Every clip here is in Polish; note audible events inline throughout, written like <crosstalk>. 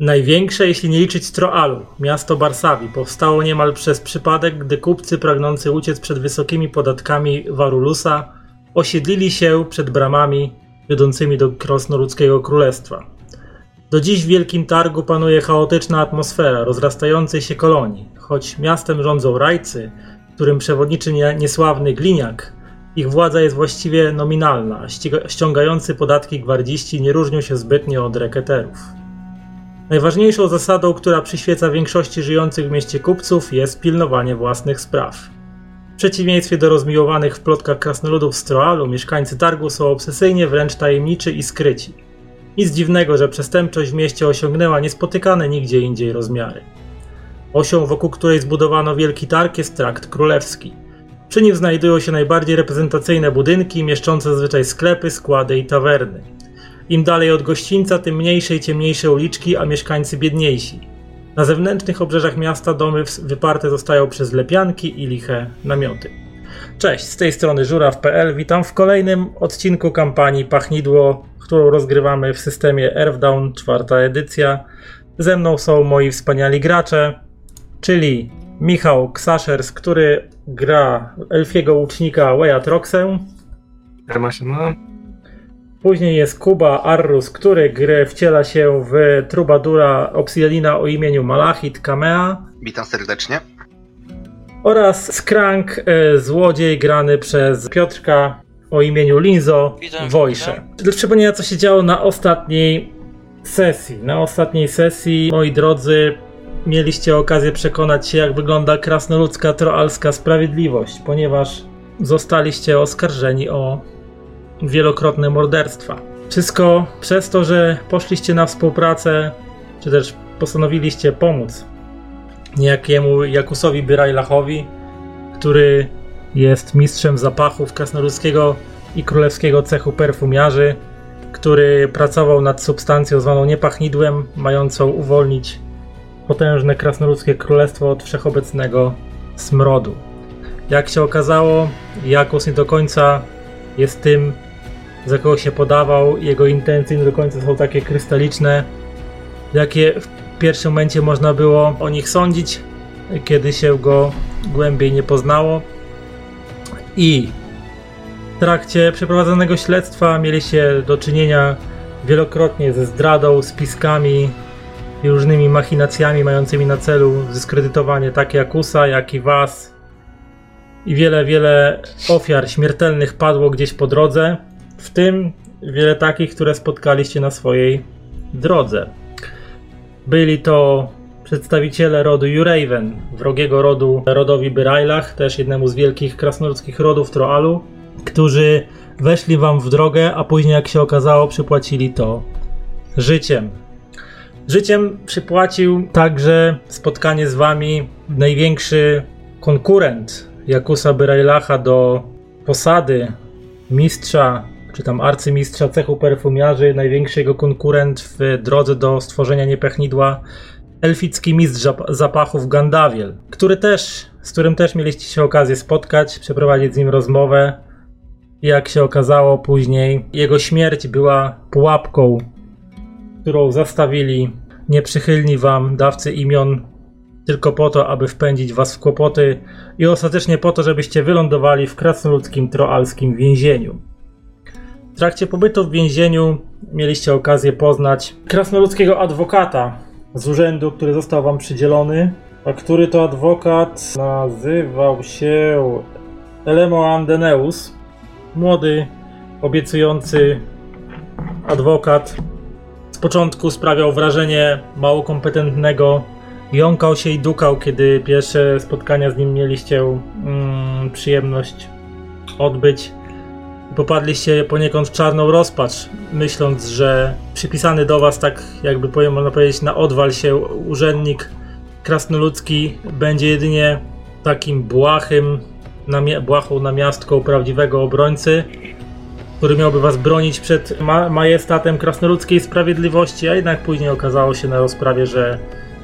Największe, jeśli nie liczyć Troalu, miasto Barsawi, powstało niemal przez przypadek, gdy kupcy pragnący uciec przed wysokimi podatkami Warulusa osiedlili się przed bramami wiodącymi do krasnoludzkiego królestwa. Do dziś w Wielkim Targu panuje chaotyczna atmosfera rozrastającej się kolonii. Choć miastem rządzą rajcy, którym przewodniczy niesławny Gliniak, ich władza jest właściwie nominalna, ściągający podatki gwardziści nie różnią się zbytnio od reketerów. Najważniejszą zasadą, która przyświeca większości żyjących w mieście kupców, jest pilnowanie własnych spraw. W przeciwieństwie do rozmiłowanych w plotkach krasnoludów z Troalu, mieszkańcy targu są obsesyjnie wręcz tajemniczy i skryci. Nic dziwnego, że przestępczość w mieście osiągnęła niespotykane nigdzie indziej rozmiary. Osią, wokół której zbudowano wielki targ, jest trakt królewski. Przy nim znajdują się najbardziej reprezentacyjne budynki, mieszczące zazwyczaj sklepy, składy i tawerny. Im dalej od gościńca, tym mniejsze i ciemniejsze uliczki, a mieszkańcy biedniejsi. Na zewnętrznych obrzeżach miasta domy wyparte zostają przez lepianki i liche namioty. Cześć, z tej strony żuraw.pl. Witam w kolejnym odcinku kampanii Pachnidło, którą rozgrywamy w systemie Earthdown, czwarta edycja. Ze mną są moi wspaniali gracze, czyli Michał Ksaszers, który gra elfiego łucznika Weyat Roxę. Siema, siema. Później jest Kuba Arrus, który gry wciela się w trubadura Obsidianina o imieniu Malachit Kamea. Witam serdecznie. Oraz Skrank, e, złodziej grany przez Piotrka o imieniu Linzo Witam, Wojsze. Dla przypomnienia, co się działo na ostatniej sesji. Na ostatniej sesji, moi drodzy, mieliście okazję przekonać się, jak wygląda krasnoludzka troalska sprawiedliwość, ponieważ zostaliście oskarżeni o wielokrotne morderstwa. Wszystko przez to, że poszliście na współpracę, czy też postanowiliście pomóc niejakiemu Jakusowi Byrajlachowi, który jest mistrzem zapachów krasnoludzkiego i królewskiego cechu perfumiarzy, który pracował nad substancją zwaną niepachnidłem, mającą uwolnić potężne krasnoludzkie królestwo od wszechobecnego smrodu. Jak się okazało, Jakus nie do końca jest tym, za kogo się podawał, jego intencje nie do końca są takie krystaliczne, jakie w pierwszym momencie można było o nich sądzić, kiedy się go głębiej nie poznało. I w trakcie przeprowadzonego śledztwa mieliście do czynienia wielokrotnie ze zdradą, spiskami i różnymi machinacjami mającymi na celu zdyskredytowanie tak Jakusa, jak i was. I wiele, wiele ofiar śmiertelnych padło gdzieś po drodze, w tym wiele takich, które spotkaliście na swojej drodze. Byli to przedstawiciele rodu Juraven, wrogiego rodu rodowi Byrajlach, też jednemu z wielkich krasnoludzkich rodów Troalu, którzy weszli wam w drogę, a później, jak się okazało, przypłacili to życiem. Życiem przypłacił także spotkanie z wami największy konkurent Jakusa Byrajlacha do posady mistrza, czy tam arcymistrza cechu perfumiarzy, największy jego konkurent w drodze do stworzenia niepechnidła, elficki mistrz zapachów Gandawiel, który też, z którym też mieliście się okazję spotkać, przeprowadzić z nim rozmowę. Jak się okazało później, jego śmierć była pułapką, którą zastawili nieprzychylni wam dawcy imion tylko po to, aby wpędzić was w kłopoty i ostatecznie po to, żebyście wylądowali w krasnoludzkim troalskim więzieniu. W trakcie pobytu w więzieniu mieliście okazję poznać krasnoludzkiego adwokata z urzędu, który został wam przydzielony, a który to adwokat nazywał się Elemo Andeneus. Młody, obiecujący adwokat. Z początku sprawiał wrażenie mało kompetentnego. Jąkał się i dukał, kiedy pierwsze spotkania z nim mieliście mm, przyjemność odbyć popadliście poniekąd w czarną rozpacz, myśląc, że przypisany do was, tak jakby powiem, można powiedzieć, na odwal się urzędnik krasnoludzki będzie jedynie takim błahym, namia- błahą namiastką prawdziwego obrońcy, który miałby was bronić przed ma- majestatem krasnoludzkiej sprawiedliwości, a jednak później okazało się na rozprawie, że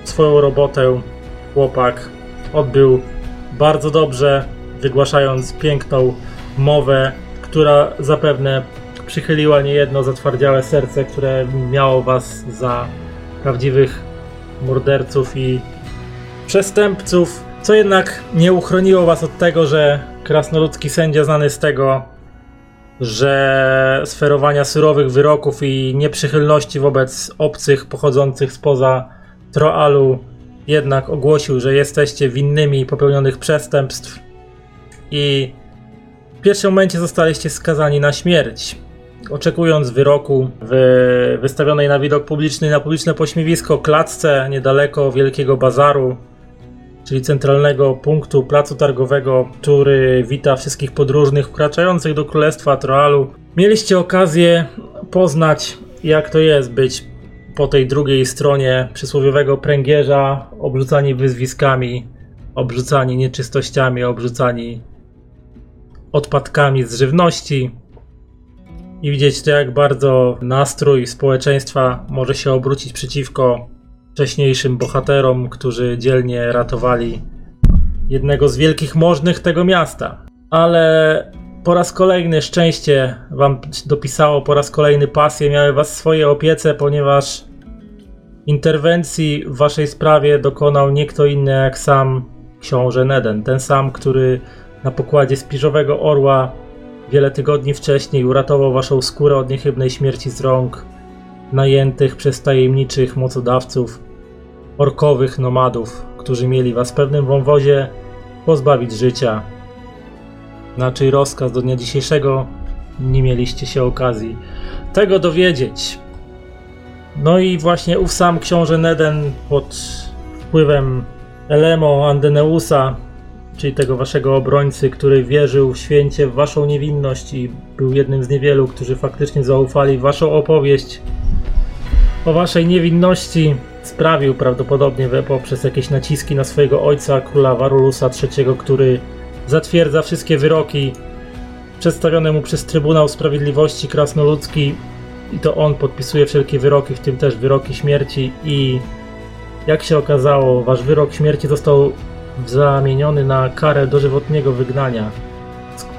swoją robotę chłopak odbył bardzo dobrze, wygłaszając piękną mowę która zapewne przychyliła niejedno zatwardziałe serce, które miało was za prawdziwych morderców i przestępców, co jednak nie uchroniło was od tego, że krasnoludzki sędzia znany z tego, że sferowania surowych wyroków i nieprzychylności wobec obcych pochodzących spoza Troalu jednak ogłosił, że jesteście winnymi popełnionych przestępstw i pierwszym momencie zostaliście skazani na śmierć. Oczekując wyroku w wystawionej na widok publiczny na publiczne pośmiewisko klatce niedaleko Wielkiego Bazaru, czyli centralnego punktu placu targowego, który wita wszystkich podróżnych wkraczających do Królestwa Troalu. Mieliście okazję poznać, jak to jest być po tej drugiej stronie przysłowiowego pręgierza, obrzucani wyzwiskami, obrzucani nieczystościami, obrzucani odpadkami z żywności. I widzieć to, jak bardzo nastrój społeczeństwa może się obrócić przeciwko wcześniejszym bohaterom, którzy dzielnie ratowali jednego z wielkich możnych tego miasta. Ale po raz kolejny szczęście wam dopisało, po raz kolejny pasje miały was w swojej opiece, ponieważ interwencji w waszej sprawie dokonał nie kto inny jak sam książę Neden. Ten sam, który na pokładzie spiżowego orła wiele tygodni wcześniej uratował waszą skórę od niechybnej śmierci z rąk najętych przez tajemniczych mocodawców, orkowych nomadów, którzy mieli was w pewnym wąwozie pozbawić życia. Na rozkaz do dnia dzisiejszego nie mieliście się okazji tego dowiedzieć. No i właśnie ów sam książę Neden pod wpływem Elemo Andeneusa, czyli tego waszego obrońcy, który wierzył święcie w waszą niewinność i był jednym z niewielu, którzy faktycznie zaufali w waszą opowieść o waszej niewinności, sprawił prawdopodobnie poprzez jakieś naciski na swojego ojca, króla Warulusa III, który zatwierdza wszystkie wyroki przedstawione mu przez Trybunał Sprawiedliwości Krasnoludzki. I to on podpisuje wszelkie wyroki, w tym też wyroki śmierci. I jak się okazało, wasz wyrok śmierci został zamieniony na karę dożywotniego wygnania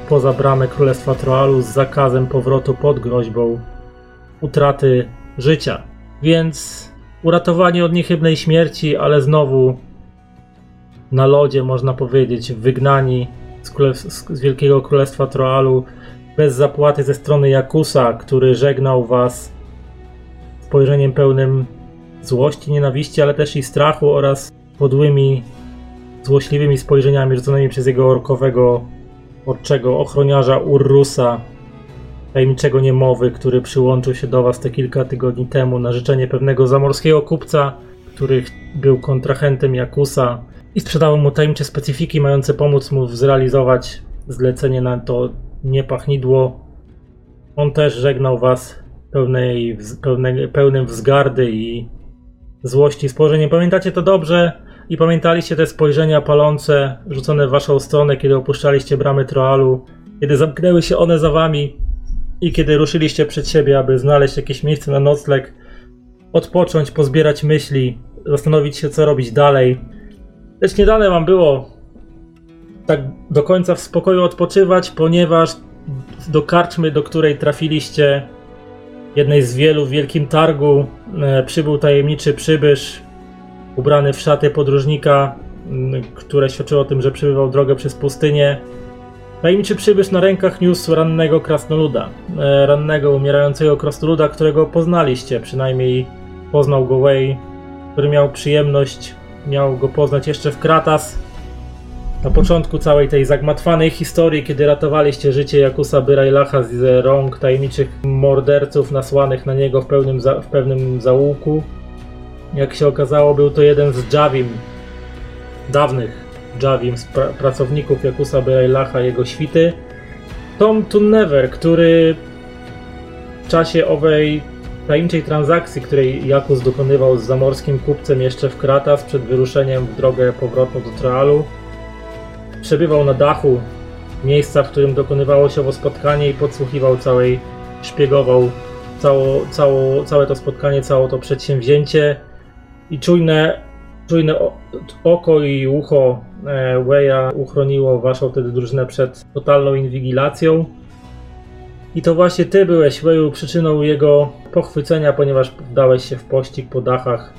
poza bramę Królestwa Troalu z zakazem powrotu pod groźbą utraty życia. Więc uratowani od niechybnej śmierci, ale znowu na lodzie, można powiedzieć, wygnani z, z Wielkiego Królestwa Troalu bez zapłaty ze strony Jakusa, który żegnał was spojrzeniem pełnym złości, nienawiści, ale też i strachu oraz podłymi, złośliwymi spojrzeniami rzuconymi przez jego orkowego, orczego ochroniarza Urrusa, tajemniczego niemowy, który przyłączył się do was te kilka tygodni temu na życzenie pewnego zamorskiego kupca, który był kontrahentem Jakusa i sprzedawał mu tajemnicze specyfiki mające pomóc mu zrealizować zlecenie na to niepachnidło. On też żegnał was pełnej, pełnej, pełnym wzgardy i złości spojrzeniem. Pamiętacie to dobrze i pamiętaliście te spojrzenia palące rzucone w waszą stronę, kiedy opuszczaliście bramy Troalu, kiedy zamknęły się one za wami i kiedy ruszyliście przed siebie, aby znaleźć jakieś miejsce na nocleg, odpocząć, pozbierać myśli, zastanowić się, co robić dalej. Lecz nie dane wam było tak do końca w spokoju odpoczywać, ponieważ do karczmy, do której trafiliście, jednej z wielu w wielkim targu, e, przybył tajemniczy przybysz, ubrany w szaty podróżnika, które świadczyło o tym, że przybywał drogę przez pustynię. Tajemniczy przybysz na rękach niósł rannego krasnoluda. E, rannego, umierającego krasnoluda, którego poznaliście, przynajmniej poznał go Way, który miał przyjemność, miał go poznać jeszcze w Kratas. Na początku całej tej zagmatwanej historii, kiedy ratowaliście życie Jakusa Byrajlacha z rąk tajemniczych morderców nasłanych na niego w, pełnym za, w pewnym zaułku, jak się okazało, był to jeden z Javim, dawnych Javim, pra pracowników Jakusa Byrajlacha, jego świty. Tom Tunnever, który w czasie owej tajemniczej transakcji, której Jakus dokonywał z zamorskim kupcem jeszcze w Kratas przed wyruszeniem w drogę powrotną do Troalu, przebywał na dachu miejsca, w którym dokonywało się owo spotkanie i podsłuchiwał całej, szpiegował cało, cało, całe to spotkanie, całe to przedsięwzięcie i czujne, czujne oko i ucho e, Weya uchroniło waszą wtedy drużynę przed totalną inwigilacją. I to właśnie ty byłeś, Weju, przyczyną jego pochwycenia, ponieważ dałeś się w pościg po dachach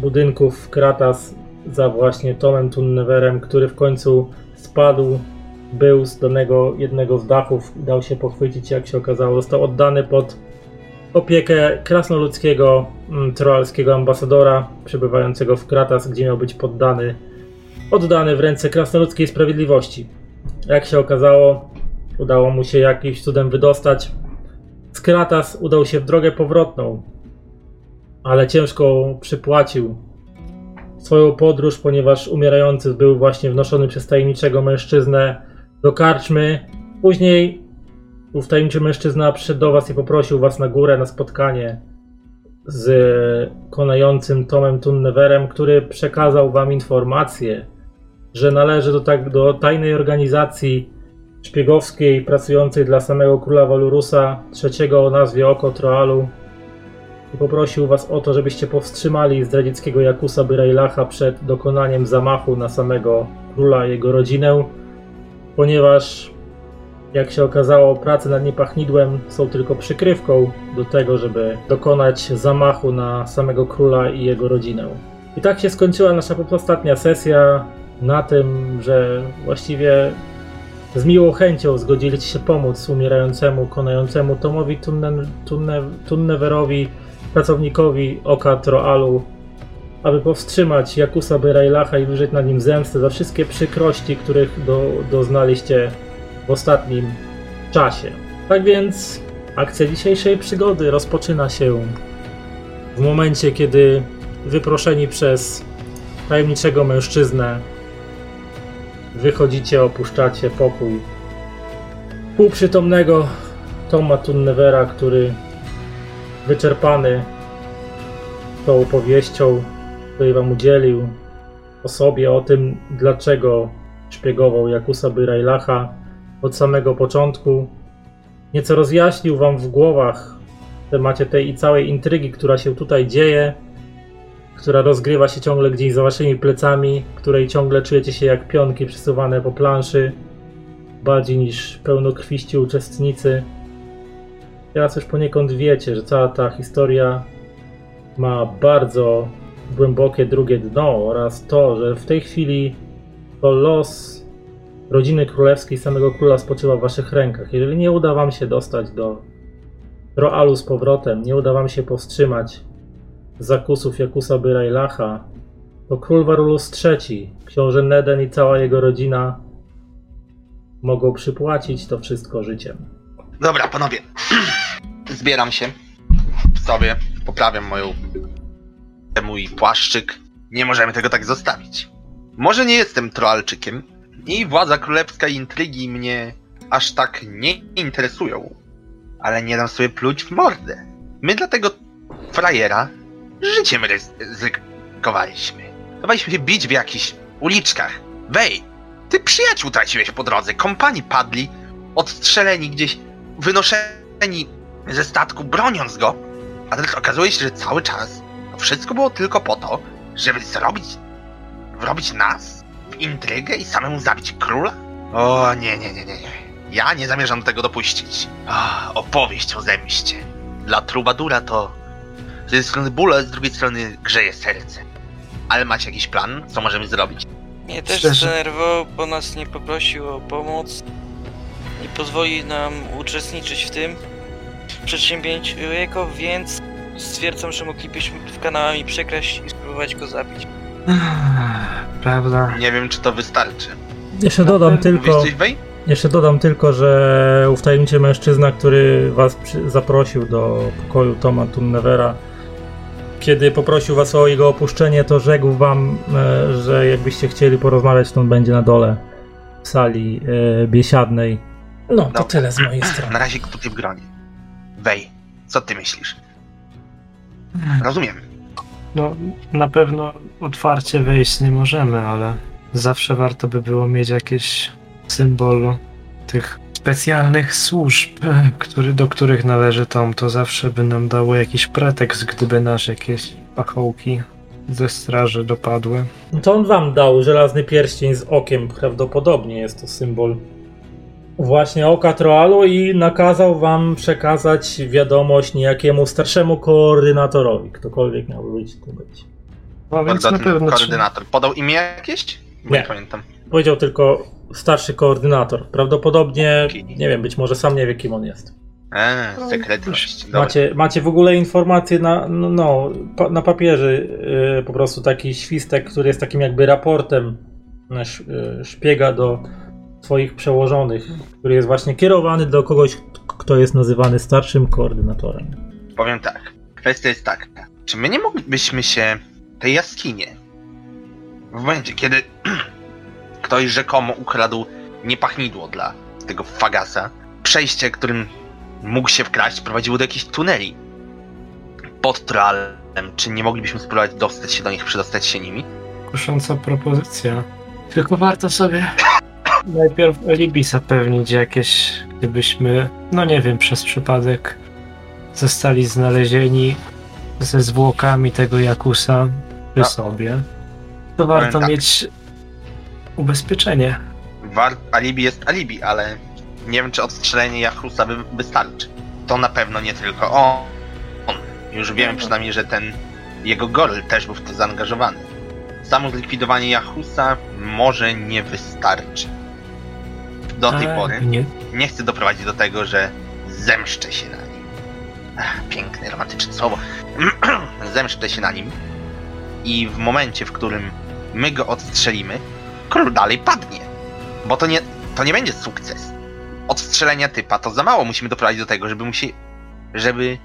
budynków Kratas za właśnie Tomem Tunneverem, który w końcu spadł, był z danego jednego z dachów, dał się pochwycić, jak się okazało, został oddany pod opiekę krasnoludzkiego mm, troalskiego ambasadora przebywającego w Kratas, gdzie miał być poddany, oddany w ręce krasnoludzkiej sprawiedliwości. Jak się okazało, udało mu się jakimś cudem wydostać. Z Kratas udał się w drogę powrotną, ale ciężko przypłacił swoją podróż, ponieważ umierający był właśnie wnoszony przez tajemniczego mężczyznę do karczmy. Później ów tajemniczy mężczyzna przyszedł do was i poprosił was na górę na spotkanie z konającym Tomem Tunneverem, który przekazał wam informację, że należy do, tak, do tajnej organizacji szpiegowskiej pracującej dla samego króla Walurusa, trzeciego o nazwie Oko Troalu, i poprosił was o to, żebyście powstrzymali zdradzieckiego Jakusa Byrajlacha przed dokonaniem zamachu na samego króla i jego rodzinę, ponieważ jak się okazało, prace nad niepachnidłem są tylko przykrywką do tego, żeby dokonać zamachu na samego króla i jego rodzinę. I tak się skończyła nasza ostatnia sesja na tym, że właściwie z miłą chęcią zgodziliście się pomóc umierającemu, konającemu Tomowi Tunne, Tunne, Tunneverowi, pracownikowi Oka Troalu, aby powstrzymać Jakusa Byrajlacha i wyrzec nad nim zemstę za wszystkie przykrości, których do, doznaliście w ostatnim czasie. Tak więc akcja dzisiejszej przygody rozpoczyna się w momencie, kiedy wyproszeni przez tajemniczego mężczyznę wychodzicie, opuszczacie pokój półprzytomnego Toma Tunnevera, który wyczerpany tą opowieścią, której wam udzielił, o sobie, o tym, dlaczego szpiegował Jakusa Byrajlacha od samego początku. Nieco rozjaśnił wam w głowach w temacie tej i całej intrygi, która się tutaj dzieje, która rozgrywa się ciągle gdzieś za waszymi plecami, której ciągle czujecie się jak pionki przesuwane po planszy, bardziej niż pełnokrwiści uczestnicy. Teraz już poniekąd wiecie, że cała ta historia ma bardzo głębokie drugie dno oraz to, że w tej chwili to los rodziny królewskiej samego króla spoczywa w waszych rękach. Jeżeli nie uda wam się dostać do Roalu z powrotem, nie uda wam się powstrzymać zakusów Jakusa Byrajlacha, to król Warulus III, książę Neden i cała jego rodzina mogą przypłacić to wszystko życiem. Dobra, panowie. <clears throat> Zbieram się sobie, poprawiam moją mój płaszczyk. Nie możemy tego tak zostawić. Może nie jestem troalczykiem i władza królewska i intrygi mnie aż tak nie interesują, ale nie dam sobie pluć w mordę. My dla tego frajera życiem ryzykowaliśmy. Dawaliśmy się bić w jakichś uliczkach. Wej, ty przyjaciół traciłeś po drodze, kompanii padli, odstrzeleni gdzieś, wynoszeni ze statku, broniąc go, a teraz okazuje się, że cały czas to wszystko było tylko po to, żeby zrobić, wrobić nas intrygę i samemu zabić króla? O nie, nie, nie, nie, nie. Ja nie zamierzam tego dopuścić. O, opowieść o zemście. Dla trubadura to z jednej strony ból, a z drugiej strony grzeje serce. Ale macie jakiś plan, co możemy zrobić? Mnie też Szczerze? zdenerwował, bo nas nie poprosił o pomoc. Nie pozwoli nam uczestniczyć w tym przedsięwzięciu jego, więc stwierdzam, że moglibyśmy w kanałami przekraść i spróbować go zabić. Prawda. Nie wiem, czy to wystarczy. Jeszcze dodam tylko, coś, Wej? jeszcze dodam tylko, że ów tajemniczy mężczyzna, który was zaprosił do pokoju Toma Tunnevera, kiedy poprosił was o jego opuszczenie, to rzekł wam, e, że jakbyście chcieli porozmawiać, to on będzie na dole w sali e, biesiadnej. No, to Dobra. tyle z mojej <clears throat> strony. Na razie tutaj w gronie. Wej, co ty myślisz? Rozumiem. No, na pewno otwarcie wejść nie możemy, ale zawsze warto by było mieć jakieś symbol tych specjalnych służb, który, do których należy Tom. To zawsze by nam dało jakiś pretekst, gdyby nas jakieś pachołki ze straży dopadły. No to on wam dał żelazny pierścień z okiem, prawdopodobnie jest to symbol właśnie oka Troalu i nakazał wam przekazać wiadomość niejakiemu starszemu koordynatorowi, ktokolwiek miałby być to być. No więc na pewno koordynator. Podał imię jakieś? Nie. nie pamiętam. Powiedział tylko starszy koordynator. Prawdopodobnie, nie wiem, być może sam nie wie, kim on jest. Eee, No, sekretność. Dobra. Macie, macie w ogóle informacje na, no, no, pa, na papierze, yy, po prostu taki świstek, który jest takim jakby raportem sz, yy, szpiega do swoich przełożonych, który jest właśnie kierowany do kogoś, kto jest nazywany starszym koordynatorem. Powiem tak. Kwestia jest taka. Czy my nie moglibyśmy się tej jaskinie w momencie, kiedy <clears throat> ktoś rzekomo ukradł niepachnidło dla tego fagasa, przejście, którym mógł się wkraść, prowadziło do jakichś tuneli pod Troalem. Czy nie moglibyśmy spróbować dostać się do nich, przedostać się nimi? Kusząca propozycja. Tylko warto sobie najpierw alibi zapewnić jakieś, gdybyśmy, no nie wiem, przez przypadek zostali znalezieni ze zwłokami tego Jakusa przy sobie. To warto tak. mieć ubezpieczenie. War- alibi jest alibi, ale nie wiem, czy odstrzelenie Jachusa wy- wystarczy. To na pewno nie tylko on. on. Już wiemy przynajmniej, że ten jego goryl też był w to zaangażowany. Samo zlikwidowanie Jachusa może nie wystarczy. Do tej Ale pory Nie, nie chcę doprowadzić do tego, że zemszczę się na nim. Ach, piękne, romantyczne słowo. <clears throat> zemszczę się na nim i w momencie, w którym my go odstrzelimy, król dalej padnie. Bo to nie, to nie będzie sukces. Odstrzelenia typa to za mało. Musimy doprowadzić do tego, żeby mu się, żeby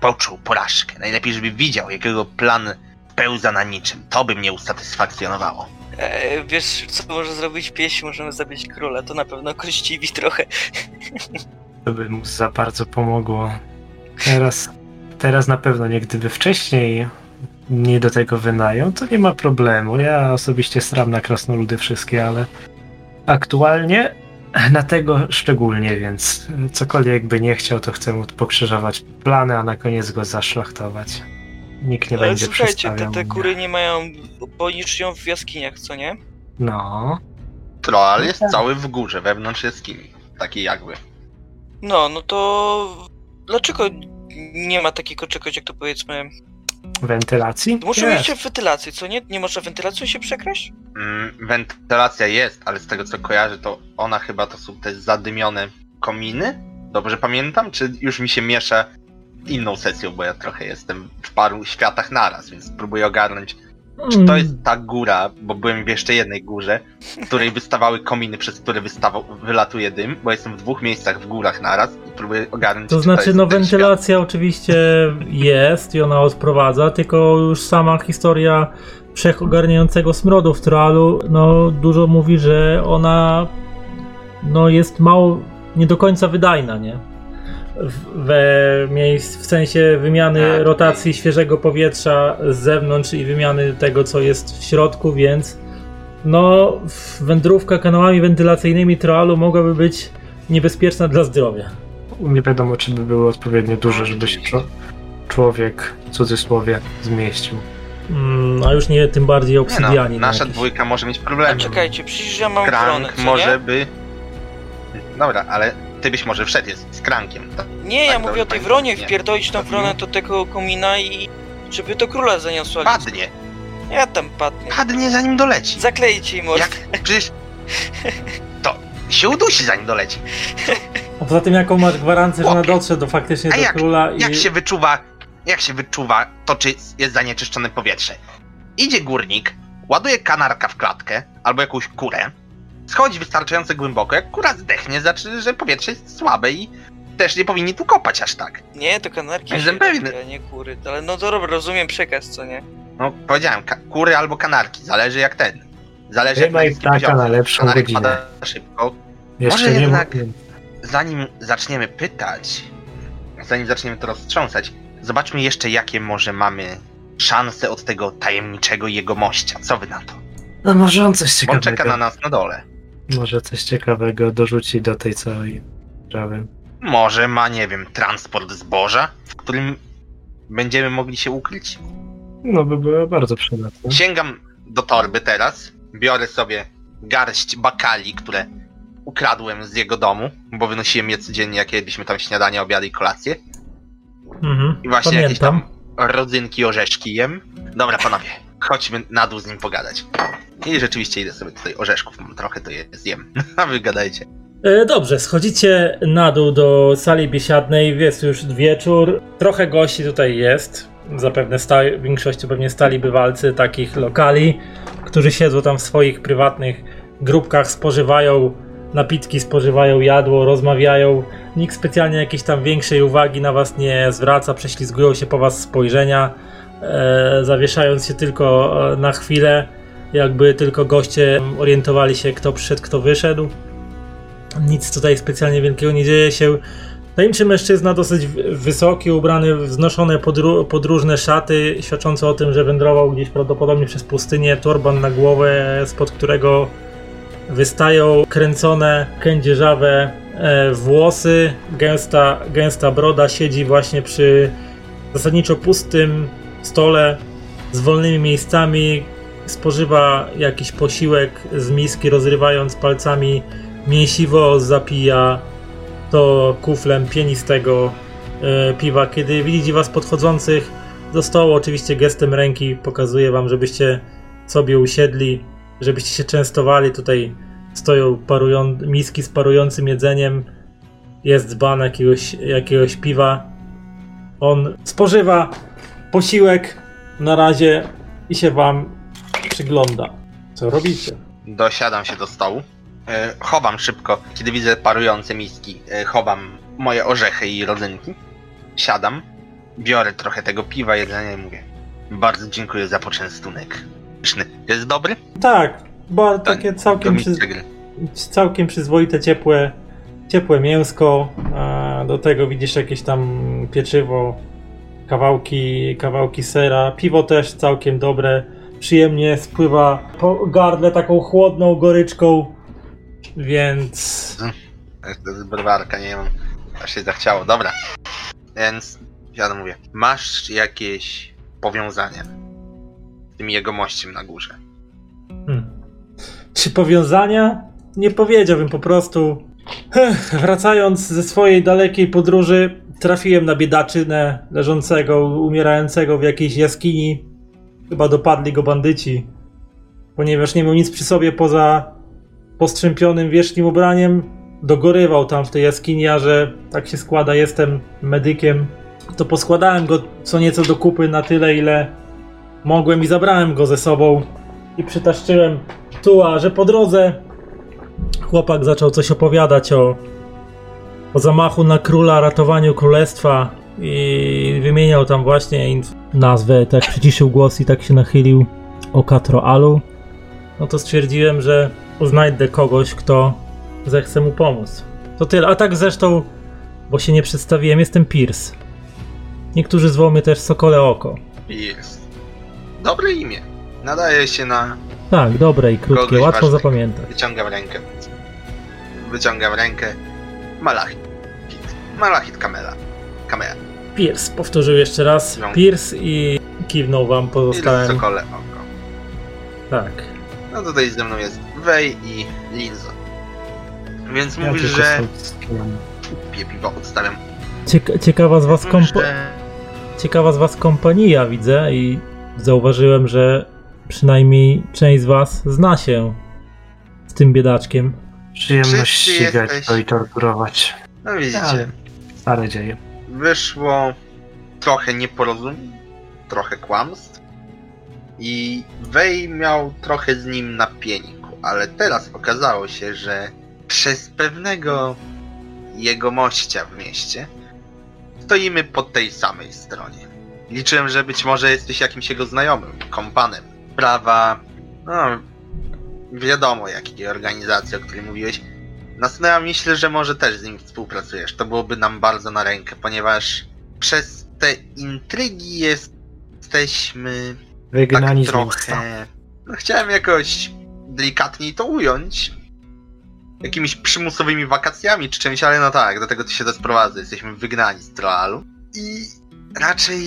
poczuł porażkę. Najlepiej, żeby widział, jakiego plan pełza na niczym. To by mnie usatysfakcjonowało. E, wiesz, co może zrobić pieśń? Możemy zabić króla, to na pewno kościwi trochę. to by mu za bardzo pomogło. Teraz, teraz na pewno nie, gdyby wcześniej nie do tego wynają, to nie ma problemu. Ja osobiście stram na krasnoludy wszystkie, ale aktualnie na tego szczególnie, więc cokolwiek by nie chciał, to chcę mu pokrzyżować plany, a na koniec go zaszlachtować. Nikt nie Ale będzie słuchajcie, te, te kury nie mają, bo żyją w jaskiniach, co nie? No, Troll No jest tak. cały w górze, wewnątrz jaskini. Taki jakby. No, no to dlaczego nie ma takiego czegoś, jak to powiedzmy... wentylacji? Muszą mieć wentylację, co nie? Nie można wentylacją się przekraść? Mm, wentylacja jest, ale z tego co kojarzę, to ona chyba to są te zadymione kominy? Dobrze pamiętam? Czy już mi się miesza inną sesją, bo ja trochę jestem w paru światach naraz, więc próbuję ogarnąć, czy to jest ta góra, bo byłem w jeszcze jednej górze, w której wystawały kominy, przez które wystawał, wylatuje dym, bo jestem w dwóch miejscach w górach naraz i próbuję ogarnąć, To czy znaczy, jest no ten świat. wentylacja oczywiście jest i ona odprowadza, tylko już sama historia wszechogarniającego smrodu w Troalu, no dużo mówi, że ona no jest mało, nie do końca wydajna, nie? W, miejsc, w sensie wymiany Tak, rotacji świeżego powietrza z zewnątrz i wymiany tego, co jest w środku, więc no wędrówka kanałami wentylacyjnymi Troalu mogłaby być niebezpieczna dla zdrowia. Nie wiadomo, czy by były odpowiednio duże, żeby się człowiek, w cudzysłowie, zmieścił. Mm, a już nie tym bardziej Nie no, nasza jakiś. dwójka może mieć A problemy. czekajcie, przecież ja mam Krank może nie? by... Dobra, ale ty byś może wszedł jest z krankiem. tak? Nie, ja Tak, mówię dobrze o tej wronie, Nie. wpierdolić tą wronę do tego komina i żeby to króla zaniosła. Padnie. Ja tam padnę. Padnie zanim doleci. Zaklejcie im mordę. Jak przecież to się udusi zanim doleci. A poza tym, jaką masz gwarancję, że ona Chłopie. dotrze do faktycznie A do jak- króla i. Jak się wyczuwa, jak się wyczuwa to, czy jest zanieczyszczone powietrze? Idzie górnik, ładuje kanarka w klatkę albo jakąś kurę, schodzi wystarczająco głęboko, jak kura zdechnie, znaczy, że powietrze jest słabe i też nie powinni tu kopać aż tak. Nie, to kanarki Jestem pewny. a nie kury. Ale no dobra, rozumiem przekaz, co nie? No, powiedziałem, ka- kury albo kanarki, zależy jak ten. Zależy jak Chyba i ptaka na lepszą Kanarek godzinę. pada szybko, Jeszcze Może nie jednak- mówię. zanim zaczniemy pytać, zanim zaczniemy to roztrząsać, zobaczmy jeszcze, jakie może mamy szanse od tego tajemniczego jegomościa. Co wy na to? No może on coś Bo on ciekawego. czeka na nas na dole. Może coś ciekawego dorzuci do tej całej sprawy. Może ma, nie wiem, transport zboża, w którym będziemy mogli się ukryć? No by było bardzo przydatne. Sięgam do torby teraz, biorę sobie garść bakali, które ukradłem z jego domu, bo wynosiłem je codziennie, jak jedliśmy tam śniadanie, obiady i kolację. Mhm. I właśnie jakieś Pamiętam. tam rodzynki, orzeszki jem. Dobra, panowie, chodźmy na dół z nim pogadać. I rzeczywiście idę sobie tutaj orzeszków, mam trochę, to je zjem. <laughs> A wy gadajcie. E, Dobrze, schodzicie na dół do sali biesiadnej, jest już wieczór. Trochę gości tutaj jest. Zapewne sta- w większości pewnie stali bywalcy takich lokali, którzy siedzą tam w swoich prywatnych grupkach, spożywają napitki, spożywają jadło, rozmawiają. Nikt specjalnie jakiejś tam większej uwagi na was nie zwraca, prześlizgują się po was spojrzenia, zawieszając się tylko e, na chwilę, jakby tylko goście orientowali się, kto przyszedł, kto wyszedł. Nic tutaj specjalnie wielkiego nie dzieje się. Tajemniczy mężczyzna, dosyć wysoki, ubrany w wznoszone podró- podróżne szaty, świadczące o tym, że wędrował gdzieś prawdopodobnie przez pustynię, torban na głowę, spod którego wystają kręcone, kędzierzawe e, włosy, gęsta, gęsta broda, siedzi właśnie przy zasadniczo pustym stole z wolnymi miejscami, spożywa jakiś posiłek z miski, rozrywając palcami mięsiwo, zapija to kuflem pienistego e, piwa. Kiedy widzi was podchodzących do stołu, oczywiście gestem ręki pokazuje wam, żebyście sobie usiedli, żebyście się częstowali. Tutaj stoją parują, miski z parującym jedzeniem, jest dzban jakiegoś, jakiegoś piwa. On spożywa posiłek na razie i się wam przygląda. Co robicie? Dosiadam się do stołu. E, chowam szybko, kiedy widzę parujące miski. E, chowam moje orzechy i rodzynki. Siadam, biorę trochę tego piwa, jedzenia i mówię. Bardzo dziękuję za poczęstunek. Pyszny. Jest dobry? Tak, bo To- takie całkiem, mi przy, gry. całkiem przyzwoite, ciepłe, ciepłe mięsko. A do tego widzisz jakieś tam pieczywo, kawałki, kawałki sera. Piwo też całkiem dobre. Przyjemnie spływa po gardle taką chłodną goryczką. Więc To jest browarka, nie wiem. Aż się zachciało. Dobra. Więc ja mówię. Masz jakieś powiązania z tym jego mościem na górze? Hmm. Czy powiązania? Nie powiedziałbym po prostu. Wracając ze swojej dalekiej podróży, trafiłem na biedaczynę leżącego, umierającego w jakiejś jaskini. Chyba dopadli go bandyci, ponieważ nie miał nic przy sobie poza postrzępionym wierzchnim ubraniem. Dogorywał tam w tej jaskini, a że tak się składa, jestem medykiem, to poskładałem go co nieco do kupy na tyle, ile mogłem i zabrałem go ze sobą i przytaszczyłem tu, a że po drodze chłopak zaczął coś opowiadać o, o zamachu na króla, ratowaniu królestwa i wymieniał tam właśnie nazwę, tak przyciszył głos i tak się nachylił o Katroalu. No to stwierdziłem, że znajdę kogoś, kto zechce mu pomóc. To tyle. A tak zresztą, bo się nie przedstawiłem, jestem Pierce. Niektórzy zwą mnie też Sokole Oko. Jest. Dobre imię. Nadaje się na... Tak, dobre i krótkie, Kogoś łatwo ważnego. zapamiętać. Wyciągam rękę. Wyciągam rękę. Malachit. Malachit Kamela. Kamela. Pierce, powtórzył jeszcze raz. No. Pierce i kiwnął wam I pozostałem. sokole oko. Tak. No tutaj ze mną jest Wej i Linzo. Więc Ja mówisz, że... Piję piwo, odstawiam. Cieka- ciekawa, z was że... ciekawa z was kompania, widzę, i zauważyłem, że przynajmniej część z was zna się z tym biedaczkiem. Przyjemność Wszyscy ścigać jesteś- to i torturować. No widzicie. Ale stare dzieje. wyszło trochę nieporozumień, trochę kłamstw i Wej miał trochę z nim na pieniku, ale teraz okazało się, że przez pewnego jegomościa w mieście stoimy po tej samej stronie. Liczyłem, że być może jesteś jakimś jego znajomym, kompanem. Prawa, no wiadomo jakiej organizacji, o której mówiłeś. Następnie myślę, że może też z nim współpracujesz. To byłoby nam bardzo na rękę, ponieważ przez te intrygi jesteśmy Wygnani tak trochę. No, chciałem jakoś delikatniej to ująć. Jakimiś przymusowymi wakacjami czy czymś, ale no tak, do tego ty się to sprowadza. Jesteśmy wygnani z Troalu. I raczej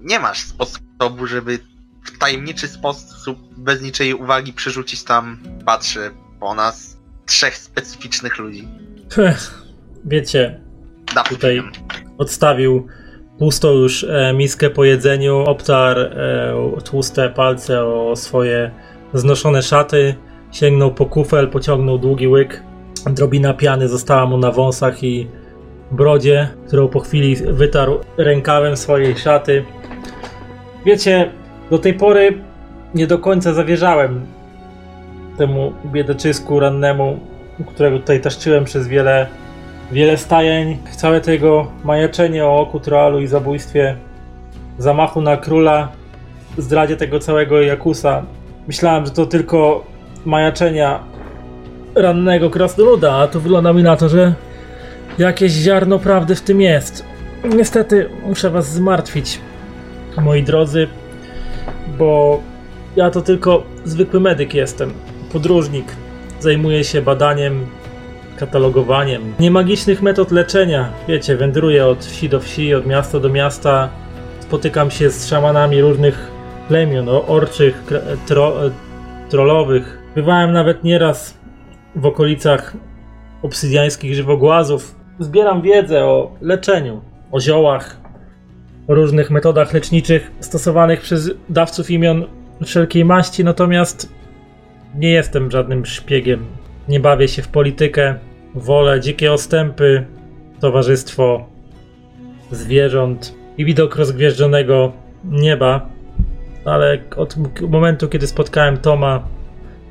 nie masz sposobu, żeby w tajemniczy sposób, bez niczej uwagi przerzucić tam, patrzę po nas, trzech specyficznych ludzi. Ech, Wiecie, Dawno Tutaj- wiem. odstawił pustą już e, miskę po jedzeniu, obtarł e, tłuste palce o swoje znoszone szaty, sięgnął po kufel, pociągnął długi łyk. Drobina piany została mu na wąsach i brodzie, którą po chwili wytarł rękawem swojej szaty. Wiecie, do tej pory nie do końca zawierzałem temu biedeczysku rannemu, którego tutaj taszczyłem przez wiele Wiele stajeń, całe tego majaczenie o oku Troalu i zabójstwie, zamachu na króla, zdradzie tego całego Jakusa. Myślałem, że to tylko majaczenia rannego krasnoluda, a tu wygląda mi na to, że jakieś ziarno prawdy w tym jest. Niestety muszę was zmartwić, moi drodzy, bo ja to tylko zwykły medyk jestem, podróżnik. Zajmuję się badaniem katalogowaniem. Niemagicznych metod leczenia. Wiecie, wędruję od wsi do wsi, od miasta do miasta. Spotykam się z szamanami różnych plemion, orczych, tro, trollowych. Bywałem nawet nieraz w okolicach obsydiańskich żywogłazów. Zbieram wiedzę o leczeniu, o ziołach, różnych metodach leczniczych stosowanych przez dawców imion wszelkiej maści, natomiast nie jestem żadnym szpiegiem. Nie bawię się w politykę. Wolę dzikie ostępy, towarzystwo zwierząt i widok rozgwieżdżonego nieba. Ale od momentu, kiedy spotkałem Toma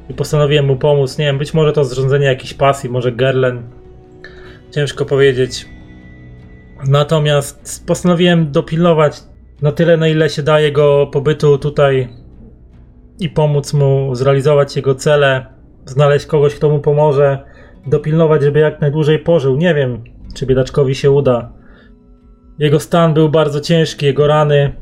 i postanowiłem mu pomóc, nie wiem, być może to zrządzenie jakiejś pasji, może Gerlen. Ciężko powiedzieć. Natomiast postanowiłem dopilnować na tyle, na ile się da jego pobytu tutaj i pomóc mu zrealizować jego cele, znaleźć kogoś, kto mu pomoże, dopilnować, żeby jak najdłużej pożył. Nie wiem, czy biedaczkowi się uda. Jego stan był bardzo ciężki, jego rany.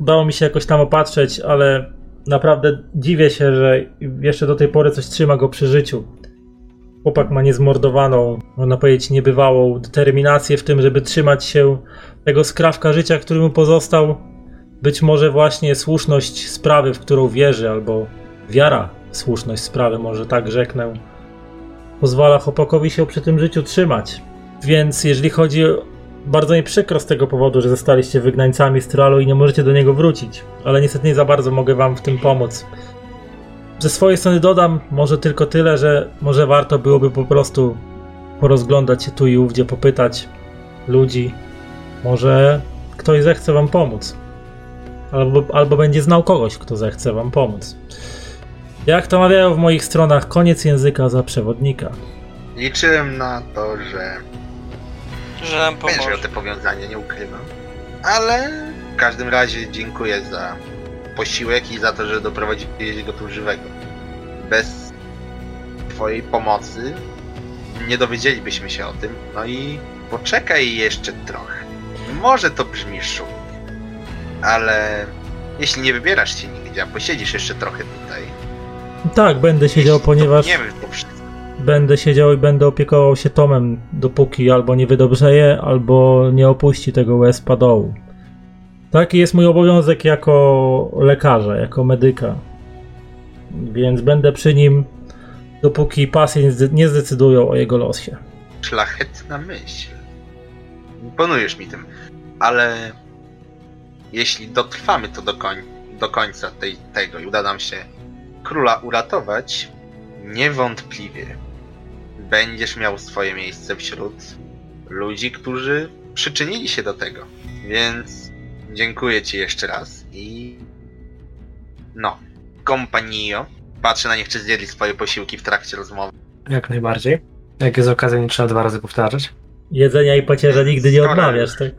Udało mi się jakoś tam opatrzeć, ale naprawdę dziwię się, że jeszcze do tej pory coś trzyma go przy życiu. Chłopak ma niezmordowaną, można powiedzieć, niebywałą determinację w tym, żeby trzymać się tego skrawka życia, który mu pozostał. Być może właśnie słuszność sprawy, w którą wierzy, albo wiara w słuszność sprawy, może tak rzeknę, pozwala chłopakowi się przy tym życiu trzymać. Więc jeżeli chodzi. Bardzo mi przykro z tego powodu, że zostaliście wygnańcami z Tralu i nie możecie do niego wrócić, ale niestety nie za bardzo mogę wam w tym pomóc. Ze swojej strony dodam może tylko tyle, że może warto byłoby po prostu porozglądać się tu i ówdzie, popytać ludzi. Może ktoś zechce wam pomóc. Albo, albo będzie znał kogoś, kto zechce wam pomóc. Jak to mawiają w moich stronach, koniec języka za przewodnika. Liczyłem na to, że Że nam będziesz miał pomoże. te powiązania, nie ukrywam. Ale w każdym razie dziękuję za posiłek i za to, że doprowadziłeś go tu żywego. Bez twojej pomocy nie dowiedzielibyśmy się o tym. No i poczekaj jeszcze trochę. Może to brzmi szumnie, ale jeśli nie wybierasz się nigdzie, a posiedzisz jeszcze trochę tutaj, Tak, będę siedział, ponieważ Nie wiem, to wszystko. będę siedział i będę opiekował się Tomem, dopóki albo nie wydobrzeje, albo nie opuści tego łezpa dołu. Taki jest mój obowiązek jako lekarza, jako medyka. Więc będę przy nim, dopóki zde- nie zdecydują o jego losie. Szlachetna myśl. Imponujesz mi tym, ale jeśli dotrwamy to do, koń, do końca tej, tego i uda nam się króla uratować, niewątpliwie będziesz miał swoje miejsce wśród ludzi, którzy przyczynili się do tego. Więc dziękuję ci jeszcze raz i no, kompanio. Patrzę na nich, czy zjedli swoje posiłki w trakcie rozmowy. Jak najbardziej. Jak jest okazja, nie trzeba dwa razy powtarzać. Jedzenia i pacierza nigdy nie odmawiasz, tak?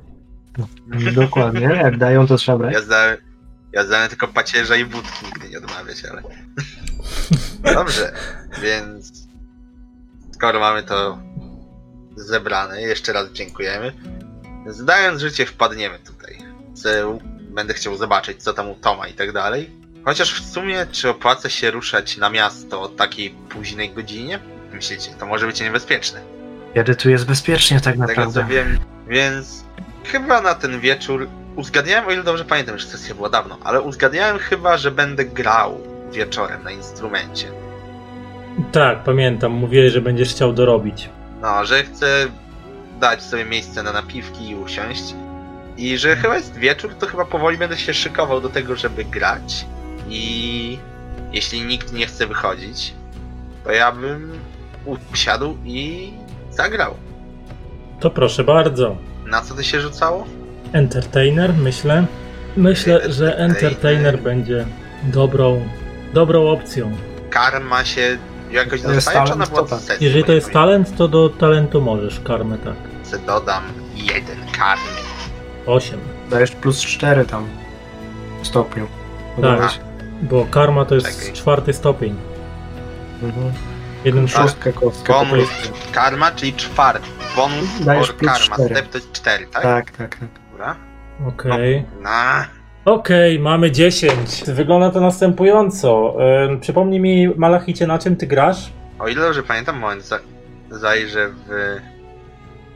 <laughs> Dokładnie. Jak dają, to trzeba brać. Ja zdałem, ja zdałem tylko pacierza i wódki, nigdy nie odmawiać, ale... <laughs> Dobrze, więc... Skoro mamy to zebrane, jeszcze raz dziękujemy. Zdając życie, wpadniemy tutaj. Chcę, będę chciał zobaczyć, co tam u Toma i tak dalej. Chociaż w sumie, czy opłaca się ruszać na miasto o takiej późnej godzinie? Myślicie, to może być niebezpieczne. Kiedy tu jest bezpiecznie tak Z tego naprawdę. co wiem, więc chyba na ten wieczór uzgadniałem, o ile dobrze pamiętam, że sesja była dawno, ale uzgadniałem chyba, że będę grał wieczorem na instrumencie. Tak, pamiętam, mówiłeś, że będziesz chciał dorobić. No, że chcę dać sobie miejsce na napiwki i usiąść. I że chyba jest wieczór, to chyba powoli będę się szykował do tego, żeby grać. I jeśli nikt nie chce wychodzić, to ja bym usiadł i zagrał. To proszę bardzo. Na co to się rzucało? Entertainer, myślę. Myślę, że Entertainer. entertainer będzie dobrą, dobrą opcją. Karma się jakoś To jest dostaje, czy ona talent, była tak. sesji Jeżeli to jest talent, to do talentu możesz karmę, tak. Se dodam jeden karmy. 8. Dajesz plus 4 tam w stopniu. Podałeś? Bo karma to jest Czekaj. czwarty stopień. Mhm. Jeden. Szóstkę kostkę. Bonus. Karma, czyli czwarty. Bonus Dajesz or plus karma. cztery. Step to jest 4, tak? Tak, tak, tak. Dobra. Okej. No. Okej, mamy 10. Wygląda to następująco. Ym, przypomnij mi, Malachicie, na czym ty grasz? O ile dobrze pamiętam, moment, za, zajrzę w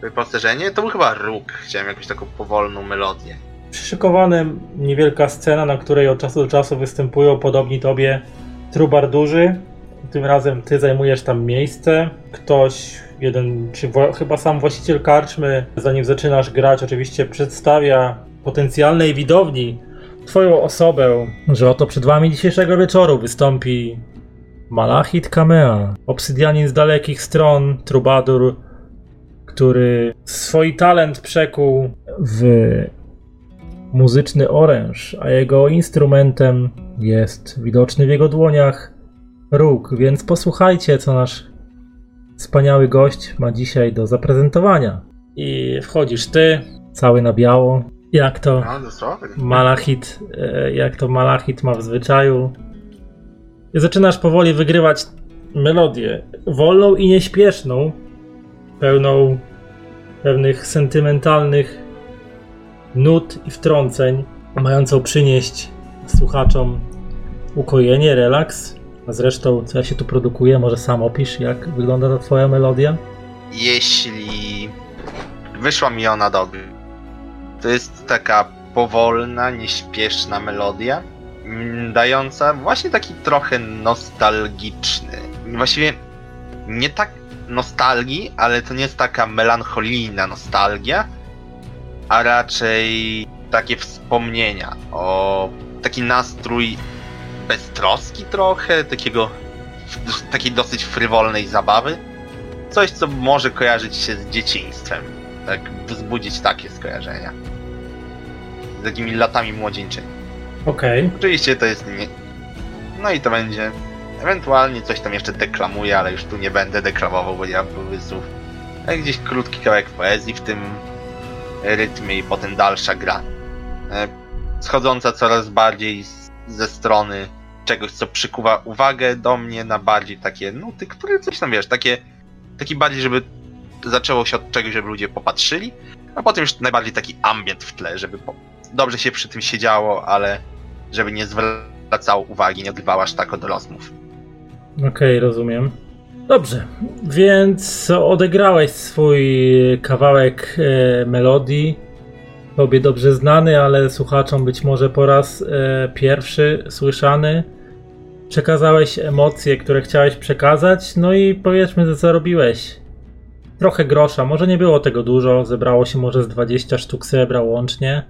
wyposażenie. To był chyba róg. Chciałem jakąś taką powolną melodię. Przyszykowana niewielka scena, na której od czasu do czasu występują podobni tobie trubardurzy. Tym razem ty zajmujesz tam miejsce. Ktoś, jeden, czy chyba sam właściciel karczmy, zanim zaczynasz grać, oczywiście przedstawia potencjalnej widowni twoją osobę, że oto przed wami dzisiejszego wieczoru wystąpi Malachit Kamea, obsydianin z dalekich stron, trubadur, który swój talent przekuł w muzyczny oręż, a jego instrumentem jest widoczny w jego dłoniach róg, więc posłuchajcie, co nasz wspaniały gość ma dzisiaj do zaprezentowania. I wchodzisz ty, cały na biało, jak to. Malachit, e, jak to Malachit ma w zwyczaju. I zaczynasz powoli wygrywać melodię, wolną i nieśpieszną, pełną pewnych sentymentalnych nut i wtrąceń, mającą przynieść słuchaczom ukojenie, relaks. A zresztą, co ja się tu produkuję, może sam opisz, jak wygląda ta twoja melodia? Jeśli wyszła mi ona dobrze, to jest taka powolna, nieśpieszna melodia, mm, dająca właśnie taki trochę nostalgiczny. Właściwie nie tak nostalgii, ale to nie jest taka melancholijna nostalgia, a raczej takie wspomnienia o taki nastrój beztroski trochę, takiego takiej dosyć frywolnej zabawy. Coś, co może kojarzyć się z dzieciństwem. Tak, wzbudzić takie skojarzenia. Z takimi latami młodzieńczymi. Okej. Oczywiście to jest nie... No i to będzie... Ewentualnie coś tam jeszcze deklamuję, ale już tu nie będę deklamował, bo nie mam pomysłów. Ale gdzieś krótki kawałek poezji w tym rytmie i potem dalsza gra. E, Schodząca coraz bardziej ze strony czegoś, co przykuwa uwagę do mnie na bardziej takie nuty, które coś tam wiesz, takie, taki bardziej, żeby zaczęło się od czegoś, żeby ludzie popatrzyli, a potem już najbardziej taki ambient w tle, żeby po, dobrze się przy tym siedziało, ale żeby nie zwracało uwagi, nie odbywało aż tak od rozmów. Okej, rozumiem. Dobrze, więc odegrałeś swój kawałek e, melodii. Tobie dobrze znany, ale słuchaczom być może po raz e, pierwszy słyszany. Przekazałeś emocje, które chciałeś przekazać, no i powiedzmy, że zarobiłeś trochę grosza. Może nie było tego dużo, zebrało się może z 20 sztuk srebra łącznie.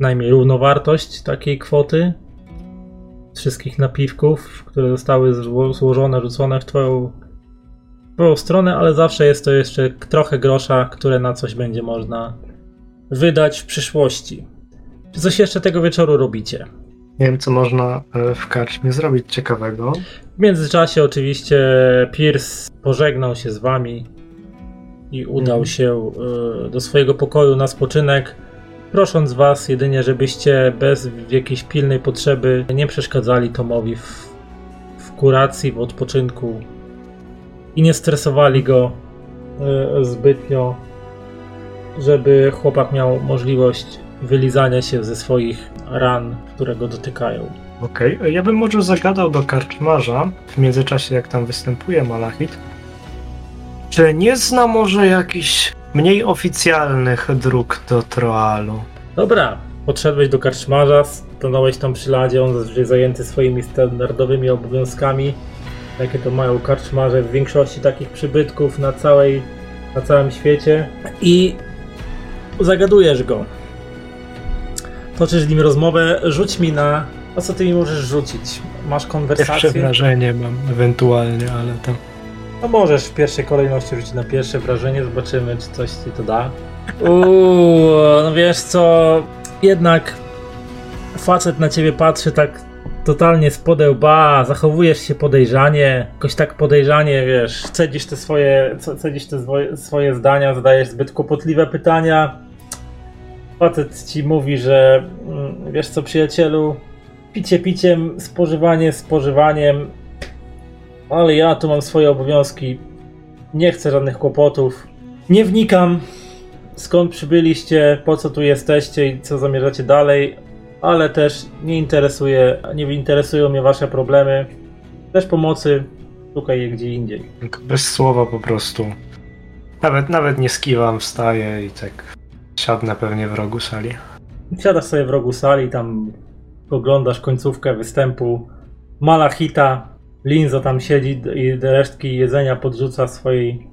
Najmniej równowartość takiej kwoty wszystkich napiwków, które zostały zło- złożone, rzucone w twoją, w twoją stronę, ale zawsze jest to jeszcze trochę grosza, które na coś będzie można wydać w przyszłości. Czy coś jeszcze tego wieczoru robicie? Nie wiem, co można e, w karczmie zrobić ciekawego. W międzyczasie oczywiście Pierce pożegnał się z wami i udał Mhm. się e, do swojego pokoju na spoczynek, prosząc was jedynie, żebyście bez jakiejś pilnej potrzeby nie przeszkadzali Tomowi w, w kuracji, w odpoczynku i nie stresowali go e, zbytnio, żeby chłopak miał możliwość wylizania się ze swoich ran, które go dotykają. Okej, e, ja bym może zagadał do karczmarza, w międzyczasie jak tam występuje Malachit. Czy nie zna może jakichś mniej oficjalnych dróg do Troalu? Dobra, podszedłeś do karczmarza, stanąłeś tam przy ladzie, on zazwyczaj zajęty swoimi standardowymi obowiązkami. jakie to mają karczmarze w większości takich przybytków na całej, na całym świecie i zagadujesz go. Toczysz z nim rozmowę, rzuć mi na... A co ty mi możesz rzucić? Masz konwersację? wrażenie mam ewentualnie, ale to... No możesz w pierwszej kolejności rzucić na pierwsze wrażenie, zobaczymy czy coś ci to da. Uuu, no wiesz co, jednak facet na ciebie patrzy tak totalnie z podełba, zachowujesz się podejrzanie, jakoś tak podejrzanie, wiesz, cedzisz te swoje, ce- cedzisz te swoje zdania, zadajesz zbyt kłopotliwe pytania. Facet ci mówi, że mm, wiesz co przyjacielu, picie piciem, spożywanie spożywaniem, ale ja tu mam swoje obowiązki. Nie chcę żadnych kłopotów. Nie wnikam, skąd przybyliście, po co tu jesteście i co zamierzacie dalej, ale też nie interesuje, nie interesują mnie wasze problemy. Też pomocy, szukaj je gdzie indziej. Bez słowa po prostu. Nawet, nawet nie skiwam, wstaję i tak siadnę pewnie w rogu sali. Siadasz sobie w rogu sali, tam oglądasz końcówkę występu Malachita. Linzo tam siedzi i resztki jedzenia podrzuca swojej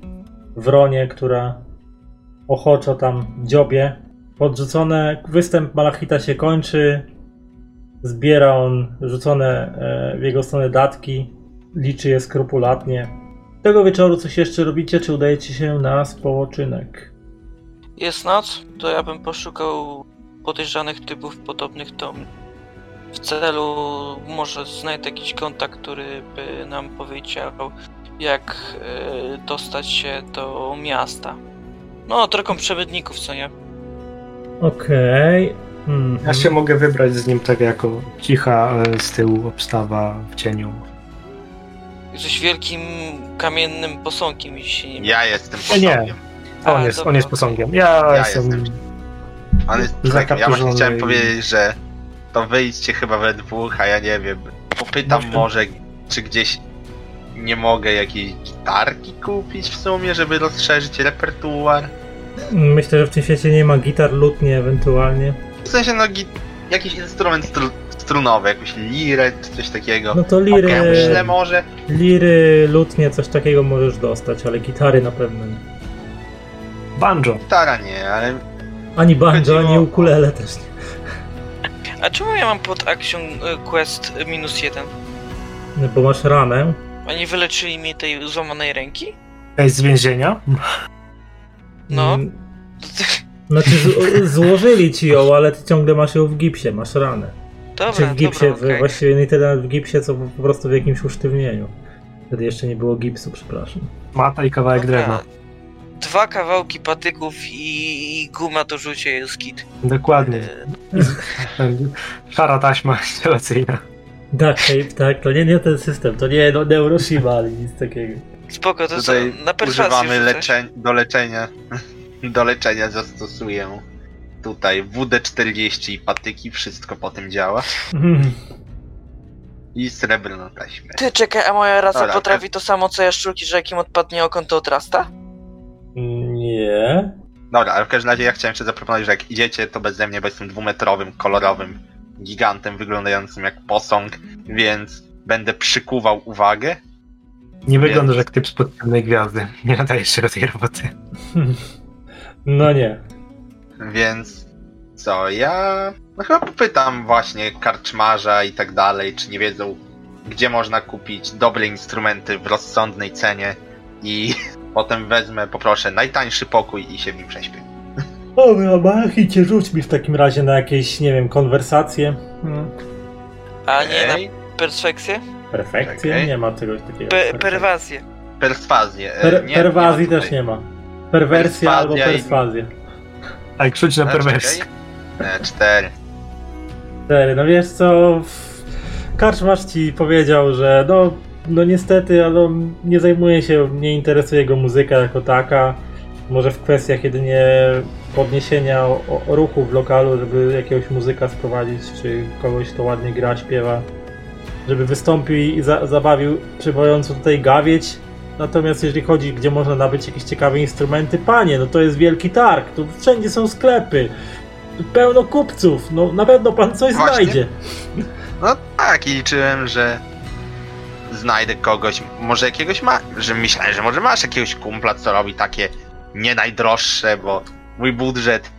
wronie, która ochoczo tam dziobie. Podrzucone, występ Malachita się kończy. Zbiera on rzucone e, w jego stronę datki. Liczy je skrupulatnie. Tego wieczoru coś jeszcze robicie, czy udajecie się na spoczynek? Jest noc, to ja bym poszukał podejrzanych typów podobnych do mnie. W celu może znajdę jakiś kontakt, który by nam powiedział, jak e, dostać się do miasta. No, drogą przemytników, co nie? Okej. Mhm. Ja się mogę wybrać z nim tak jako cicha e, z tyłu obstawa w cieniu. Jesteś wielkim kamiennym posągiem, jeśli nie. Ja jestem Nie, nie. posągiem. On A, jest, dobra, on jest posągiem. Ja, Ja jestem. jestem. On jest, ja właśnie chciałem powiedzieć, że to wyjdźcie chyba we dwóch, a ja nie wiem. Popytam Właśnie. może, czy gdzieś nie mogę jakiejś gitarki kupić w sumie, żeby rozszerzyć repertuar. Myślę, że w tym świecie nie ma gitar, lutnie ewentualnie. W sensie, no, jakiś instrument stru- strunowy, jakąś lirę czy coś takiego. No to liry, myślę może. liry, lutnie, coś takiego możesz dostać, ale gitary na pewno nie. Banjo. Gitara nie, ale Ani banjo, Chodziło ani ukulele też nie. A czemu ja mam pod Action e, Quest minus jeden? No, Bo masz ranę. A nie wyleczyli mi tej złamanej ręki? Ej, z więzienia? No. Mm, <laughs> Znaczy z- złożyli ci ją, ale ty ciągle masz ją w gipsie, masz ranę. Dobra, Czy w gipsie, dobra, w, okej. właściwie nie tyle w gipsie, co po prostu w jakimś usztywnieniu. Wtedy jeszcze nie było gipsu, przepraszam. Mata i kawałek Dobra. drewna. Dwa kawałki patyków i, guma do rzucia jest kit. Dokładnie. E, <laughs> Szara taśma <laughs> instalacyjna. Duct tape, tak, to nie, nie ten system, to nie no, Neuroshima, ani nic takiego. Spoko, to tutaj co, na perswazję używamy leczeń- do leczenia. <laughs> Do leczenia zastosuję tutaj WD-40 i patyki, wszystko po tym działa. Mhm. I srebrną taśmę. Ty, czekaj, a moja rasa Dobra, potrafi to samo co jaszczurki, że jak im odpadnie oko, to odrasta? Nie. Dobra, ale w każdym razie ja chciałem jeszcze zaproponować, że jak idziecie, to beze mnie, bo jestem dwumetrowym, kolorowym gigantem wyglądającym jak posąg, więc będę przykuwał uwagę. Nie wyglądasz jak typ z podpiętej gwiazdy. <laughs> Nie nadajesz się do tej roboty. <laughs> No nie. Więc co, ja no chyba popytam właśnie karczmarza i tak dalej, czy nie wiedzą, gdzie można kupić dobre instrumenty w rozsądnej cenie i potem wezmę, poproszę najtańszy pokój i się w nim prześpię. Dobra, Machicie, rzuć mi w takim razie na jakieś, nie wiem, konwersacje. Hmm. A nie na perfekcję? Perfekcję? Nie ma czegoś takiego. Pe perwazję. Perswazję. e, Per, nie, perwazji nie ma też tutaj. nie ma. Perwersja albo Perswazja i- perswazja. Tak, rzuć na E, perwersję. czekaj. E, cztery. Cztery. No wiesz co, w- Karczmarz ci powiedział, że no, no niestety, ale nie zajmuje się, nie interesuje go muzyka jako taka. Może w kwestiach jedynie podniesienia o, o ruchu w lokalu, żeby jakiegoś muzyka sprowadzić, czy kogoś to ładnie gra, śpiewa, żeby wystąpił i za, zabawił przybywającą tutaj gawieć. Natomiast jeżeli chodzi, gdzie można nabyć jakieś ciekawe instrumenty, panie, no to jest wielki targ, tu wszędzie są sklepy, pełno kupców, no na pewno pan coś Właśnie. znajdzie. No tak, i liczyłem, że znajdę kogoś, może jakiegoś ma, że myślałem, że może masz jakiegoś kumpla, co robi takie nie najdroższe, bo mój budżet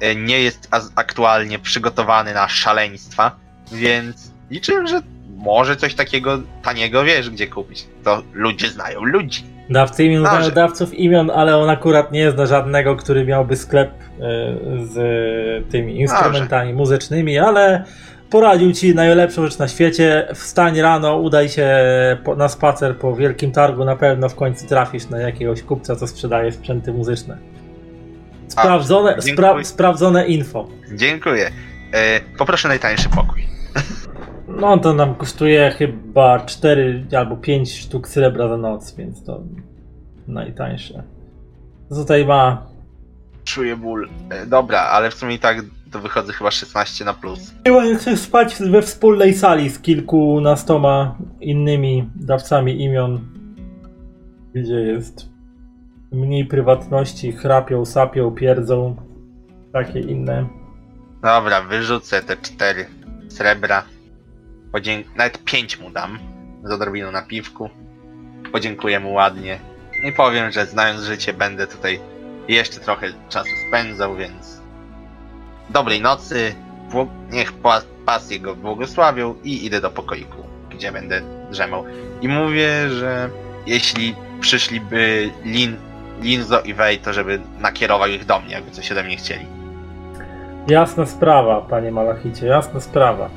e, nie jest aktualnie przygotowany na szaleństwa, więc liczyłem, że może coś takiego taniego wiesz gdzie kupić. To ludzie znają ludzi. Dawcy imion Dobrze. znają dawców imion, ale on akurat nie zna żadnego, który miałby sklep e, z tymi instrumentami muzycznymi, ale poradził ci najlepszą rzecz na świecie. Wstań rano, udaj się na spacer po wielkim targu, na pewno w końcu trafisz na jakiegoś kupca, co sprzedaje sprzęty muzyczne. Sprawdzone, dziękuję. spra, sprawdzone info. Dziękuję. E, poproszę najtańszy pokój. No to nam kosztuje chyba 4 albo 5 sztuk srebra za noc, więc to najtańsze. Co tutaj ma Czuję ból. E, dobra, ale w sumie i tak to wychodzę chyba 16 na plus. Chyba jak chcesz spać we wspólnej sali z kilkunastoma innymi dawcami imion, gdzie jest mniej prywatności, chrapią, sapią, pierdzą, takie inne. Dobra, wyrzucę te 4 srebra. Podzięk... Nawet 5 mu dam. Z odrobiną na piwku. Podziękuję mu ładnie. I powiem, że znając życie będę tutaj jeszcze trochę czasu spędzał, więc... Dobrej nocy. Niech pas, jego błogosławią i idę do pokoiku, gdzie będę drzemał. I mówię, że jeśli przyszliby Lin, Linzo i Wej, to żeby nakierował ich do mnie, jakby coś ode mnie chcieli. Jasna sprawa, panie Malachicie, jasna sprawa.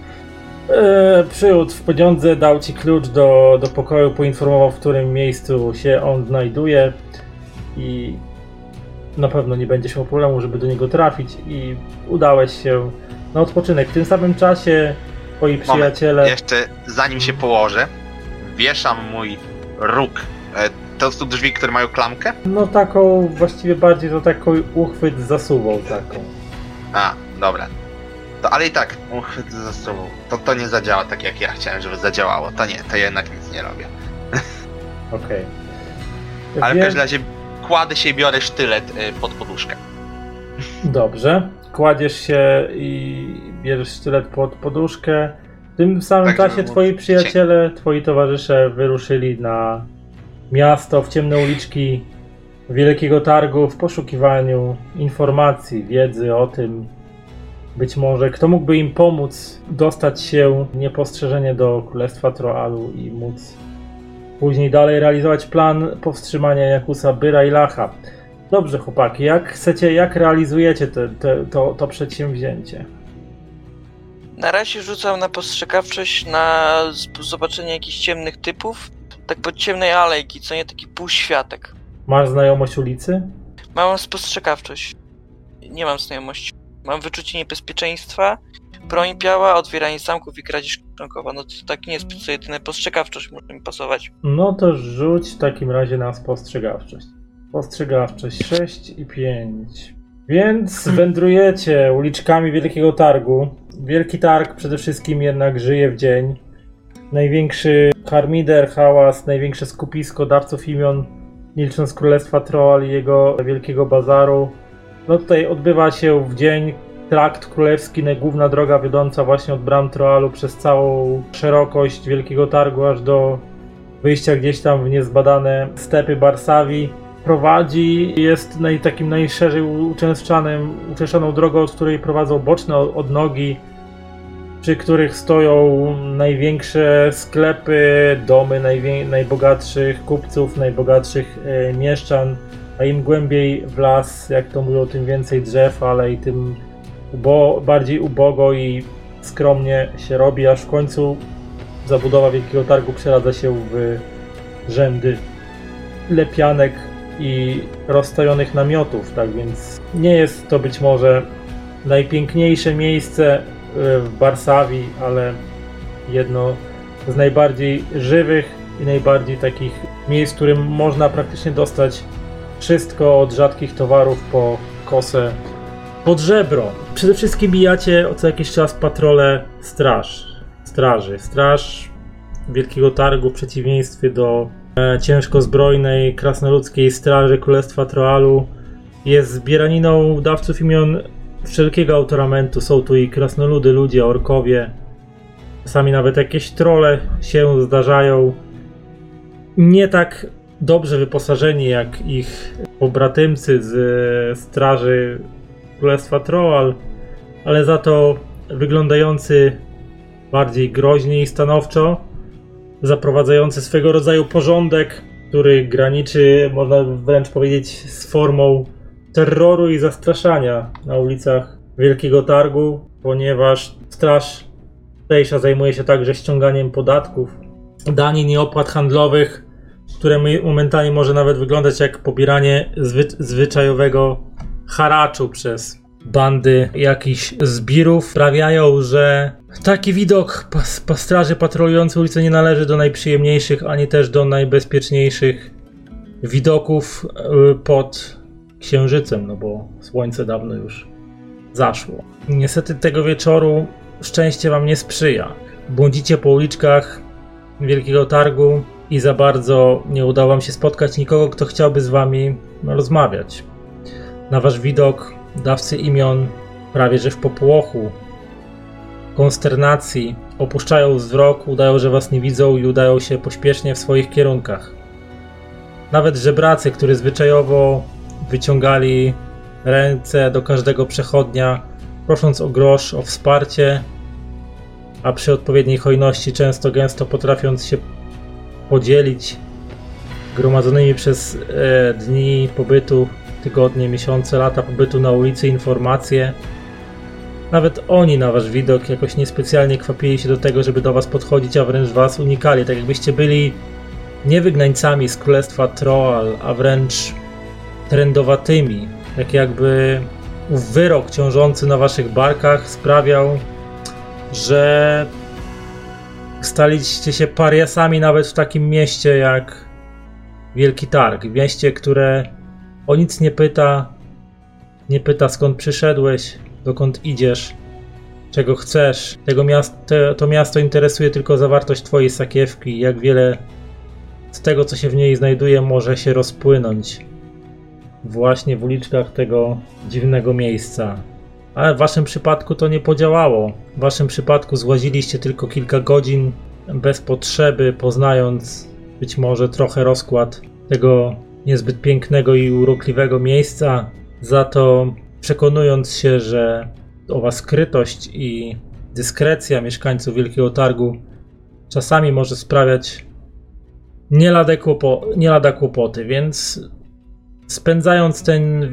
Przyjął w pieniądze, dał ci klucz do, do pokoju, poinformował w którym miejscu się on znajduje i na pewno nie będziesz miał problemu, żeby do niego trafić i udałeś się na odpoczynek. W tym samym czasie twoi przyjaciele... Jeszcze zanim się położę, wieszam mój róg. E, To są drzwi, które mają klamkę? No taką, właściwie bardziej to taką uchwyt z zasuwą taką. A, dobra. To, ale i tak, uchwyt za sobą. To, to nie zadziała tak, jak ja chciałem, żeby zadziałało. To nie, to jednak nic nie robię. <laughs> Okej. Ale w Więc- każdym razie kładę się i biorę sztylet e, pod poduszkę. Dobrze. Kładziesz się i bierzesz sztylet pod poduszkę. W tym samym Tak, czasie żeby twoi przyjaciele, twoi towarzysze wyruszyli na miasto, w ciemne uliczki Wielkiego Targu w poszukiwaniu informacji, wiedzy o tym, być może kto mógłby im pomóc dostać się niepostrzeżenie do Królestwa Troalu i móc później dalej realizować plan powstrzymania Jakusa Byra i Lacha. Dobrze, chłopaki, jak chcecie, jak realizujecie te, te, to, to przedsięwzięcie? Na razie rzucam na postrzegawczość, na zobaczenie jakichś ciemnych typów, tak pod ciemnej alejki, co nie taki półświatek. Masz znajomość ulicy? Mam spostrzegawczość. Nie mam znajomości. Mam wyczucie niebezpieczeństwa, broń biała, otwieranie zamków i kradzież książkowa. No to tak nie jest jedyne postrzegawczość może mi pasować. No to rzuć w takim razie na spostrzegawczość. Spostrzegawczość 6 i 5. Więc <laughs> wędrujecie uliczkami Wielkiego Targu. Wielki Targ przede wszystkim jednak żyje w dzień. Największy harmider, hałas, największe skupisko dawców imion, nie licząc Królestwa Troll i jego wielkiego bazaru. No tutaj odbywa się w dzień trakt królewski, główna droga wiodąca właśnie od bram Troalu przez całą szerokość Wielkiego Targu aż do wyjścia gdzieś tam w niezbadane stepy Barsawi prowadzi, jest naj, takim najszerzej uczęszczanym, uczęszczaną drogą, od której prowadzą boczne odnogi, przy których stoją największe sklepy, domy najbogatszych kupców, najbogatszych e, mieszczan, a im głębiej w las, jak to mówią, tym więcej drzew, ale i tym ubo- bardziej ubogo i skromnie się robi, aż w końcu zabudowa Wielkiego Targu przeradza się w rzędy lepianek i rozstajonych namiotów, tak więc nie jest to być może najpiękniejsze miejsce e, w Barsawi, ale jedno z najbardziej żywych i najbardziej takich miejsc, w którym można praktycznie dostać wszystko od rzadkich towarów po kosę pod żebro. Przede wszystkim bijacie co jakiś czas patrole straż, straży. Straż Wielkiego Targu w przeciwieństwie do e, ciężko zbrojnej krasnoludzkiej straży Królestwa Troalu jest zbieraniną dawców imion wszelkiego autoramentu. Są tu i krasnoludy, ludzie, orkowie. Czasami nawet jakieś trole się zdarzają. nie tak dobrze wyposażeni jak ich pobratymcy z straży Królestwa Troll, ale za to wyglądający bardziej groźnie i stanowczo, zaprowadzający swego rodzaju porządek, który graniczy, można wręcz powiedzieć, z formą terroru i zastraszania na ulicach Wielkiego Targu, ponieważ straż tutejsza zajmuje się także ściąganiem podatków, danin i opłat handlowych, które momentami może nawet wyglądać jak pobieranie zwy zwyczajowego haraczu przez bandy jakichś zbirów sprawiają, że taki widok pas, straży patrolującej ulicę nie należy do najprzyjemniejszych, ani też do najbezpieczniejszych widoków y, pod księżycem, no bo słońce dawno już zaszło. Niestety tego wieczoru szczęście wam nie sprzyja. Błądzicie po uliczkach Wielkiego Targu i za bardzo nie udało wam się spotkać nikogo, kto chciałby z wami rozmawiać. Na wasz widok dawcy imion prawie że w popłochu, konsternacji opuszczają wzrok, udają, że was nie widzą i udają się pośpiesznie w swoich kierunkach. Nawet żebracy, którzy zwyczajowo wyciągali ręce do każdego przechodnia, prosząc o grosz, o wsparcie, a przy odpowiedniej hojności często gęsto potrafiąc się podzielić gromadzonymi przez e, dni pobytu, tygodnie, miesiące, lata pobytu na ulicy informacje. Nawet oni na wasz widok jakoś niespecjalnie kwapili się do tego, żeby do was podchodzić, a wręcz was unikali, tak jakbyście byli nie wygnańcami z królestwa Troll, a wręcz trendowatymi, tak jakby wyrok ciążący na waszych barkach sprawiał, że staliście się pariasami nawet w takim mieście jak Wielki Targ. Mieście, które o nic nie pyta, nie pyta skąd przyszedłeś, dokąd idziesz, czego chcesz. Tego miast to miasto interesuje tylko zawartość twojej sakiewki, jak wiele z tego, co się w niej znajduje, może się rozpłynąć właśnie w uliczkach tego dziwnego miejsca. Ale w waszym przypadku to nie podziałało. W waszym przypadku złaziliście tylko kilka godzin bez potrzeby, poznając być może trochę rozkład tego niezbyt pięknego i urokliwego miejsca, za to przekonując się, że owa skrytość i dyskrecja mieszkańców Wielkiego Targu czasami może sprawiać nie lada, kłopo, nie lada kłopoty, więc spędzając ten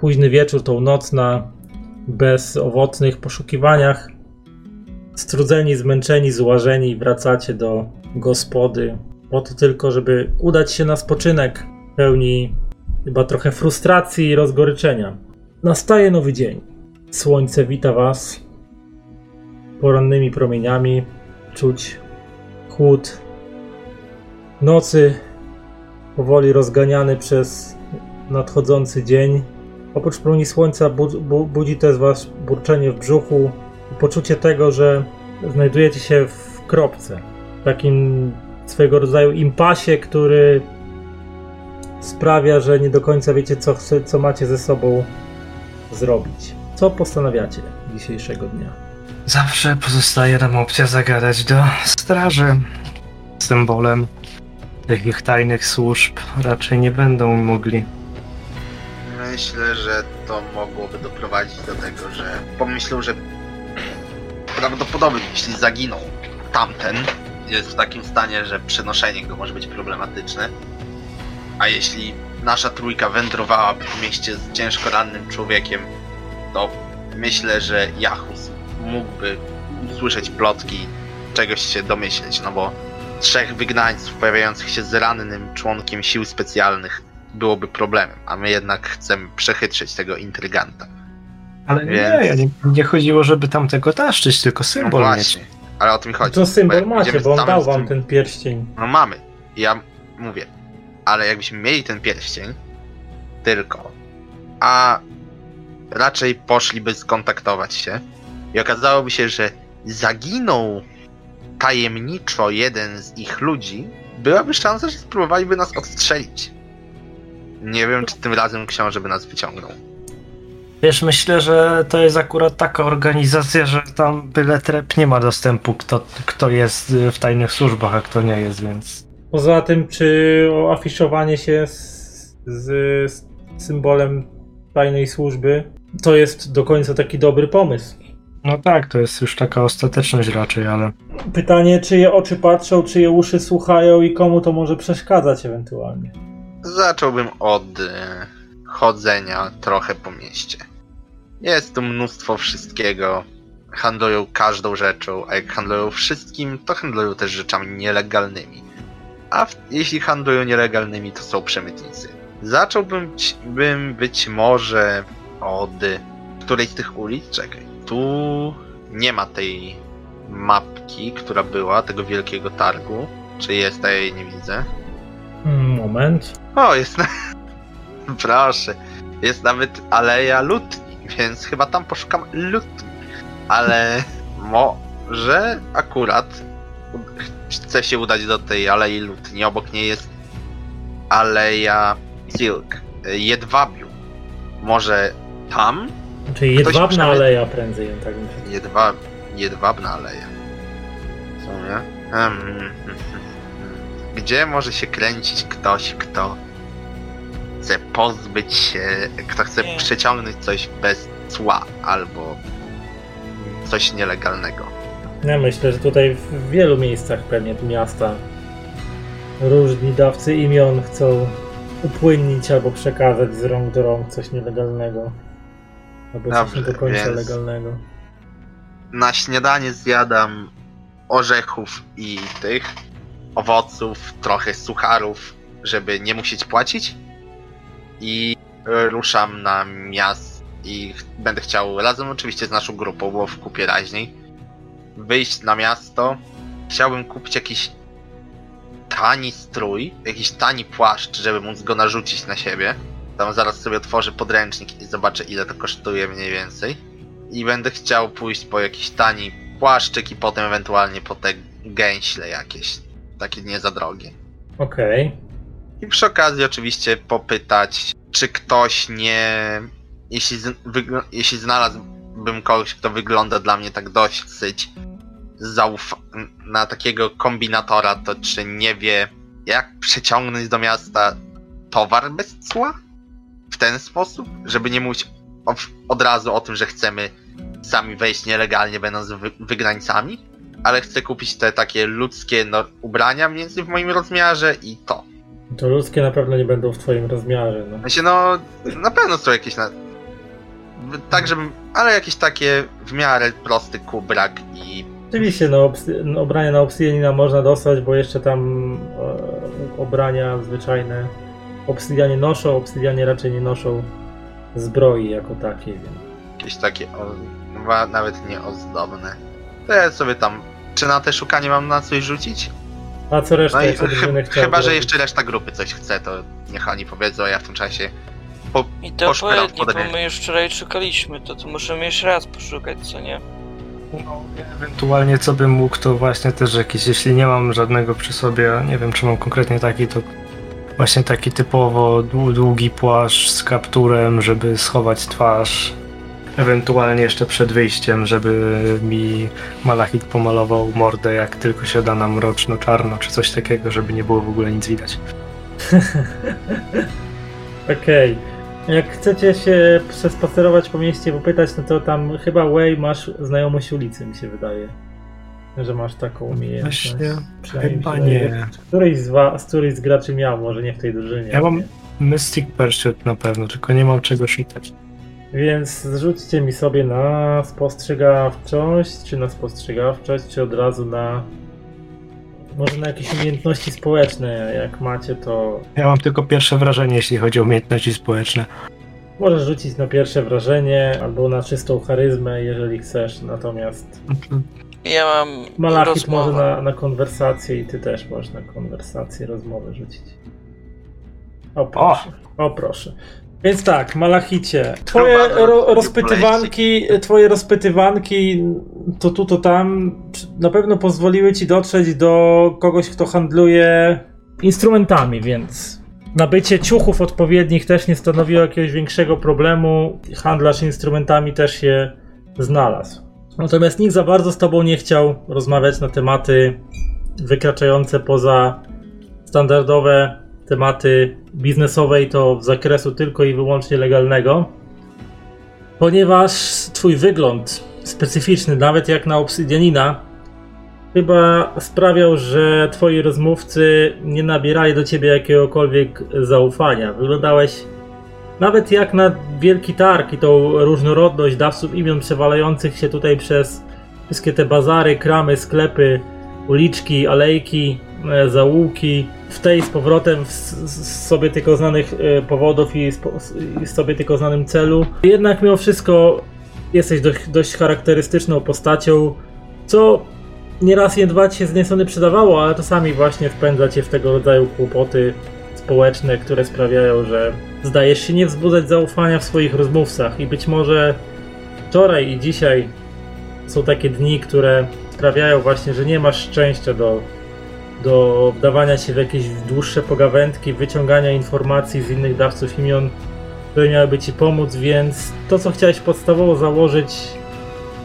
późny wieczór, tą noc na bezowocnych poszukiwaniach, strudzeni, zmęczeni, złażeni, wracacie do gospody, po to tylko, żeby udać się na spoczynek pełni chyba trochę frustracji i rozgoryczenia. Nastaje nowy dzień. Słońce wita was porannymi promieniami, czuć chłód nocy powoli rozganiany przez nadchodzący dzień. Oprócz promieni słońca bu bu budzi też was burczenie w brzuchu i poczucie tego, że znajdujecie się w kropce. W takim swego rodzaju impasie, który sprawia, że nie do końca wiecie, co, co macie ze sobą zrobić. Co postanawiacie dzisiejszego dnia? Zawsze pozostaje nam opcja zagadać do straży. Symbolem tych ich tajnych służb raczej nie będą mogli. Myślę, że to mogłoby doprowadzić do tego, że pomyślą, że prawdopodobnie jeśli zaginął tamten, jest w takim stanie, że przenoszenie go może być problematyczne. A jeśli nasza trójka wędrowała po mieście z ciężko rannym człowiekiem, to myślę, że Jachus mógłby usłyszeć plotki, czegoś się domyśleć, no bo trzech wygnańców pojawiających się z rannym członkiem sił specjalnych byłoby problemem, a my jednak chcemy przechytrzyć tego intryganta. Ale Więc... nie, nie, nie chodziło, żeby tam tego taszczyć, tylko symbol no mieć. Ale o tym chodzi. To symbol bo macie, bo on dał wam ten pierścień. No mamy. Ja mówię. Ale jakbyśmy mieli ten pierścień, tylko, a raczej poszliby skontaktować się i okazałoby się, że zaginął tajemniczo jeden z ich ludzi, byłaby szansa, że spróbowaliby nas odstrzelić. Nie wiem, czy tym razem książę by nas wyciągnął. Wiesz, myślę, że to jest akurat taka organizacja, że tam byle trep nie ma dostępu, kto, kto jest w tajnych służbach, a kto nie jest, więc Poza tym, czy afiszowanie się z, z symbolem tajnej służby to jest do końca taki dobry pomysł. No tak, to jest już taka ostateczność raczej, ale Pytanie, czyje oczy patrzą, czyje uszy słuchają i komu to może przeszkadzać ewentualnie. Zacząłbym od e, chodzenia trochę po mieście. Jest tu mnóstwo wszystkiego. Handlują każdą rzeczą, a jak handlują wszystkim, to handlują też rzeczami nielegalnymi. A w, jeśli handlują nielegalnymi, to są przemytnicy. Zacząłbym bym być może od którejś z tych ulic. Czekaj, tu nie ma tej mapki, która była, tego wielkiego targu. Czy jest, a ja jej nie widzę. Mm, Moment. O, jest na... <laughs> Proszę. Jest nawet aleja lutni, więc chyba tam poszukam lutni. Ale może akurat chcę się udać do tej alei lutni. Obok niej jest aleja silk, jedwabiu. Może tam? Czyli jedwabna aleja prędzej, tak powiedział. Jedwab... Jedwabna aleja. W sumie. Hmm. Gdzie może się kręcić ktoś, kto chce pozbyć się, kto chce Nie. przeciągnąć coś bez cła albo coś nielegalnego? Ja myślę, że tutaj w wielu miejscach pewnie miasta różni dawcy imion chcą upłynnić albo przekazać z rąk do rąk coś nielegalnego. Albo coś nie Dobrze, do końca więc- legalnego. Na śniadanie zjadam orzechów i tych owoców, trochę sucharów, żeby nie musieć płacić. I ruszam na miast i będę chciał razem oczywiście z naszą grupą, bo w kupie raźniej, wyjść na miasto. Chciałbym kupić jakiś tani strój, jakiś tani płaszcz, żeby móc go narzucić na siebie. Tam zaraz sobie otworzę podręcznik i zobaczę ile to kosztuje mniej więcej i będę chciał pójść po jakiś tani płaszczyk i potem ewentualnie po te gęśle jakieś, takie nie za drogie. Okej. I przy okazji oczywiście popytać, czy ktoś nie... Jeśli, wygl- jeśli znalazłbym kogoś, kto wygląda dla mnie tak dosyć zaufa- na takiego kombinatora, to czy nie wie, jak przeciągnąć do miasta towar bez cła? W ten sposób? Żeby nie mówić od razu o tym, że chcemy sami wejść nielegalnie, będąc wy, wygnańcami, ale chcę kupić te takie ludzkie no, ubrania mniej więcej w moim rozmiarze i to. To ludzkie na pewno nie będą w twoim rozmiarze. No. Znaczy, no, na pewno są jakieś na... Tak, żebym... Ale jakieś takie w miarę prosty kubrak i... Oczywiście, no, obsy- no ubrania na obsydianina można dostać, bo jeszcze tam e, ubrania zwyczajne obsydianie noszą, obsydianie raczej nie noszą zbroi jako takiej, więc jakieś takie... O, nawet nie ozdobne. To ja sobie tam... Czy na te szukanie mam na coś rzucić? A co reszta No i drużyny <laughs> chciałaby chyba, że jeszcze reszta grupy coś chce, to niech oni powiedzą, a ja w tym czasie... Po... I to Poszperam powiedz, bo my już wczoraj szukaliśmy, to, to możemy jeszcze raz poszukać, co nie? no, ewentualnie co bym mógł, to właśnie też jakiś, jeśli nie mam żadnego przy sobie, a nie wiem czy mam konkretnie taki, to właśnie taki typowo dłu- długi płaszcz z kapturem, żeby schować twarz. Ewentualnie jeszcze przed wyjściem, żeby mi Malachit pomalował mordę jak tylko się da na mroczno-czarno, czy coś takiego, żeby nie było w ogóle nic widać. <laughs> Okej. Jak chcecie się przespacerować po mieście, popytać, no to tam chyba Way masz znajomość ulicy, mi się wydaje. Że masz taką umiejętność. Właśnie, chyba nie. Któryś z, wa- z któryś z graczy miał, może nie w tej drużynie. Ja mam Mystic Pursuit na pewno, tylko nie mam czego szukać. Więc zrzućcie mi sobie na spostrzegawczość, czy na spostrzegawczość, czy od razu na. Może na jakieś umiejętności społeczne. Jak macie, to Ja mam tylko pierwsze wrażenie, jeśli chodzi o umiejętności społeczne. możesz rzucić na pierwsze wrażenie albo na czystą charyzmę, jeżeli chcesz. Natomiast Ja mam Malachit rozmowę. może na, na konwersację i ty też możesz na konwersację, rozmowę rzucić. O proszę. O, proszę. Więc tak, Malachicie, twoje ro, rozpytywanki, twoje rozpytywanki to tu, to tam na pewno pozwoliły ci dotrzeć do kogoś, kto handluje instrumentami, więc nabycie ciuchów odpowiednich też nie stanowiło jakiegoś większego problemu. Handlarz instrumentami też się znalazł. Natomiast nikt za bardzo z tobą nie chciał rozmawiać na tematy wykraczające poza standardowe tematy biznesowe i to z zakresu tylko i wyłącznie legalnego. Ponieważ twój wygląd specyficzny, nawet jak na obsydianina, chyba sprawiał, że twoi rozmówcy nie nabierali do ciebie jakiegokolwiek zaufania. Wyglądałeś nawet jak na wielki targ i tą różnorodność dawców imion przewalających się tutaj przez wszystkie te bazary, kramy, sklepy, uliczki, alejki, zaułki, w tej z powrotem z sobie tylko znanych e, powodów i z sobie tylko znanym celu. Jednak mimo wszystko jesteś dość, dość charakterystyczną postacią, co nieraz nie dwa ci się z jednej strony przydawało, ale czasami właśnie wpędza cię w tego rodzaju kłopoty społeczne, które sprawiają, że zdajesz się nie wzbudzać zaufania w swoich rozmówcach i być może wczoraj i dzisiaj są takie dni, które sprawiają właśnie, że nie masz szczęścia do, do wdawania się w jakieś dłuższe pogawędki, wyciągania informacji z innych dawców imion, które miałyby ci pomóc, więc to, co chciałeś podstawowo założyć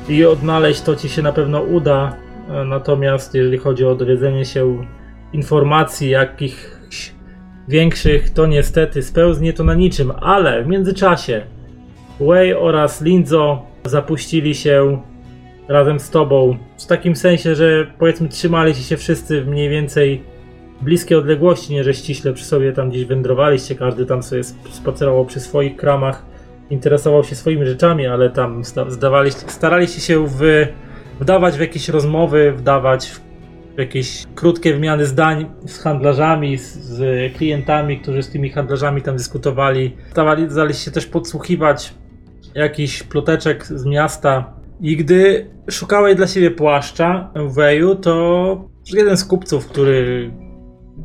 i odnaleźć, to ci się na pewno uda. Natomiast jeżeli chodzi o dowiedzenie się informacji jakichś większych, to niestety spełznie to na niczym, ale w międzyczasie Way oraz Linzo zapuścili się razem z tobą. W takim sensie, że powiedzmy trzymali się wszyscy w mniej więcej bliskie odległości, nie że ściśle przy sobie tam gdzieś wędrowaliście, każdy tam sobie spacerował przy swoich kramach, interesował się swoimi rzeczami, ale tam zdawaliście, staraliście się w, wdawać w jakieś rozmowy, wdawać w jakieś krótkie wymiany zdań z handlarzami, z, z klientami, którzy z tymi handlarzami tam dyskutowali. Staraliście się też podsłuchiwać jakiś ploteczek z miasta, i gdy szukałeś dla siebie płaszcza Weju, to jeden z kupców, który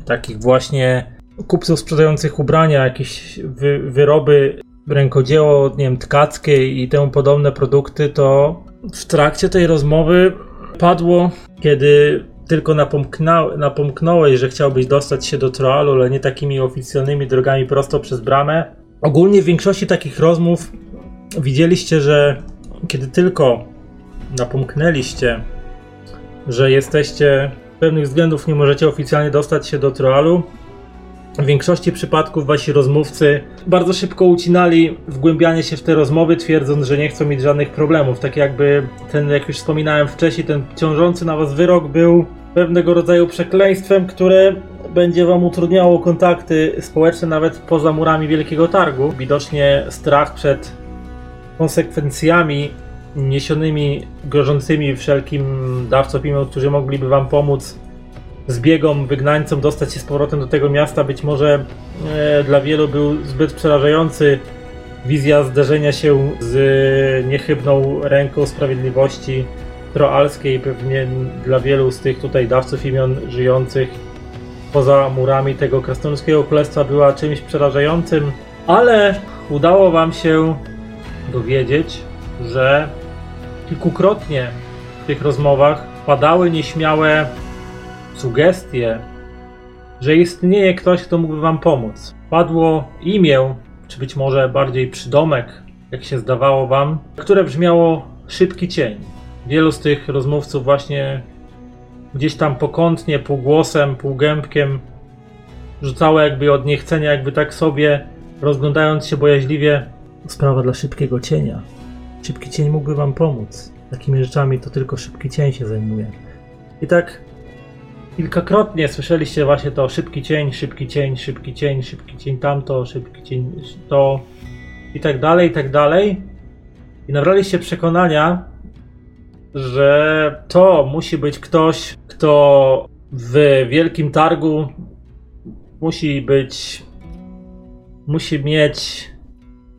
takich właśnie kupców sprzedających ubrania, jakieś wy, wyroby, rękodzieło, nie wiem, tkackie i temu podobne produkty, to w trakcie tej rozmowy padło, kiedy tylko napomknął, napomknąłeś, że chciałbyś dostać się do Troalu, ale nie takimi oficjalnymi drogami prosto przez bramę. Ogólnie w większości takich rozmów widzieliście, że kiedy tylko napomknęliście, że jesteście z pewnych względów nie możecie oficjalnie dostać się do Troalu, w większości przypadków wasi rozmówcy bardzo szybko ucinali wgłębianie się w te rozmowy, twierdząc, że nie chcą mieć żadnych problemów. Tak jakby ten, jak już wspominałem wcześniej, ten ciążący na was wyrok był pewnego rodzaju przekleństwem, które będzie wam utrudniało kontakty społeczne nawet poza murami Wielkiego Targu. Widocznie strach przed konsekwencjami niesionymi, grożącymi wszelkim dawcom imion, którzy mogliby wam pomóc zbiegom, wygnańcom dostać się z powrotem do tego miasta, być może e, dla wielu był zbyt przerażający. Wizja zderzenia się z niechybną ręką sprawiedliwości troalskiej, pewnie dla wielu z tych tutaj dawców imion żyjących poza murami tego krasnoludzkiego królestwa była czymś przerażającym, ale udało wam się dowiedzieć, że kilkukrotnie w tych rozmowach padały nieśmiałe sugestie, że istnieje ktoś, kto mógłby wam pomóc. Padło imię, czy być może bardziej przydomek, jak się zdawało wam, które brzmiało szybki cień. Wielu z tych rozmówców właśnie gdzieś tam pokątnie, półgłosem, półgębkiem rzucało jakby od niechcenia, jakby tak sobie, rozglądając się bojaźliwie, sprawa dla szybkiego cienia. Szybki cień mógłby wam pomóc. Takimi rzeczami to tylko szybki cień się zajmuje. I tak kilkakrotnie słyszeliście właśnie to szybki cień, szybki cień, szybki cień, szybki cień tamto, szybki cień to i tak dalej, i tak dalej. I nabraliście przekonania, że to musi być ktoś, kto w wielkim targu musi być, musi mieć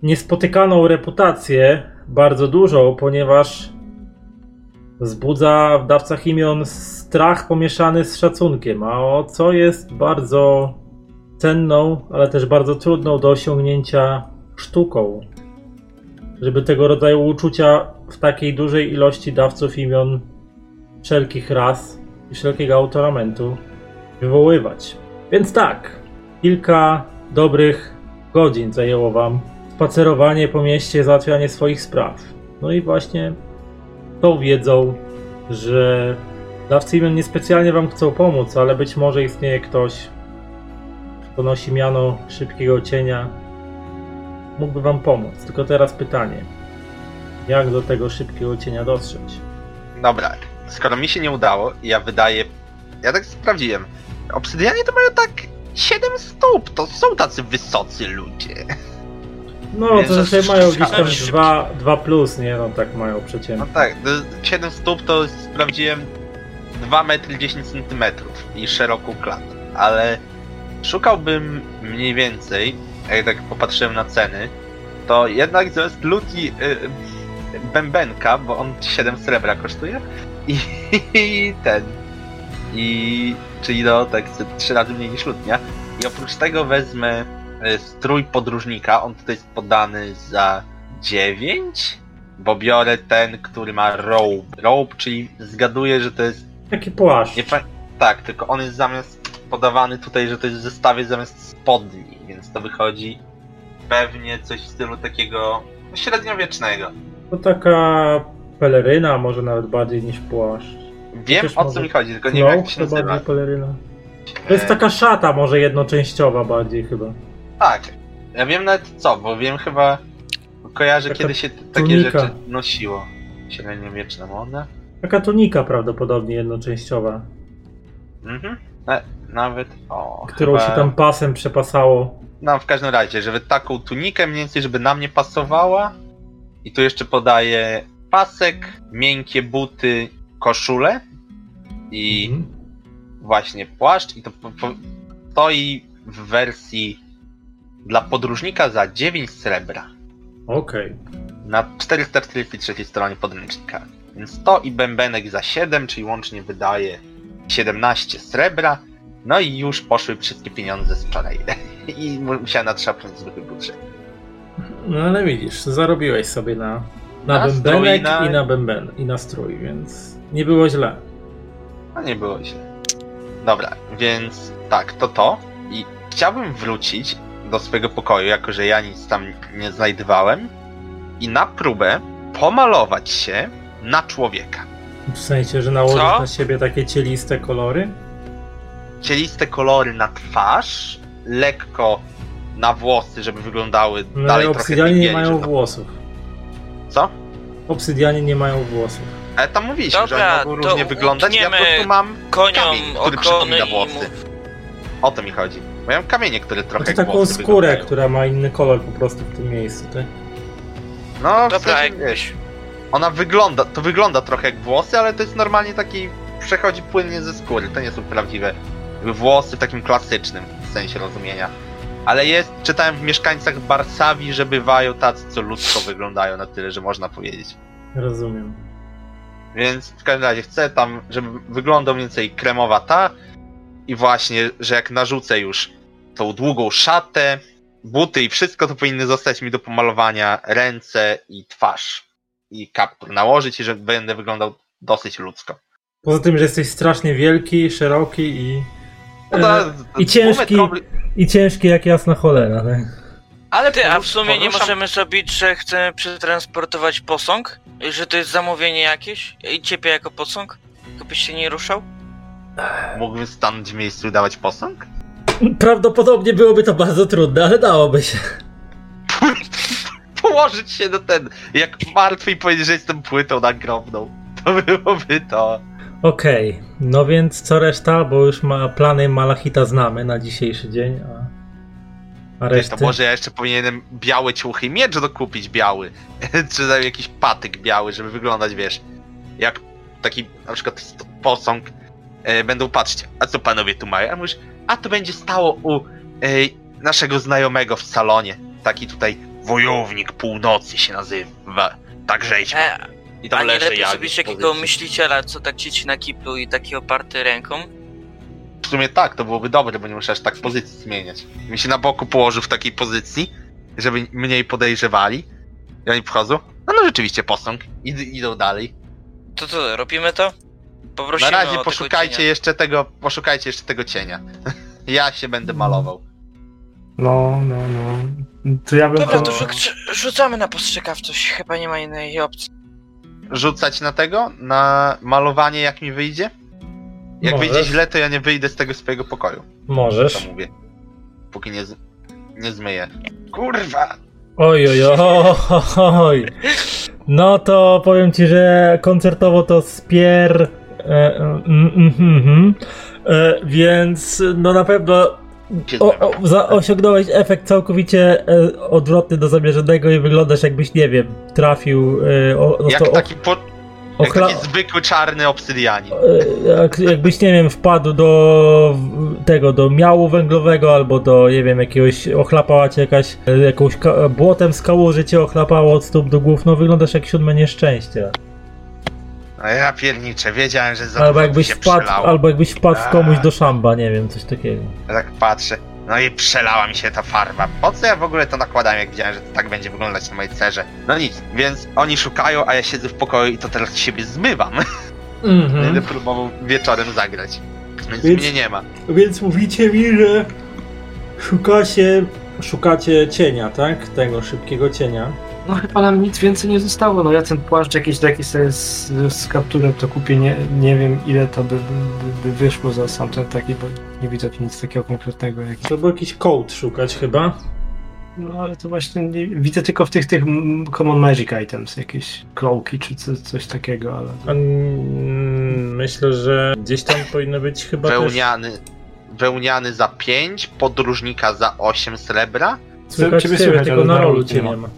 niespotykaną reputację, bardzo dużą, ponieważ wzbudza w dawcach imion strach pomieszany z szacunkiem, a o co jest bardzo cenną, ale też bardzo trudną do osiągnięcia sztuką. Żeby tego rodzaju uczucia w takiej dużej ilości dawców imion wszelkich ras i wszelkiego autoramentu wywoływać. Więc tak, kilka dobrych godzin zajęło Wam spacerowanie po mieście, załatwianie swoich spraw. No i właśnie tą wiedzą, że dawcy imion niespecjalnie wam chcą pomóc, ale być może istnieje ktoś, ponosi miano szybkiego cienia, mógłby wam pomóc. Tylko teraz pytanie. Jak do tego szybkiego cienia dotrzeć? Dobra, skoro mi się nie udało, ja wydaję. Ja tak sprawdziłem. Obsydianie to mają tak 7 stóp, to są tacy wysocy ludzie. No, Więc to to znaczy mają gdzieś tam szybki. 2, 2 plus, nie? No tak mają No przeciętnie. tak, to 7 stóp to sprawdziłem 2 metry 10 centymetrów i szeroką klatę, ale szukałbym mniej więcej, jak tak popatrzyłem na ceny, to jednak zamiast luki y, bębenka, bo on 7 srebra kosztuje i, i ten i czyli no tak 3 razy mniej niż lutnia i oprócz tego wezmę strój podróżnika, on tutaj jest podany za 9 bo biorę ten, który ma robe. Robe, czyli zgaduję, że to jest. Taki płaszcz. Nie. Tak, tylko on jest zamiast podawany tutaj, że to jest w zestawie zamiast spodni, więc to wychodzi pewnie coś w stylu takiego średniowiecznego. To taka peleryna, może nawet bardziej niż płaszcz. Wiem Chociaż o co mi chodzi, tylko nie no, wiem jak to się to nazywa. peleryna. To jest E, taka szata może jednoczęściowa bardziej chyba. Tak. Ja wiem nawet co, bo wiem chyba. Kojarzę Taka kiedy się t- takie tunika. rzeczy nosiło. Średniowieczna moda. Taka tunika prawdopodobnie jednoczęściowa, Mhm. E, nawet o. którą chyba... się tam pasem przepasało. No, w każdym razie, żeby taką tunikę mniej więcej, żeby na mnie pasowała. I tu jeszcze podaję pasek, miękkie buty, koszulę i Mhm. właśnie płaszcz. I to, to i w wersji dla podróżnika za 9 srebra. Okej. Na 443 stronie podręcznika. Więc to i bębenek za 7, czyli łącznie wydaje 17 srebra. No i już poszły wszystkie pieniądze z wczoraj. <laughs> I musiałem natrzapnąć zwykły budżet. No ale widzisz, zarobiłeś sobie na, na, Na bębenek strój, na- i na bęben i na strój, więc nie było źle. No nie było źle. Dobra, więc tak, to to. I chciałbym wrócić do swojego pokoju, jako że ja nic tam nie znajdowałem. I na próbę pomalować się na człowieka. W sensie, że nałożyć Co? na siebie takie cieliste kolory. Cieliste kolory na twarz, lekko na włosy, żeby wyglądały No dalej trochę obsydianie nie mają żeby- włosów. Co? Obsydianie nie mają włosów. Ale tam mówiliśmy, że Dobra, oni mogą to różnie wyglądać. Ja po prostu mam Koniom kamień, który przypomina włosy. mów. O to mi chodzi. Mam kamienie, które trochę to jak taką skórę, wyglądają. która ma inny kolor po prostu w tym miejscu, tak? No, w Dobra, sensie, wiesz, ona wygląda, to wygląda trochę jak włosy, ale to jest normalnie taki, przechodzi płynnie ze skóry, to nie są prawdziwe włosy w takim klasycznym sensie rozumienia. Ale jest, czytałem w Mieszkańcach Barsawi, że bywają tacy, co ludzko wyglądają na tyle, że można powiedzieć. Rozumiem. Więc w każdym razie chcę tam, żeby wyglądał mniej więcej kremowa ta i właśnie, że jak narzucę już tą długą szatę, buty i wszystko, to powinny zostać mi do pomalowania ręce i twarz. I kaptur nałożyć i że będę wyglądał dosyć ludzko. Poza tym, że jesteś strasznie wielki, szeroki i. No e, to- I ciężki, i ciężki jak jasna cholera, tak? Ale Ty, a w sumie nie poruszam- możemy zrobić, że chcemy przetransportować posąg? I Że to jest zamówienie jakieś? I ciebie jako posąg? Tylko byś się nie ruszał? Mógłbym stanąć w miejscu i dawać posąg? Prawdopodobnie byłoby to bardzo trudne, ale dałoby się. Położyć się na ten, jak martwy i powiedzieć, że jestem płytą nagrobną. To byłoby to. Okej, no więc co reszta, bo już ma plany Malachita znamy na dzisiejszy dzień, a, a reszty... to może ja jeszcze powinienem białe ciuchy i miecz dokupić biały. <laughs> Czy jakiś patyk biały, żeby wyglądać, wiesz, jak taki na przykład posąg. E, będą patrzcie, a co panowie tu mają? A mówisz, a to będzie stało u e, naszego znajomego w salonie. Taki tutaj wojownik północy się nazywa. Tak rzeźba. E, I tam leży lepiej ja. zrobić takiego myśliciela, co tak ci na kiplu i taki oparty ręką? W sumie tak, to byłoby dobre, bo nie muszę aż tak pozycji zmieniać. Mi się na boku położył w takiej pozycji, żeby mniej podejrzewali. I oni wchodzą. No, no rzeczywiście posąg. Id idą dalej. To co, robimy to? Na Poprosimy o razie poszukajcie cienia. jeszcze tego, poszukajcie jeszcze tego cienia. <laughs> ja się będę malował. No, no, no. To ja bym Dobra, to... to rzu- rzucamy na postrzegawczość, chyba nie ma innej opcji. Rzucać na tego? Na malowanie jak mi wyjdzie? Jak Możesz. wyjdzie źle, to ja nie wyjdę z tego swojego pokoju. To Możesz. mówię. póki nie, z... nie zmyję. Kurwa! Oj, oj, oj, oj. No to powiem ci, że koncertowo to spier. E, mm, mm, mm, e, więc no na pewno o, o, za, osiągnąłeś efekt całkowicie e, odwrotny do zamierzonego i wyglądasz jakbyś, nie wiem, trafił. E, o, Jak to, taki, po... jak taki zwykły czarny obsydianin. E, Jak, jakbyś, nie wiem, wpadł do tego, do miału węglowego albo do, nie wiem, jakiegoś, ochlapała cię jakaś, e, jakąś błotem z kałuży cię ochlapało od stóp do głów, no wyglądasz jak siódme nieszczęście. A ja pierniczę, wiedziałem, że za Albo jakbyś się wpadł, przelało. albo jakbyś wpadł w komuś A. do szamba, nie wiem, coś takiego. Ja tak patrzę. No i przelała mi się ta farba. Po co ja w ogóle to nakładałem, jak widziałem, że to tak będzie wyglądać na mojej cerze? No nic, więc oni szukają, a ja siedzę w pokoju i to teraz siebie zmywam. <laughs> Będę próbował wieczorem zagrać. Więc, Więc- mnie nie ma. Więc mówicie mi, że szukacie, szukacie cienia, tak? Tego szybkiego cienia. No chyba nam nic więcej nie zostało. No ja ten płaszcz jakiś taki sobie z, z kapturem to kupię. Nie, nie wiem ile to by, by, by wyszło za sam ten taki, bo nie widzę tu nic takiego konkretnego. Jak... Trzeba jakiś code szukać chyba. No ale to właśnie nie, widzę tylko w tych tych mm, common magic items, jakieś cloaki czy co, coś takiego, ale... Myślę, że gdzieś tam powinno być chyba też... Wełniany, wełniany za 5, podróżnika za 8 srebra. Słychać Ciebie słychać, tylko na rolu cię nie ma.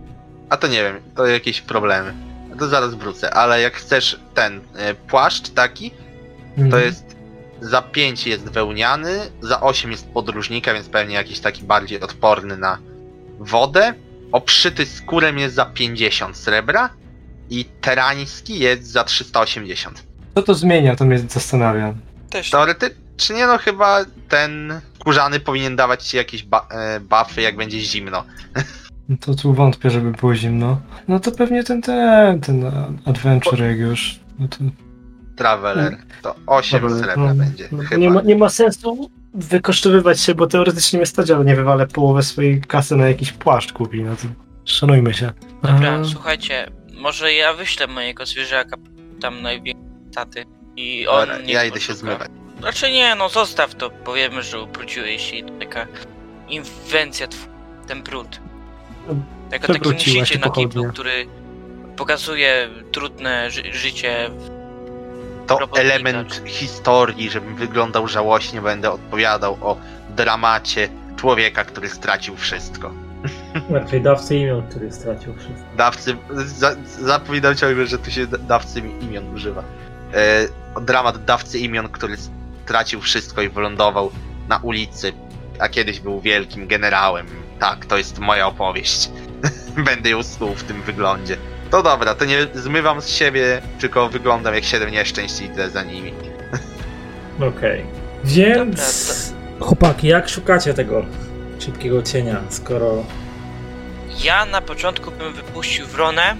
A to nie wiem, to jakieś problemy. To zaraz wrócę, ale jak chcesz ten e, płaszcz taki, to Mhm. jest za 5 jest wełniany, za 8 jest podróżnika, więc pewnie jakiś taki bardziej odporny na wodę. Obszyty skórem jest za 50 srebra i terański jest za 380. Co to zmienia, to mnie zastanawia. Też. Teoretycznie no chyba ten kurzany powinien dawać ci jakieś ba- e, buffy jak będzie zimno. No To tu wątpię, żeby było zimno. No to pewnie ten, ten, ten adventure jak już. No to, Traveler to 8 Dobra, srebra no, będzie no, chyba. nie, ma, nie ma sensu wykosztowywać się, bo teoretycznie mnie stać, ale nie wywalę połowę swojej kasy na jakiś płaszcz kupi, no to szanujmy się. Dobra, A, słuchajcie, może ja wyślę mojego zwierzaka tam największej taty i on Dobra, niech ja idę się zmywać. Znaczy nie, no zostaw to, powiemy, że ubrudziłeś i taka inwencja, tw- ten brud. Jako taki się na kiblu, który pokazuje trudne ży- życie. To robotnika. element historii, żebym wyglądał żałośnie, będę odpowiadał o dramacie człowieka, który stracił wszystko. <laughs> Raczej dawcy imion, który stracił wszystko. Dawcy, za, zapominam ciągle, że tu się da- dawcy imion używa. E, dramat dawcy imion, który stracił wszystko i wylądował na ulicy, a kiedyś był wielkim generałem. Tak, to jest moja opowieść. <laughs> Będę ją snuł w tym wyglądzie. To dobra, to nie zmywam z siebie, tylko wyglądam jak siedem nieszczęść i idę za nimi. <laughs> Okej. Więc... Chłopaki, jak szukacie tego szybkiego cienia, skoro... Ja na początku bym wypuścił wronę,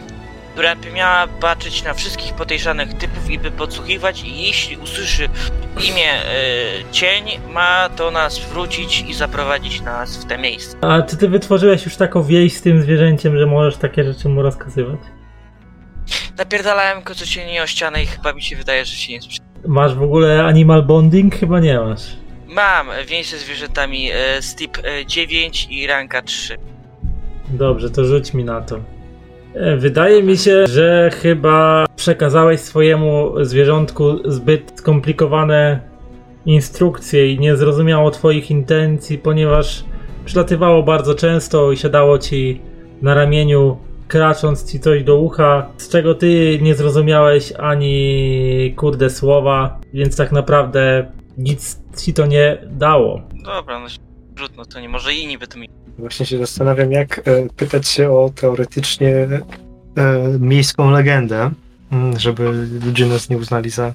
która by miała patrzeć na wszystkich podejrzanych typów i by podsłuchiwać i jeśli usłyszy imię e, cień, ma to nas wrócić i zaprowadzić nas w te miejsce. A czy ty wytworzyłeś już taką wieś z tym zwierzęciem, że możesz takie rzeczy mu rozkazywać? Napierdalałem go co cieni o ścianę i chyba mi się wydaje, że się nie sprzy... Masz w ogóle animal bonding? Chyba nie masz. Mam więź ze zwierzętami e, Stip e, 9 i ranka 3. Dobrze, to rzuć mi na to. Wydaje mi się, że chyba przekazałeś swojemu zwierzątku zbyt skomplikowane instrukcje i nie zrozumiało twoich intencji, ponieważ przylatywało bardzo często i siadało ci na ramieniu, kracząc ci coś do ucha, z czego ty nie zrozumiałeś ani kurde słowa, więc tak naprawdę nic ci to nie dało. Dobra, no trudno, to nie może inni by to mi... Właśnie się zastanawiam, jak e, pytać się o teoretycznie e, miejską legendę, mm, żeby ludzie nas nie uznali za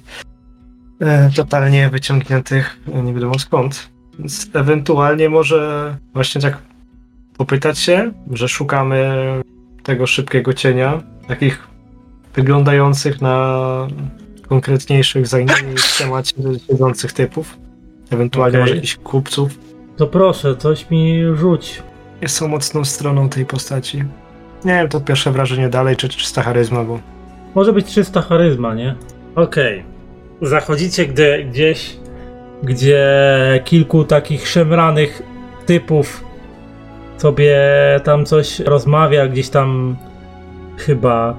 e, totalnie wyciągniętych nie wiadomo skąd. Więc ewentualnie może właśnie tak popytać się, że szukamy tego szybkiego cienia, takich wyglądających na konkretniejszych, zajmniej w temacie siedzących typów. Ewentualnie Okej. może jakichś kupców. To proszę, coś mi rzuć. Są mocną stroną tej postaci. Nie wiem, to pierwsze wrażenie dalej, czy czysta charyzma, bo Może być 300 charyzma, nie? Okej. Zachodzicie gdy, gdzieś, gdzie kilku takich szemranych typów sobie tam coś rozmawia, gdzieś tam chyba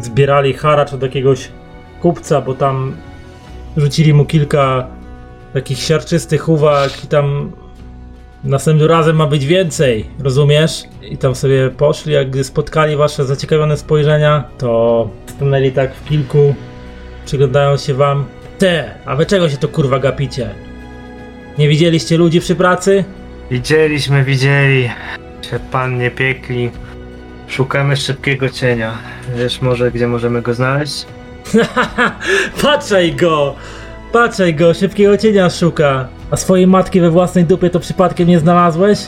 zbierali haracz od jakiegoś kupca, bo tam rzucili mu kilka takich siarczystych uwag i tam następnym razem ma być więcej, rozumiesz? I tam sobie poszli, jak gdy spotkali wasze zaciekawione spojrzenia, to stanęli tak w kilku, przyglądają się wam. Te, a wy czego się to kurwa gapicie? Nie widzieliście ludzi przy pracy? Widzieliśmy, widzieli. Się pan nie piekli. Szukamy szybkiego cienia. Wiesz może, gdzie możemy go znaleźć? <laughs> Patrzaj go! Patrzaj go, szybkiego cienia szuka. A swojej matki we własnej dupie to przypadkiem nie znalazłeś?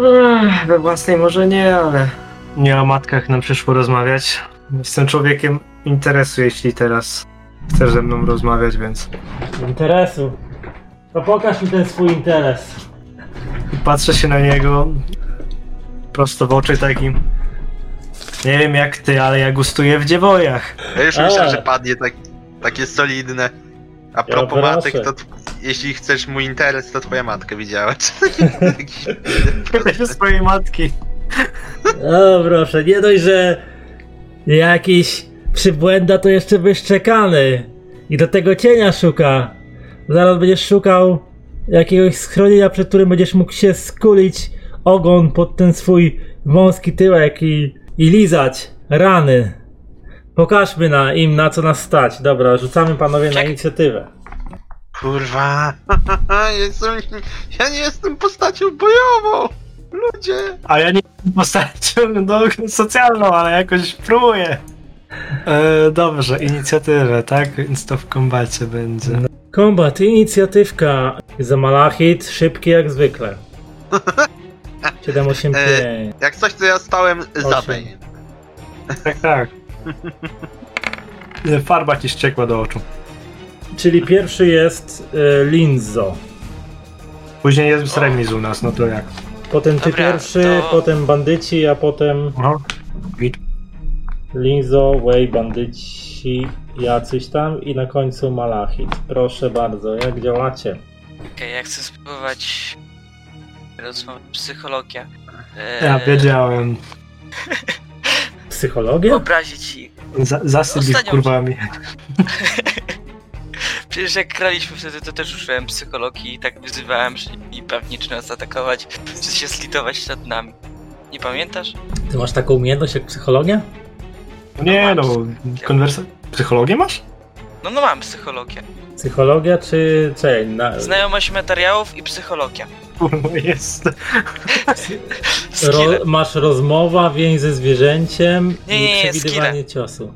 Ech, we własnej może nie, ale... Nie o matkach nam przyszło rozmawiać. Jestem człowiekiem interesu, jeśli teraz chcesz ze mną rozmawiać, więc... Interesu. To pokaż mi ten swój interes. Patrzę się na niego prosto w oczy takim. Nie wiem jak ty, ale ja gustuję w dziewojach. Ja już myślałem, że padnie tak, takie solidne. A propos proszę. matek, to t- jeśli chcesz mój interes, to twoja matka widziała. <laughs> Pytaj się swojej matki. O proszę, nie dość, że jakiś przybłęda to jeszcze wyszczekany. I do tego cienia szuka. Zaraz będziesz szukał jakiegoś schronienia, przed którym będziesz mógł się skulić ogon pod ten swój wąski tyłek i, i lizać rany. Pokażmy na im, na co nas stać. Dobra, rzucamy panowie na Czek- inicjatywę. Kurwa. <laughs> Jestem, ja nie jestem postacią bojową. Ludzie. A ja nie jestem postacią no, socjalną, ale jakoś próbuję. E, dobrze, inicjatywę, tak? Więc to w kombacie będzie. Kombat, inicjatywka. Za malachit, szybki jak zwykle. <laughs> 785. Jak coś, to ja stałem za Osiem. Bane. Tak, tak. <laughs> Farba ci ściekła do oczu. Czyli pierwszy jest e, Linzo. Później jest remis u nas, no to jak? Potem ty Dobra, pierwszy, to- potem bandyci, a potem No. Git. Linzo, Way, bandyci, jacyś tam i na końcu Malachit. Proszę bardzo, jak działacie? Okej, ja chcę spróbować rozmowy psychologia. Eee, Ja wiedziałem. <laughs> Psychologia? Wyobrazić ich. Za, zasyp ich kurwami. <laughs> Przecież jak graliśmy wtedy, to też użyłem psychologii i tak wyzywałem, że i pewnie czy nas atakować, czy się slitować nad nami. Nie pamiętasz? Ty masz taką umiejętność jak psychologia? Nie no, konwersa... Psychologię masz? No no mam psychologię. Psychologia czy... Czekaj, na... Znajomość materiałów i psychologia. Kurwa, jest. <laughs> Ro... Masz rozmowa, więź ze zwierzęciem Nie, nie, i nie, przewidywanie ciosu.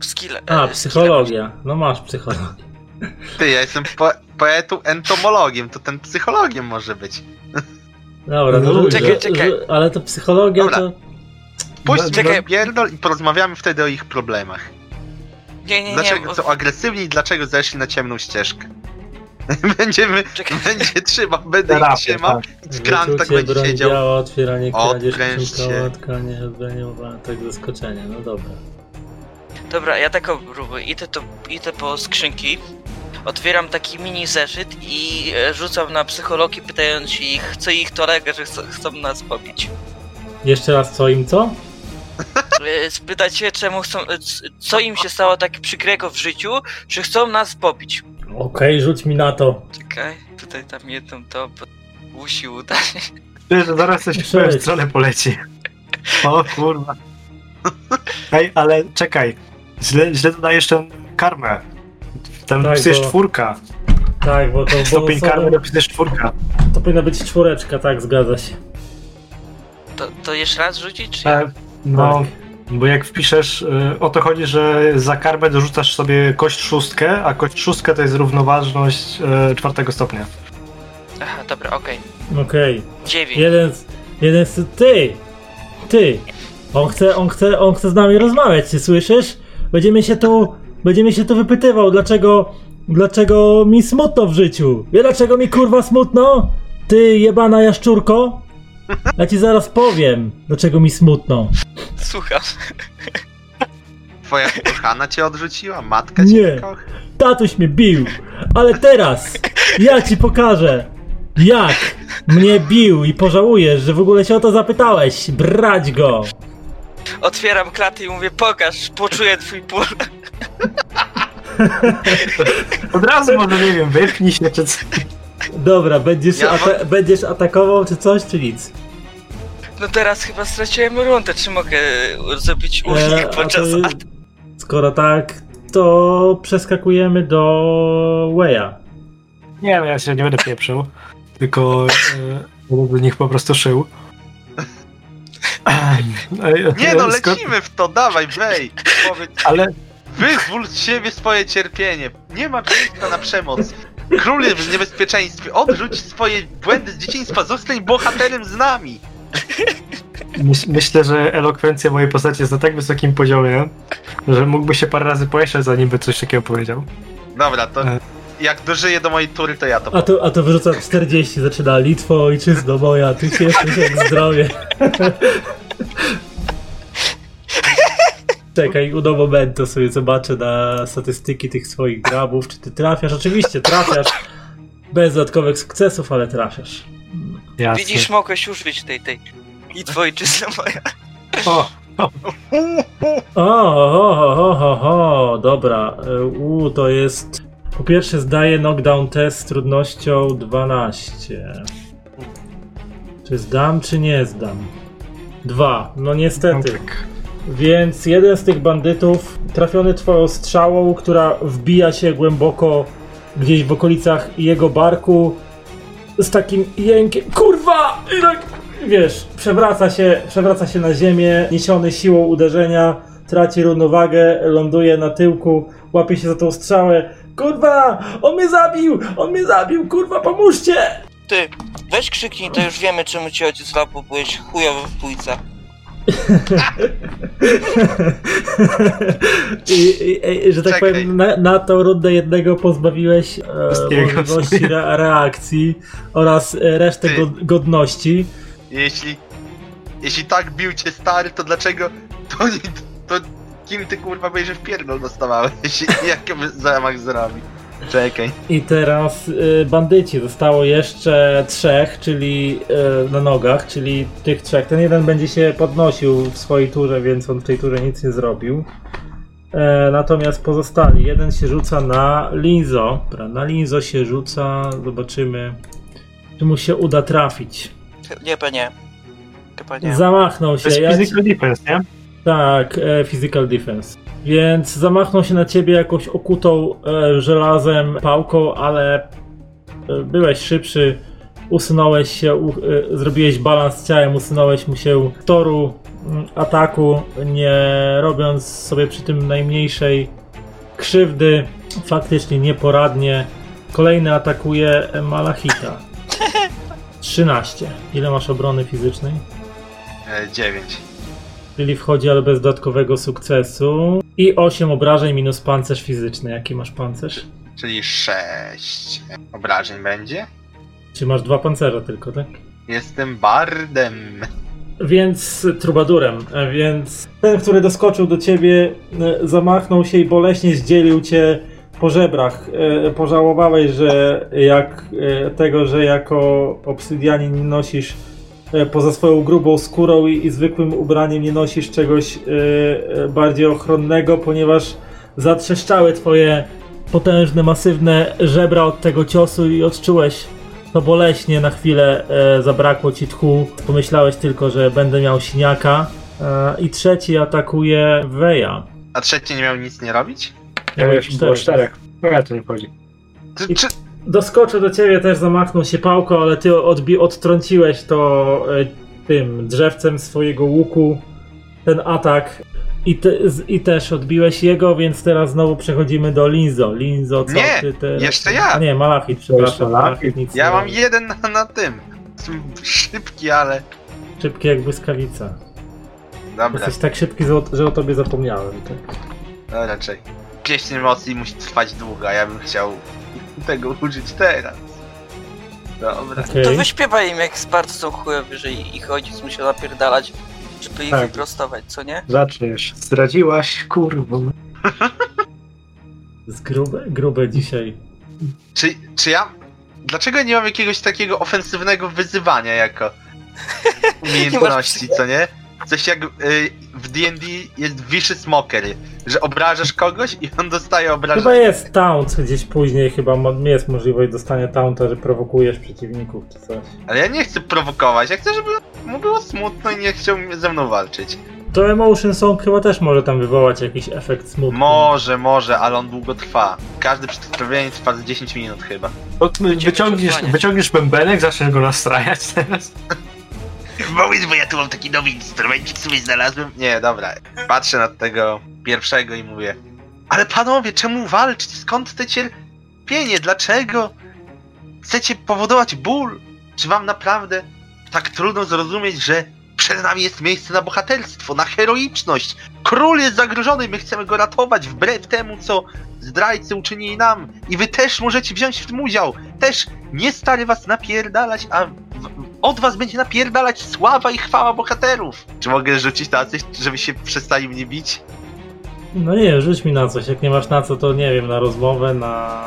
Skille. A, e, psychologia. No masz psychologię. <laughs> Ty, ja jestem po, poetą entomologiem, to ten psychologiem może być. Dobra, No, no, czekaj, czekaj. ale to psychologia Dobra. to... Puść czekaj, no. pierdol i porozmawiamy wtedy o ich problemach. Nie, nie, nie. Dlaczego bo- są agresywni i dlaczego zeszli na ciemną ścieżkę? <laughs> Będziemy, Czekaj. będzie trzymał, będę ich Terapię, trzymał tak. i skrank tak będzie broń siedział. działa, otwieranie kradzież, Odkręć się. łatkanie, odbraniowanie, tak zaskoczenie, no dobra. Dobra, ja tak próbuję. Idę, to, idę po skrzynki, otwieram taki mini zeszyt i e, rzucam na psychologię, pytając ich, co ich to lega, że chcą, chcą nas pobić. Jeszcze raz co im co? E, Spytać się, czemu chcą, e, c- co im się stało tak przykrego w życiu, że chcą nas pobić. Okej, rzuć mi na to. Czekaj, tutaj tam jedną to bo musi udać. Wiesz, że zaraz coś w twoją stronę poleci. O kurwa. Ej, ale czekaj. Źle, źle dodajesz tę karmę. Tam Tak, napisujesz bo- czwórka. Tak, bo to Stopień karmy bonusowo, napisujesz czwórka. to powinna być czwóreczka, tak, zgadza się. To, to jeszcze raz rzucić, czy ja? E, no, Tak. Bo jak wpiszesz, y, o to chodzi, że za karmę dorzucasz sobie kość szóstkę, a kość szóstka to jest równoważność y, czwartego stopnia. Aha, dobra, okej. Okej. Dziewięć. Jeden z... Jeden z... Ty! Ty! On chce, on chce, on chce z nami rozmawiać, ty słyszysz? Będziemy się tu... Będziemy się tu wypytywał, dlaczego... Dlaczego mi smutno w życiu? Wie dlaczego mi kurwa smutno? Ty jebana jaszczurko? Ja ci zaraz powiem, dlaczego mi smutno. Słucham. Twoja kochana cię odrzuciła? Matka cię Nie. nie kocha? Tatuś mnie bił, ale teraz ja ci pokażę, jak Mnie bił i pożałujesz, że w ogóle się o to zapytałeś. Brać go! Otwieram klaty i mówię, pokaż, poczuję twój ból. Od razu może, nie wiem, wypnij się czy coś. Dobra, będziesz, Ja ata- będziesz atakował czy coś, czy nic? No teraz chyba straciłem rundę, czy mogę zrobić unik E, a podczas to- ataku? Skoro tak, to przeskakujemy do Weya. Nie, no ja się nie będę pieprzył, <laughs> tylko e, nich po prostu szył. E, Nie no, lecimy w to, dawaj, wej! Powiedz, Ale wyzwól z siebie swoje cierpienie. Nie ma miejsca na przemoc. Król jest w niebezpieczeństwie. Odrzuć swoje błędy z dzieciństwa. Zostań bohaterem z nami. Myś, myślę, że elokwencja mojej postaci jest na tak wysokim poziomie, że mógłby się parę razy pojeżdżać, zanim by coś takiego powiedział. Dobra, to E. jak dożyję do mojej tury, to ja to A to, a to wyrzuca 40, zaczyna Litwo, ojczyzno moja, ty cieszysz jak zdrowie. <laughs> Czekaj, udo momentu sobie zobaczę na statystyki tych swoich grabów, czy ty trafiasz. Oczywiście trafiasz, bez dodatkowych sukcesów, ale trafiasz. Jasne. Widzisz, mogłeś użyć tej, tej. I twojczyzna moja. O, O, o, o, o, o, dobra. U, to jest. Po pierwsze, zdaje knockdown test z trudnością 12. Czy zdam, czy nie zdam? Dwa. No niestety. tak. Więc jeden z tych bandytów, trafiony twoją strzałą, która wbija się głęboko gdzieś w okolicach jego barku, z takim jękiem, kurwa! I tak, wiesz, przewraca się, przewraca się na ziemię, niesiony siłą uderzenia, traci równowagę, ląduje na tyłku, łapie się za tą strzałę. Kurwa! On mnie zabił! On mnie zabił! Kurwa, pomóżcie! Ty, weź krzyknij, to już wiemy czemu ci ojciec bo byłeś chujowy w bójce. I, i, i, że tak Czekaj. powiem, na, na tą rundę jednego pozbawiłeś e, możliwości re, reakcji oraz e, resztę Ty. godności. Jeśli, jeśli tak bił cię stary, to dlaczego, to, to kim ty kurwa będziesz w pierdol dostawałeś? Jak zamach zrobi? Czekaj. I teraz e, bandyci. Zostało jeszcze trzech, czyli e, na nogach, czyli tych trzech. Ten jeden będzie się podnosił w swojej turze, więc on w tej turze nic nie zrobił. E, natomiast pozostali. Jeden się rzuca na Linzo. Dobra, na Linzo się rzuca. Zobaczymy, czy mu się uda trafić. Nie, chyba nie. Chyba nie. Zamachnął To jest się. Ja ci- physical defense, nie? Tak, e, physical defense. Więc zamachnął się na ciebie jakąś okutą e, żelazem pałką, ale e, byłeś szybszy, usunąłeś się, u, e, zrobiłeś balans ciałem, usunąłeś mu się toru mm, ataku, nie robiąc sobie przy tym najmniejszej krzywdy, faktycznie nieporadnie. Kolejny atakuje Malachita. <laughs> 13. Ile masz obrony fizycznej? E, 9. Czyli wchodzi, ale bez dodatkowego sukcesu. I 8 obrażeń minus pancerz fizyczny. Jaki masz pancerz? Czyli 6 obrażeń będzie. Czy masz dwa pancerze tylko, tak? Jestem bardem. Więc trubadurem, więc ten, który doskoczył do ciebie, e, zamachnął się i boleśnie zdzielił cię po żebrach. E, Pożałowałeś, że jak e, tego, że jako obsydianin nosisz poza swoją grubą skórą i, i zwykłym ubraniem nie nosisz czegoś e, e, bardziej ochronnego, ponieważ zatrzeszczały twoje potężne, masywne żebra od tego ciosu i odczułeś to boleśnie na chwilę e, zabrakło ci tchu. Pomyślałeś tylko, że będę miał siniaka. E, I trzeci atakuje Weja. A trzeci nie miał nic nie robić? Miałeś Ja było cztery. czterech. No ja to nie chodzi. Czy, I- czy, Doskoczył do ciebie, też zamachnął się pałką, ale ty odbi- odtrąciłeś to e, tym drzewcem swojego łuku. Ten atak. I, te, z, I też odbiłeś jego, więc teraz znowu przechodzimy do Linzo. Linzo, co Nie, ty teraz? jeszcze ja. A nie, Malachit, przepraszam. Malachit. Ja nie mam robi. jeden na, na tym. Szybki, ale... Szybki jak błyskawica. Dobra, Jesteś tak szybki, że o, że o tobie zapomniałem. Tak. no raczej. Pieśń emocji musi trwać długo, a ja bym chciał tego użyć teraz. Dobra. Okej. To wyśpiewaj im, jak bardzo są chujowi, że ich ojciec musiał napierdalać, żeby ich Tak. wyprostować, co nie? Zaczniesz. Zdradziłaś, kurwa. Z grube, grube dzisiaj. Czy, czy ja... Dlaczego nie mam jakiegoś takiego ofensywnego wyzywania jako <laughs> umiejętności, co nie? Coś jak y, w D&D jest vicious mockery, że obrażasz kogoś i on dostaje obrażenia. Chyba jest taunt gdzieś później, chyba jest możliwość dostania taunta, że prowokujesz przeciwników czy coś. Ale ja nie chcę prowokować, ja chcę, żeby mu było smutno i nie chciał ze mną walczyć. To Emotion Song chyba też może tam wywołać jakiś efekt smutku. Może, może, ale on długo trwa. Każde przedstawienie trwa z 10 minut chyba. Wyciągniesz, wyciągniesz bębenek, zaczniesz go nastrajać teraz. <laughs> <laughs> Mały, bo ja tu mam taki nowy instrumencik sobie znalazłem. Nie, dobra. Patrzę na tego pierwszego i mówię. Ale panowie, czemu walczyć? Skąd te cierpienie? Dlaczego? Chcecie powodować ból? Czy wam naprawdę tak trudno zrozumieć, że przed nami jest miejsce na bohaterstwo, na heroiczność? Król jest zagrożony, my chcemy go ratować wbrew temu, co zdrajcy uczynili nam. I wy też możecie wziąć w tym udział. Też nie stary was napierdalać, a od was będzie napierdalać sława i chwała bohaterów. Czy mogę rzucić na coś, żeby się przestali mnie bić? No nie, rzuć mi na coś. Jak nie masz na co, to nie wiem, na rozmowę, na.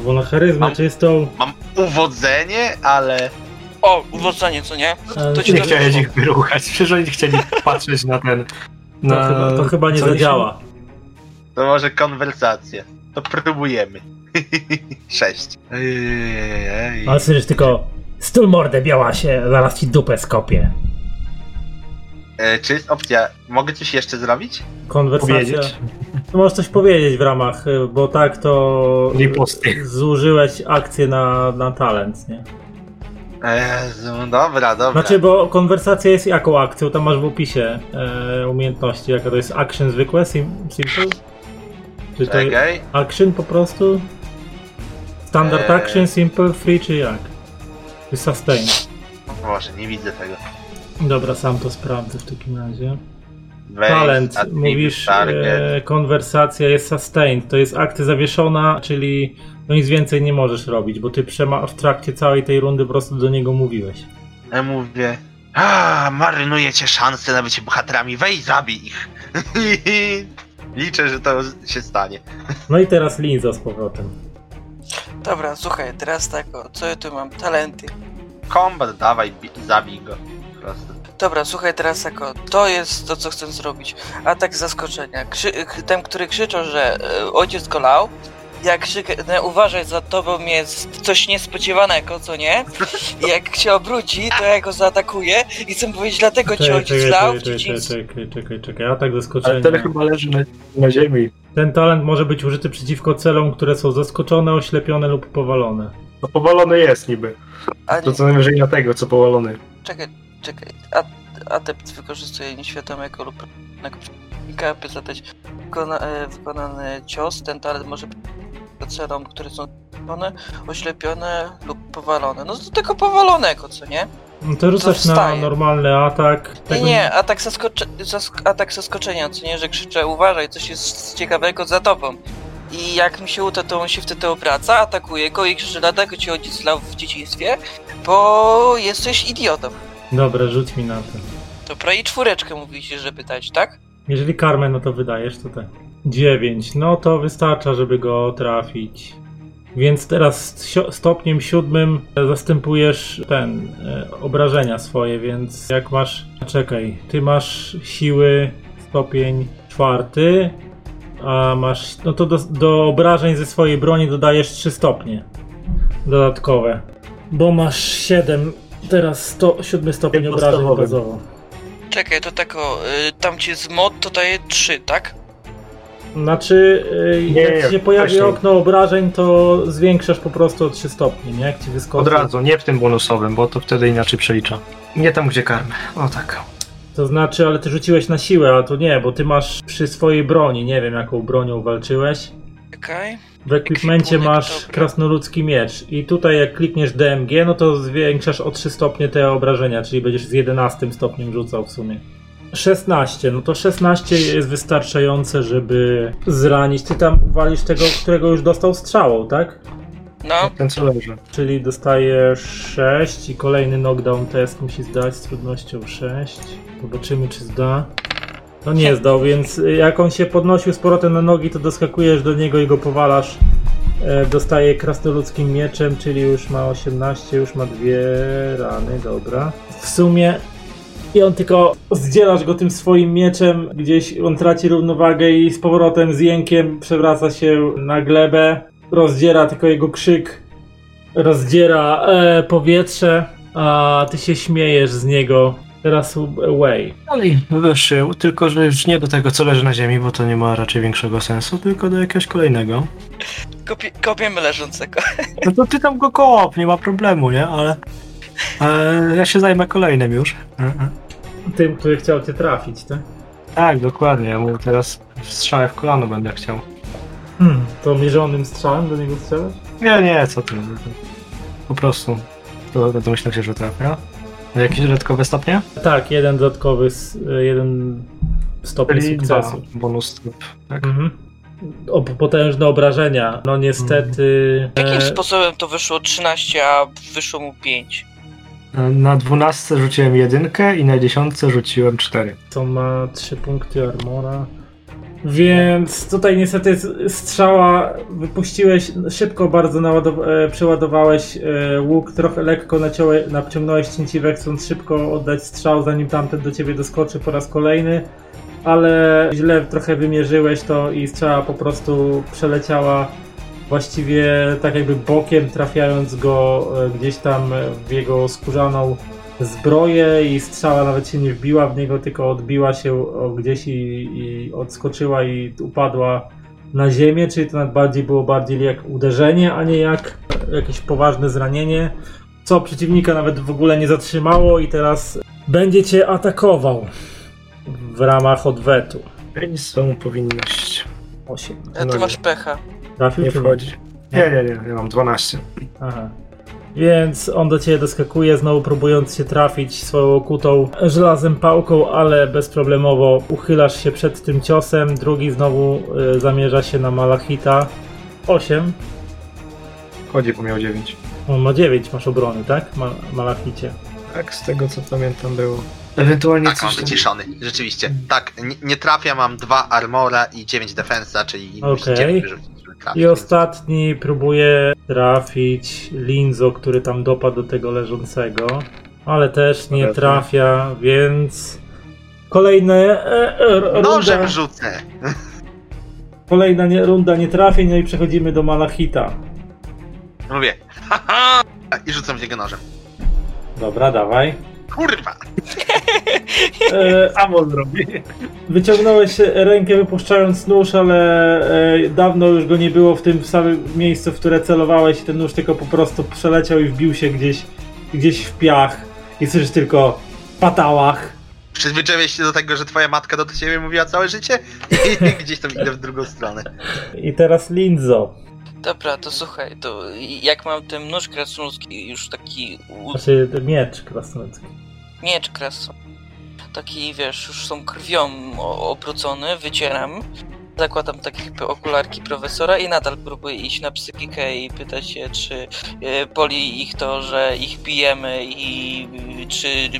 Bo na charyzmę Mam- czystą. Mam uwodzenie, ale... O, uwodzenie, co nie? To ci Nie to chciałeś ich wyruchać, przecież oni chcieli patrzeć na ten... To, Na... chyba, to chyba nie co zadziała. To może konwersację. To próbujemy. <laughs> Sześć. Ej, Ale słyszysz tylko. Stul mordę białasie, zaraz ci dupę skopię. e, Czy jest opcja... Mogę coś jeszcze zrobić? Konwersacja. Powiedzieć. To możesz coś powiedzieć w ramach, y, bo tak to. Riposty. Zużyłeś akcję na, na talent, nie? Jezu, dobra, dobra. Znaczy, bo konwersacja jest jaką akcją? Tam masz w opisie e, umiejętności. Jaka to jest action zwykłe? Sim, simple? Czy to Czekaj. action po prostu? Standard Eee. action, simple, free czy jak? Sustain? Może, nie widzę tego. Dobra, sam to sprawdzę w takim razie. Weź, Talent, mówisz, e, konwersacja jest sustained, to jest akcja zawieszona, czyli no nic więcej nie możesz robić, bo ty przema- w trakcie całej tej rundy po prostu do niego mówiłeś. Ja mówię... A, marnujecie szansę na bycie bohaterami, weź zabij ich. <laughs> Liczę, że to się stanie. No i teraz Linza z powrotem. Dobra, słuchaj, teraz tak, o, co ja tu mam? Talenty. Kombat, dawaj, bi- zabij go. Po prostu. Dobra, słuchaj, teraz tak, o, to jest to, co chcę zrobić. Atak z zaskoczenia. Krzy ten, który krzyczał, że e, ojciec go lał, jak krzyknę, uważaj, za tobą jest coś niespodziewanego, co nie? I jak się obróci, to ja go zaatakuję i chcę powiedzieć, dlatego cię ojciec lał w czekaj, czekaj, czekaj, czekaj, czekaj, atak zaskoczenia. Ale ten chyba leży na, na ziemi. Ten talent może być użyty przeciwko celom, które są zaskoczone, oślepione lub powalone. No powalony jest niby. A To nie, co najwyżej na tego, co powalony. czekaj, czekaj. A, adept wykorzystuje nieświadomego lub przeciwnika, by zadać wykona, e, wykonany cios. Ten talent może być celom, które są zaskoczone, oślepione lub powalone. No to tylko powalonego, co nie? No to rzucasz na normalny atak. Nie, Tego nie, atak, zaskocze, zask atak zaskoczenia, co nie, że krzyczę uważaj, coś jest ciekawego za tobą. I jak mi się uda, to on się wtedy obraca, atakuje go i krzyczy, dlatego cię ojciec lał w dzieciństwie, bo jesteś idiotą. Dobra, rzuć mi na to. Dobra, i czwóreczkę mówicie, żeby dać, tak? Jeżeli karmę, no to wydajesz tutaj. 9. No to wystarcza, żeby go trafić. Więc teraz stopniem siódmym zastępujesz ten e, obrażenia swoje, więc jak masz. Czekaj, ty masz siły stopień czwarty, a masz. No to do, do obrażeń ze swojej broni dodajesz 3 stopnie dodatkowe. Bo masz 7. Teraz sto, siódmy stopień Jak obrażeń bazowo. Czekaj, to tak o, y, tam ci z mod to daje 3, tak? Znaczy, y, Nie, jak nie, się pojawi wcześniej. okno obrażeń, to zwiększasz po prostu o 3 stopnie, nie? Jak ci wyskoczy. Od razu, nie w tym bonusowym, bo to wtedy inaczej przelicza. Nie tam, gdzie karmę. O tak. To znaczy, ale ty rzuciłeś na siłę, a to nie, bo ty masz przy swojej broni, nie wiem jaką bronią walczyłeś. Czekaj. W ekwipmencie Ekwipunek, masz dobra. krasnoludzki miecz i tutaj jak klikniesz DMG, no to zwiększasz o 3 stopnie te obrażenia, czyli będziesz z 11 stopniem rzucał w sumie. 16, no to 16 jest wystarczające, żeby zranić. Ty tam walisz tego, którego już dostał strzałą, tak? No, Ten co leży. Czyli dostajesz 6 i kolejny knockdown test musi zdać z trudnością 6. Zobaczymy czy zda. No nie zdał, więc jak on się podnosił z powrotem na nogi, to doskakujesz do niego i go powalasz E, dostaje krasnoludzkim mieczem, czyli już ma 18, już ma dwie rany, dobra. W sumie i on tylko zdzielasz go tym swoim mieczem, gdzieś on traci równowagę i z powrotem z jękiem przewraca się na glebę, rozdziera tylko jego krzyk, rozdziera e, powietrze, a ty się śmiejesz z niego. Teraz way. Dalej wyszył, tylko że już nie do tego, co leży na ziemi, bo to nie ma raczej większego sensu, tylko do jakiegoś kolejnego. Kopie, kopiemy leżącego. <laughs> No to ty tam go kop, nie ma problemu, nie? Ale, ale ja się zajmę kolejnym już. Mhm. Tym, który chciał cię trafić, tak? Tak, dokładnie. Ja mu teraz strzałę w kolano będę chciał. Hmm, to mierzonym strzałem do niego strzelasz? Nie, nie, co ty. Po prostu. To domyślam się, że trafia. Jakieś dodatkowe stopnie? Tak, jeden dodatkowy, jeden stopień Czyli dwa sukcesu. bonus stop. Tak? Mhm. O, potężne obrażenia. No niestety. Jakim e, sposobem to wyszło 13, a wyszło mu 5? Na dwunastce rzuciłem jedynkę i na dziesiątce rzuciłem cztery. To ma 3 punkty armora. Więc tutaj niestety strzała wypuściłeś, szybko bardzo e, przeładowałeś e, łuk, trochę lekko naciąłe, naciągnąłeś cięciwę, chcąc szybko oddać strzał, zanim tamten do ciebie doskoczy po raz kolejny, ale źle trochę wymierzyłeś to i strzała po prostu przeleciała właściwie tak jakby bokiem, trafiając go e, gdzieś tam w jego skórzaną zbroję i strzała nawet się nie wbiła w niego, tylko odbiła się o gdzieś i, i odskoczyła i upadła na ziemię, czyli to nawet bardziej było bardziej jak uderzenie, a nie jak jakieś poważne zranienie, co przeciwnika nawet w ogóle nie zatrzymało i teraz będzie cię atakował w ramach odwetu. Pięć swą powinność. 8. A No ty nie. masz pecha. Trafił Nie czy wchodzi. Nie, nie, nie, ja mam 12. Aha. Więc on do ciebie doskakuje, znowu próbując się trafić swoją okutą żelazem pałką, ale bezproblemowo uchylasz się przed tym ciosem. Drugi znowu y, zamierza się na Malachita. 8. Wchodzi, bo miał 9. On ma 9, masz obrony, tak? Ma Malachicie. Tak, z tego co pamiętam było. Ewentualnie Tak, mam coś tam... wyciszony, rzeczywiście. Tak, nie, nie trafia, mam dwa armora i 9 defensa, czyli Okej. musi 9 wyrzucić, trafić. I ostatni próbuje trafić Linzo, który tam dopadł do tego leżącego. Ale też nie trafia, więc... Kolejne e, e, runda. Nożem rzucę! Kolejna nie, runda nie trafień, no i przechodzimy do Malachita. Mówię, haha! <laughs> I rzucam w niego nożem. Dobra, dawaj. Kurwa! E, Samo zrobi. wyciągnąłeś rękę wypuszczając nóż, ale e, dawno już go nie było w tym samym miejscu, w które celowałeś i ten nóż tylko po prostu przeleciał i wbił się gdzieś, gdzieś w piach. I słyszysz tylko patałach. Przyzwyczaiłeś się do tego, że twoja matka do ciebie mówiła całe życie? I <laughs> gdzieś tam idę w drugą stronę. I teraz Linzo. Dobra, to słuchaj, to jak mam ten nóż krasnoludzki, już taki. Znaczy miecz krasnoludzki. Miecz krasno, taki wiesz, już są krwią obrócony, wycieram, zakładam takie okularki profesora i nadal próbuję iść na psychikę i pytać się, czy e, boli ich to, że ich bijemy i y, czy,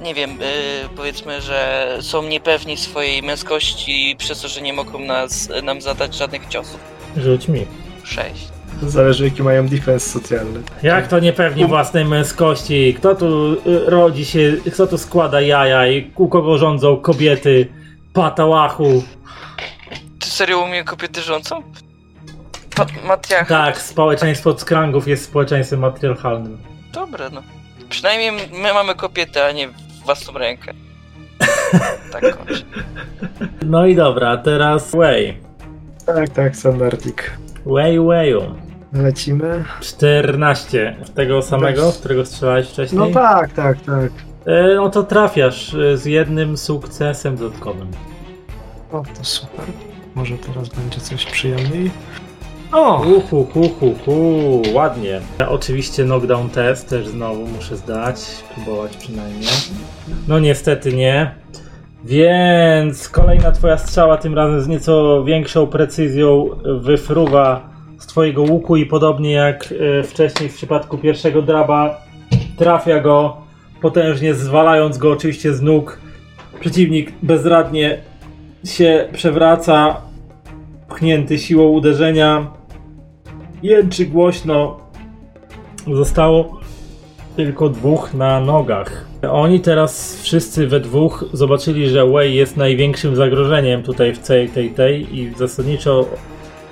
nie wiem, e, powiedzmy, że są niepewni swojej męskości przez to, że nie mogą nas, nam zadać żadnych ciosów. Rzuć mi. Sześć. Zależy jaki mają defense socjalny. Jak to nie pewni własnej męskości? Kto tu y, rodzi się, kto tu składa jaja i u kogo rządzą kobiety? Patałachu. Ty serio u mnie kobiety rządzą? Pa- Matiach, Tak, społeczeństwo od skrangów jest społeczeństwem matriarchalnym. Dobre, no. Przynajmniej my mamy kobietę, a nie własną rękę. <laughs> Tak kończę. No i dobra, teraz Way. Tak, tak, standardik. Way, Wayu. Lecimy. 14. Tego samego, Weź. którego strzelałeś wcześniej? No tak, tak, tak. E, no to trafiasz e, z jednym sukcesem dodatkowym. O, to super. Może teraz będzie coś przyjemniej. O! Uhu, hu, hu, hu, ładnie. Oczywiście knockdown test też znowu muszę zdać, próbować przynajmniej. No niestety nie. Więc kolejna twoja strzała, tym razem z nieco większą precyzją wyfruwa z twojego łuku i podobnie jak e, wcześniej w przypadku pierwszego draba trafia go potężnie zwalając go oczywiście z nóg. Przeciwnik bezradnie się przewraca, pchnięty siłą uderzenia. jęczy głośno. Zostało tylko dwóch na nogach. Oni teraz wszyscy we dwóch zobaczyli, że Wei jest największym zagrożeniem tutaj w całej tej tej i zasadniczo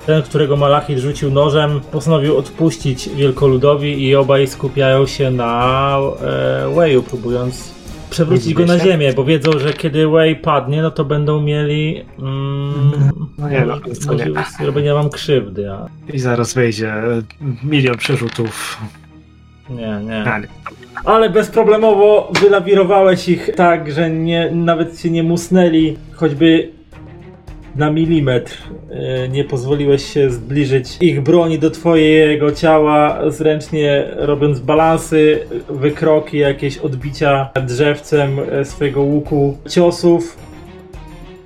ten, którego Malachit rzucił nożem, postanowił odpuścić wielkoludowi i obaj skupiają się na e, Wei'u, próbując przewrócić go na ziemię, bo wiedzą, że kiedy Wei padnie, no to będą mieli mm, No nie, no, nie. zrobienia wam krzywdy, a I zaraz wejdzie e, milion przerzutów. nie, nie. A, nie. Ale bezproblemowo wylawirowałeś ich tak, że nie, nawet się nie musnęli, choćby na milimetr. Yy, Nie pozwoliłeś się zbliżyć ich broni do twojego ciała, zręcznie robiąc balansy, wykroki, jakieś odbicia drzewcem e, swojego łuku ciosów.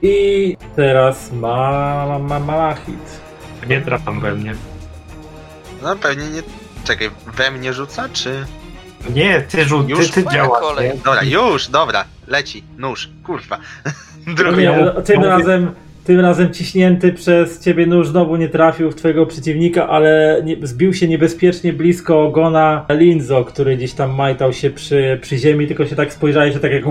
I teraz ma, ma, ma Malachit. Nie trafam we mnie. No pewnie nie... Czekaj, we mnie rzuca, czy... Nie, ty rzut, ty, Już ty działasz. kolej. Dobra, już, dobra, leci, nóż, kurwa. <laughs> Drugi. Nie, mu- no, tym mówię- razem tym razem ciśnięty przez ciebie nóż znowu nie trafił w twojego przeciwnika, ale nie, zbił się niebezpiecznie blisko ogona Linzo, który gdzieś tam majtał się przy, przy ziemi, tylko się tak spojrzałeś, że tak jak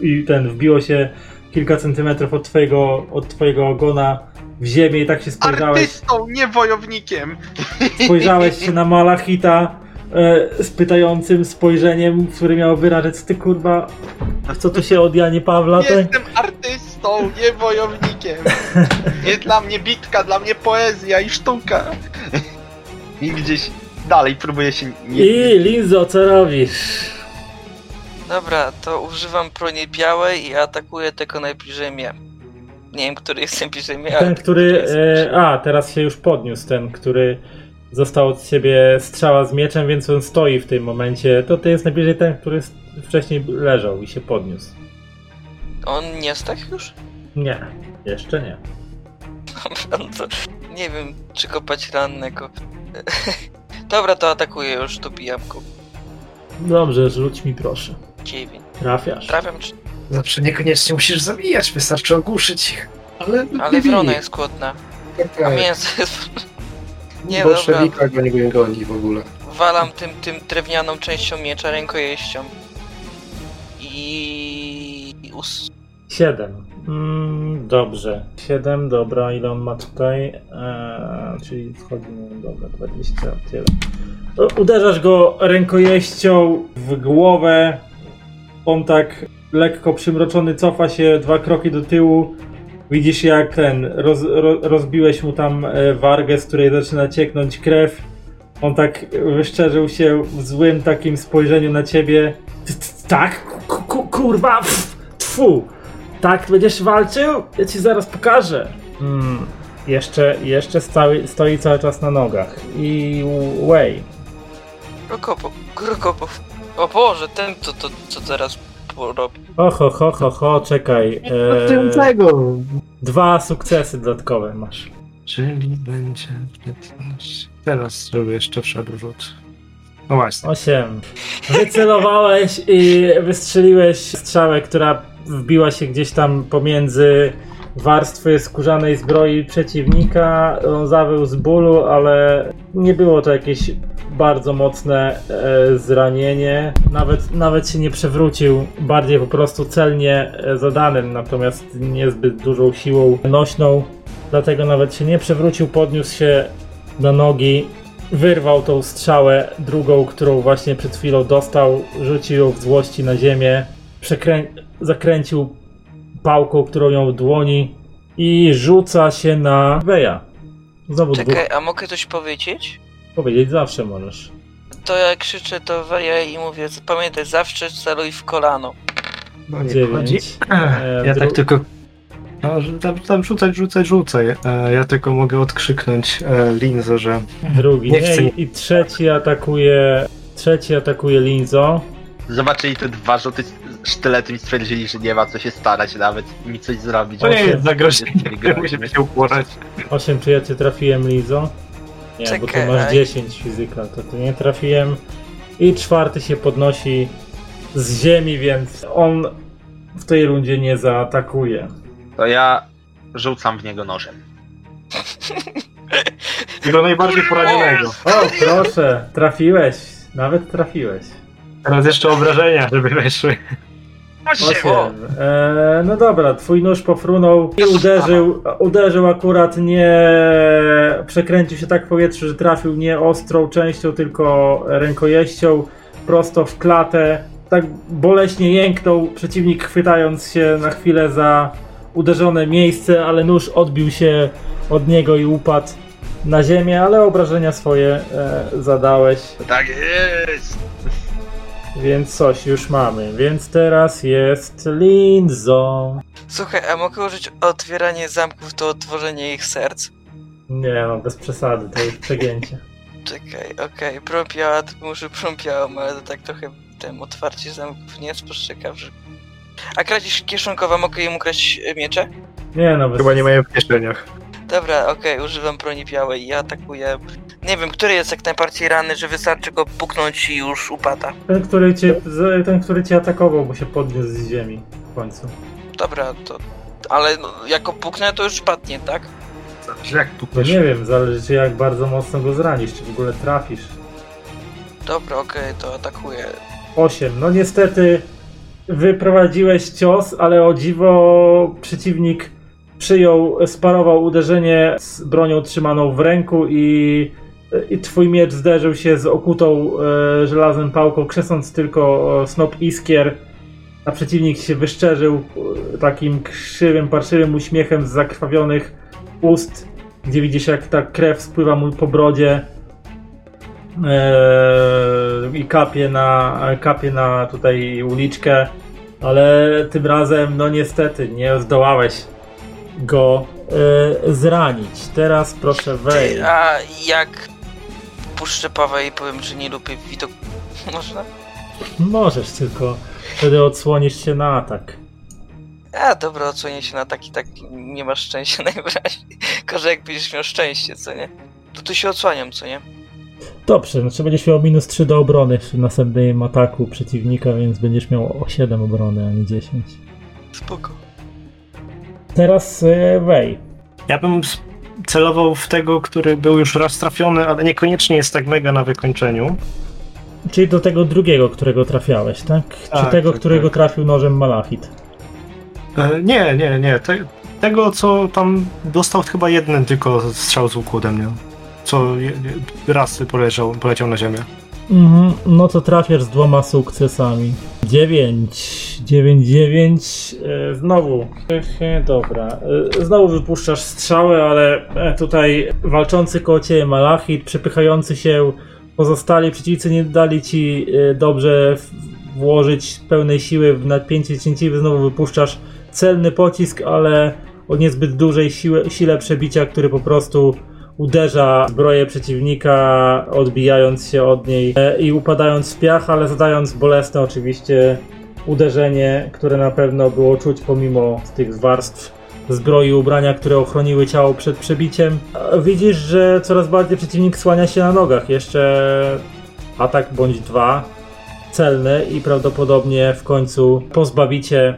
i ten wbiło się kilka centymetrów od twojego, od twojego ogona w ziemię i tak się spojrzałeś, Artystą, nie wojownikiem! spojrzałeś <laughs> się na Malachita e, z pytającym spojrzeniem, który miał wyrażać, ty kurwa, co tu się od Janie Pawla? Jestem artystą, nie wojownikiem! Nie dla mnie bitka, dla mnie poezja i sztuka! I gdzieś dalej próbuję się... Nie... I Linzo, co robisz? Dobra, to używam broni białej i atakuję tego najbliżej mnie. Nie wiem, który jest najbliżej mnie, Ten, który. E, a, teraz się już podniósł. Ten, który został od ciebie strzała z mieczem, więc on stoi w tym momencie. To ty jest najbliżej ten, który wcześniej leżał i się podniósł. On nie stach już? Nie, jeszcze nie. Dobra, no to nie wiem, czy kopać rannego. <laughs> Dobra, to atakuję już, dobijam go. Dobrze, rzuć mi proszę. 9. Trafiasz. Trafiam, czy... Zawsze niekoniecznie musisz zabijać, wystarczy ogłuszyć ich. Ale, ale wrona jest głodna. A mięso jest... <laughs> Nie, dobra. Bolszewika go nie goni w ogóle. Walam tym, tym drewnianą częścią miecza rękojeścią. I... Us... Siedem. Mm, dobrze. Siedem, dobra, ile on ma tutaj? Eee, czyli wchodzi, no dobra, 20, tyle. Uderzasz go rękojeścią w głowę. On tak lekko przymroczony cofa się dwa kroki do tyłu. Widzisz jak ten, roz, ro, rozbiłeś mu tam e, wargę, z której zaczyna cieknąć krew. On tak wyszczerzył się w złym takim spojrzeniu na ciebie. Tak? Ku- ku- Kurwa! Tfu! Tak będziesz walczył? Ja ci zaraz pokażę. Mm, jeszcze jeszcze stoi, stoi cały czas na nogach. I Way. Krokopo... Krokopow... O Boże, ten to, to co teraz robi. Oho, ho, ho, ho, czekaj. Eee... Tego. dwa sukcesy dodatkowe masz. Czyli będzie 15. Teraz zrobię jeszcze wszedł rzut. No właśnie. Osiem. Wycelowałeś i wystrzeliłeś strzałę, która wbiła się gdzieś tam pomiędzy warstwy skórzanej zbroi przeciwnika. On zawył z bólu, ale nie było to jakieś bardzo mocne e, zranienie. Nawet, nawet się nie przewrócił, bardziej po prostu celnie e, zadanym, natomiast niezbyt dużą siłą nośną. Dlatego nawet się nie przewrócił, podniósł się na nogi wyrwał tą strzałę, drugą, którą właśnie przed chwilą dostał, rzucił ją w złości na ziemię, przekrę... zakręcił pałką, którą miał w dłoni i rzuca się na Weja. Znowu dwóch. Czekaj, a mogę coś powiedzieć? Powiedzieć zawsze możesz. To ja krzyczę do Weja i mówię, pamiętaj, zawsze celuj w kolano. No nie. Dziewięć. E, Ja dru- tak tylko. No, że tam, tam rzucać, rzucać, rzucaj. E, ja tylko mogę odkrzyknąć e, Linzo, że Drugi. Nie Nie, chcę- i, I trzeci atakuje. Trzeci atakuje Linzo. Zobaczyli te dwa rzuty sztyletem i stwierdzili, że nie ma co się starać nawet i mi coś zrobić. to nie jest zagrożenie, <laughs> musimy się uporać. 8 czy ja cię trafiłem, Lizo? Nie, bo tu Czekaj. masz 10 fizyka, to ty nie trafiłem. I czwarty się podnosi z ziemi, więc on w tej rundzie nie zaatakuje. To ja rzucam w niego nożem. Tego najbardziej poranionego. O, proszę, trafiłeś. Nawet trafiłeś. Teraz jeszcze obrażenia, żeby weszły. Osiem. E, no dobra, twój nóż pofrunął i uderzył, uderzył akurat nie. Przekręcił się tak w powietrzu, że trafił nie ostrą częścią, tylko rękojeścią prosto w klatę. Tak boleśnie jęknął przeciwnik, chwytając się na chwilę za uderzone miejsce, ale nóż odbił się od niego i upadł na ziemię, ale obrażenia swoje e, zadałeś. Tak jest! Więc coś już mamy. Więc teraz jest Linzo. Słuchaj, a mogę użyć otwieranie zamków to otworzenie ich serc? Nie no, bez przesady, to jest przegięcie. <laughs> Czekaj, okej, prąpiała, to może prąpiałam, ale to tak trochę tym otwarcie zamków nie jest postrzegawszy. A kradzież kieszonkowa, mogę im ukraść miecze? Nie no, bez Chyba nie mają w kieszeniach. Dobra, okej, używam broni białej i atakuję. Nie wiem, który jest jak najbardziej ranny, że wystarczy go puknąć i już upada. Ten, który cię, ten, który cię atakował, bo się podniósł z ziemi w końcu. Dobra, to. Ale no, jak go puknę, to już padnie, tak? Jak tu No nie wiem, zależy ci jak bardzo mocno go zranisz, czy w ogóle trafisz. Dobra, okej, to atakuję. 8. No niestety wyprowadziłeś cios, ale o dziwo przeciwnik przyjął, sparował uderzenie z bronią trzymaną w ręku i, i twój miecz zderzył się z okutą e, żelazem pałką, krzesąc tylko e, snop iskier, a przeciwnik się wyszczerzył e, takim krzywym, parszywym uśmiechem z zakrwawionych ust, gdzie widzisz jak ta krew spływa mu po brodzie. Eee, i kapie na, kapie na tutaj uliczkę, ale tym razem, no niestety, nie zdołałeś go e, zranić. Teraz proszę wejść. A jak puszczę pawę i powiem, że nie lubię widok. <laughs> Można? Możesz, tylko wtedy odsłonisz się na atak. A dobra, odsłonię się na taki, tak nie masz szczęścia <laughs> najwyraźniej. Gorzej jak będziesz miał szczęście, co nie? To tu się odsłaniam, co nie? Dobrze, znaczy będziesz miał minus 3 do obrony w następnym ataku przeciwnika, więc będziesz miał o 7 obrony, a nie 10. Spoko. Teraz wej. Ja bym celował w tego, który był już raz trafiony, ale niekoniecznie jest tak mega na wykończeniu. Czyli do tego drugiego, którego trafiałeś, tak? Czy Tak, tego, tak, którego tak. trafił nożem Malachit? E, nie, nie, nie. Te, tego, co tam dostał chyba jeden tylko strzał z łuku ode mnie. Co je, raz poleciał, poleciał na ziemię. Mhm, no to trafiasz z dwoma sukcesami. 9, 9, 9. E, znowu. Ehe, Dobra. E, znowu wypuszczasz strzały, ale e, tutaj walczący koło ciebie Malachit, przepychający się pozostali przeciwnicy nie dali ci e, dobrze włożyć pełnej siły w napięcie cięciwe. Znowu wypuszczasz celny pocisk, ale o niezbyt dużej siłę, sile przebicia, który po prostu uderza zbroję przeciwnika, odbijając się od niej e, i upadając w piach, ale zadając bolesne oczywiście uderzenie, które na pewno było czuć pomimo tych warstw zbroi ubrania, które ochroniły ciało przed przebiciem. E, Widzisz, że coraz bardziej przeciwnik słania się na nogach. Jeszcze atak bądź dwa celny i prawdopodobnie w końcu pozbawicie